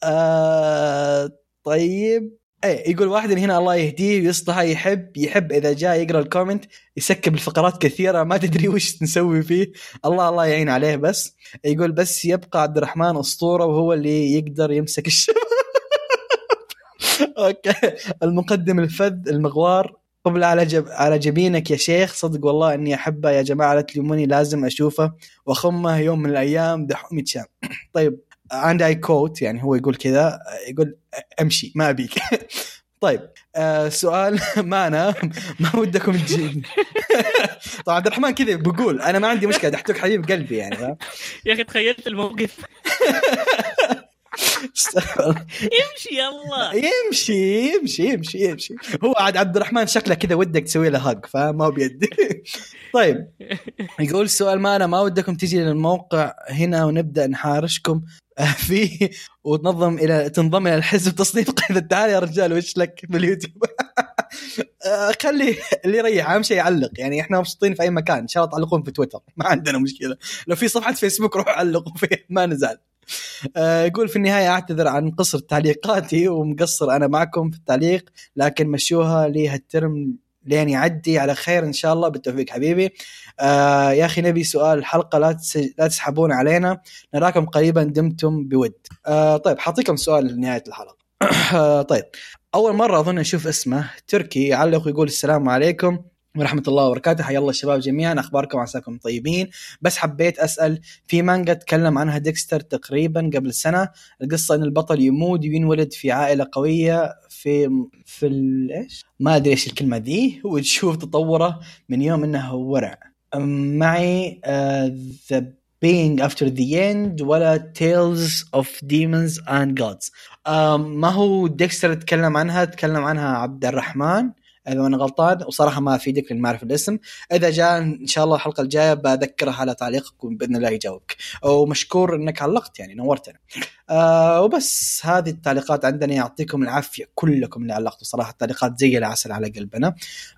آه طيب. إيه يقول واحد من هنا الله يهديه ويصلحه يحب يحب إذا جاء يقرأ ال comment يسكب الفقرات كثيرة ما تدري وش نسوي فيه. الله الله يعين عليه بس. يقول بس يبقى عبد الرحمن أسطورة وهو اللي يقدر يمسك الشباب. أوكي. المقدم الفذ المغوار. قبل على جب على جبينك يا شيخ. صدق والله إني أحبه يا جماعة لا تلوموني لازم أشوفه. واخمه يوم من الأيام دحوم يتشام. طيب. عندي اي كوت يعني هو يقول كذا يقول أمشي ما أبيك. طيب آه سؤال ما أنا ما ودكم تجي طبعا عبد الرحمن كذا بقول أنا ما عندي مشكلة دحتوك حبيب قلبي يعني؟ يا أخي تخيلت الموقف. امشي يلا. يمشي يمشي يمشي يمشي. هو عاد عبد الرحمن شكله كذا ودك تسوي له هاج فاهم ما هو بيدي. طيب يقول سؤال ما أنا ما ودكم تجي للموقع هنا ونبدأ نحارشكم؟ فيه وتنظم إلى تنضم إلى الحزب تصنيف قيمه تعال يا رجال وش لك في اليوتيوب آه، خلي اللي يريح. أهم شيء يعلق. يعني إحنا مبسوطين في أي مكان. إن شاء الله تعلقون في تويتر. ما عندنا مشكلة. لو في صفحة فيسبوك روحوا علقوا فيه. ما نزعل. يقول في النهاية أعتذر عن قصر تعليقاتي ومقصر أنا معكم في التعليق لكن مشوها لي هالترم لين يعدي. على خير إن شاء الله. بالتوفيق حبيبي. آه يا أخي نبي سؤال الحلقة لا تس... لا تسحبون علينا. نراكم قريبا دمتم بود. آه طيب حاعطيكم سؤال لنهاية الحلقة. آه طيب. أول مرة أظن أشوف اسمه تركي يعلق ويقول السلام عليكم. ورحمة الله وبركاته. حيا الله الشباب جميعا. أخباركم عساكم طيبين. بس حبيت أسأل في مانجا تكلم عنها ديكستر تقريبا قبل سنة. القصة إن البطل يموت وينولد في عائلة قوية في في إيش؟ ما أدري إيش الكلمة ذي. وتشوف تطوره من يوم إنه ورع. معي ذا being after the end ولا of demons and gods. آم، ما هو ديكستر تكلم عنها؟ تكلم عنها عبد الرحمن. إذا أنا غلطان وصراحة ما أفيدك لأن ما أعرف الاسم. إذا جاء إن شاء الله الحلقة الجاية بذكره على تعليقك وبإذن الله يجاوبك. ومشكور إنك علقت يعني نورتنا. آه وبس هذه التعليقات عندنا. يعطيكم العافية كلكم اللي علقتوا. صراحة التعليقات زي العسل على قلبنا.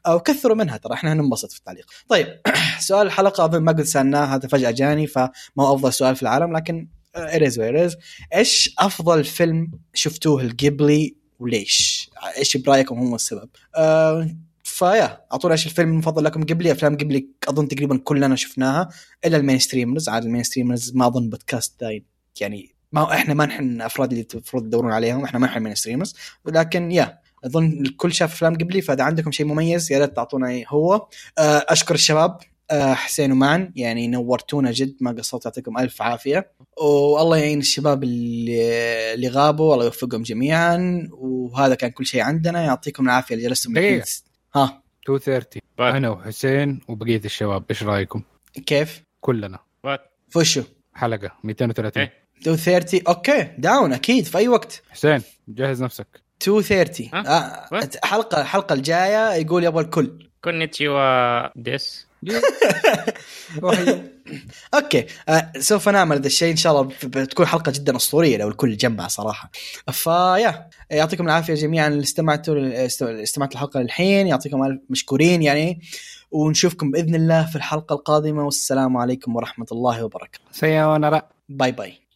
آه وكثروا منها ترى إحنا ننبسط في التعليق. طيب سؤال الحلقة أظن ما قد سألناه هذا فجأة جاني فما هو أفضل سؤال في العالم لكن it is what it is إيش أفضل فيلم شفتوه لجيبلي وليش؟ إيش برأيكم هم السبب؟ آه ف yeah اعطونا إيش الفيلم المفضل لكم. جيبلي أفلام جيبلي أظن تقريبا كلنا شفناها إلا ال mainstreamers عاد ال mainstreamers ما أظن بودكاست داين يعني ما إحنا ما نحن أفراد اللي المفروض تدورون عليهم إحنا ما نحن mainstreamers لكن yeah أظن الكل شاف أفلام جيبلي فإذا عندكم شيء مميز يا ريت تعطونا هو. آه، أشكر الشباب. حسين ومعن يعني نورتونا جد ما قصرت يعطيكم ألف عافية. والله يعين الشباب اللي اللي غابوا الله يوفقهم جميعا. وهذا كان كل شيء عندنا. يعطيكم العافية اللي جلستم. ها. 230 طيب. أنا وحسين وبقية الشباب. إيش رأيكم؟ كيف؟ كلنا. what ف show حلقة 230 إيه. 230 okay. down أكيد في أي وقت. حسين جهز نفسك. 230 ها؟ آه؟ حلقة الحلقة الجاية يقول يبغى الكل. こんにちはです. okay. آه سوف نعمل هذا الشيء إن شاء الله بتكون حلقة جدا أسطورية لو الكل جمع صراحة. ف yeah يعطيكم العافية جميعا اللي استمعتوا است- استمعتوا الحلقة للحين. يعطيكم ألف مشكورين يعني. ونشوفكم بإذن الله في الحلقة القادمة. والسلام عليكم ورحمة الله وبركاته. さよなら bye bye